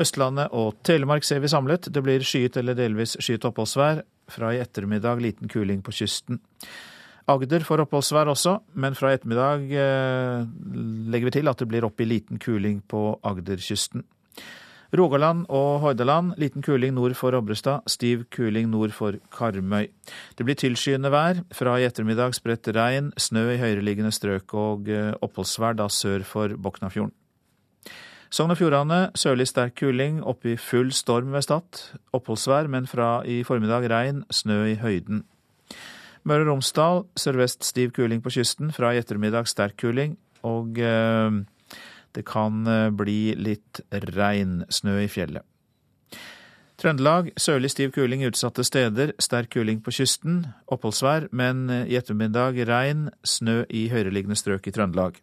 Østlandet og Telemark ser vi samlet. Det blir skyet eller delvis skyet oppholdsvær. Fra i ettermiddag liten kuling på kysten. Agder får oppholdsvær også, men fra i ettermiddag eh, legger vi til at det blir opp i liten kuling på Agderkysten. Rogaland og Hordaland liten kuling nord for Obrestad, stiv kuling nord for Karmøy. Det blir tilskyende vær. Fra i ettermiddag spredt regn, snø i høyereliggende strøk og eh, oppholdsvær da sør for Boknafjorden. Sogn og Fjordane sørlig sterk kuling, opp i full storm ved Stad. Oppholdsvær, men fra i formiddag regn, snø i høyden. Møre og Romsdal sørvest stiv kuling på kysten, fra i ettermiddag sterk kuling. Og eh, det kan eh, bli litt regn, snø i fjellet. Trøndelag sørlig stiv kuling utsatte steder, sterk kuling på kysten. Oppholdsvær, men eh, i ettermiddag regn, snø i høyereliggende strøk i Trøndelag.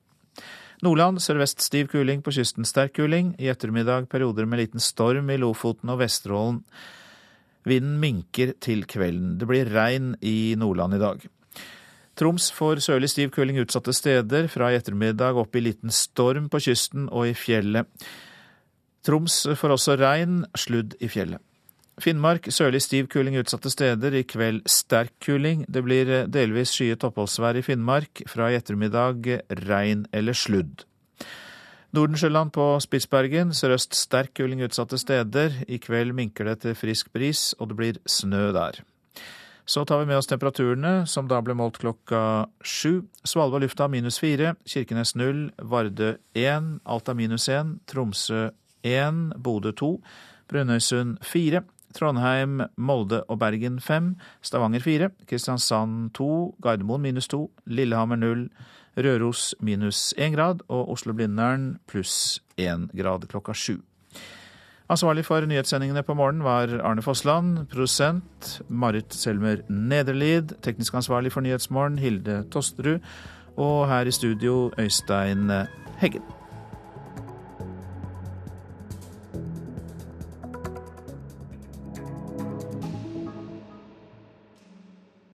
Nordland sørvest stiv kuling, på kysten sterk kuling. I ettermiddag perioder med liten storm i Lofoten og Vesterålen. Vinden minker til kvelden. Det blir regn i Nordland i dag. Troms får sørlig stiv kuling utsatte steder, fra i ettermiddag opp i liten storm på kysten og i fjellet. Troms får også regn, sludd i fjellet. Finnmark sørlig stiv kuling utsatte steder, i kveld sterk kuling. Det blir delvis skyet oppholdsvær i Finnmark, fra i ettermiddag regn eller sludd. Nordensjøland på Spitsbergen sørøst sterk kuling utsatte steder. I kveld minker det til frisk bris, og det blir snø der. Så tar vi med oss temperaturene, som da ble målt klokka sju. Svalbard lufta minus fire, Kirkenes null, Vardø én, Alta minus én, Tromsø én, Bodø to, Brønnøysund fire, Trondheim, Molde og Bergen 5, Stavanger 4, Kristiansand 2, Gardermoen minus 2, Lillehammer 0, Røros minus 1 grad og Oslo-Blindern pluss 1 grad klokka 7. Ansvarlig for nyhetssendingene på morgenen var Arne Fossland. Produsent Marit Selmer Nederlid. Teknisk ansvarlig for Nyhetsmorgen Hilde Tosterud. Og her i studio Øystein Heggen.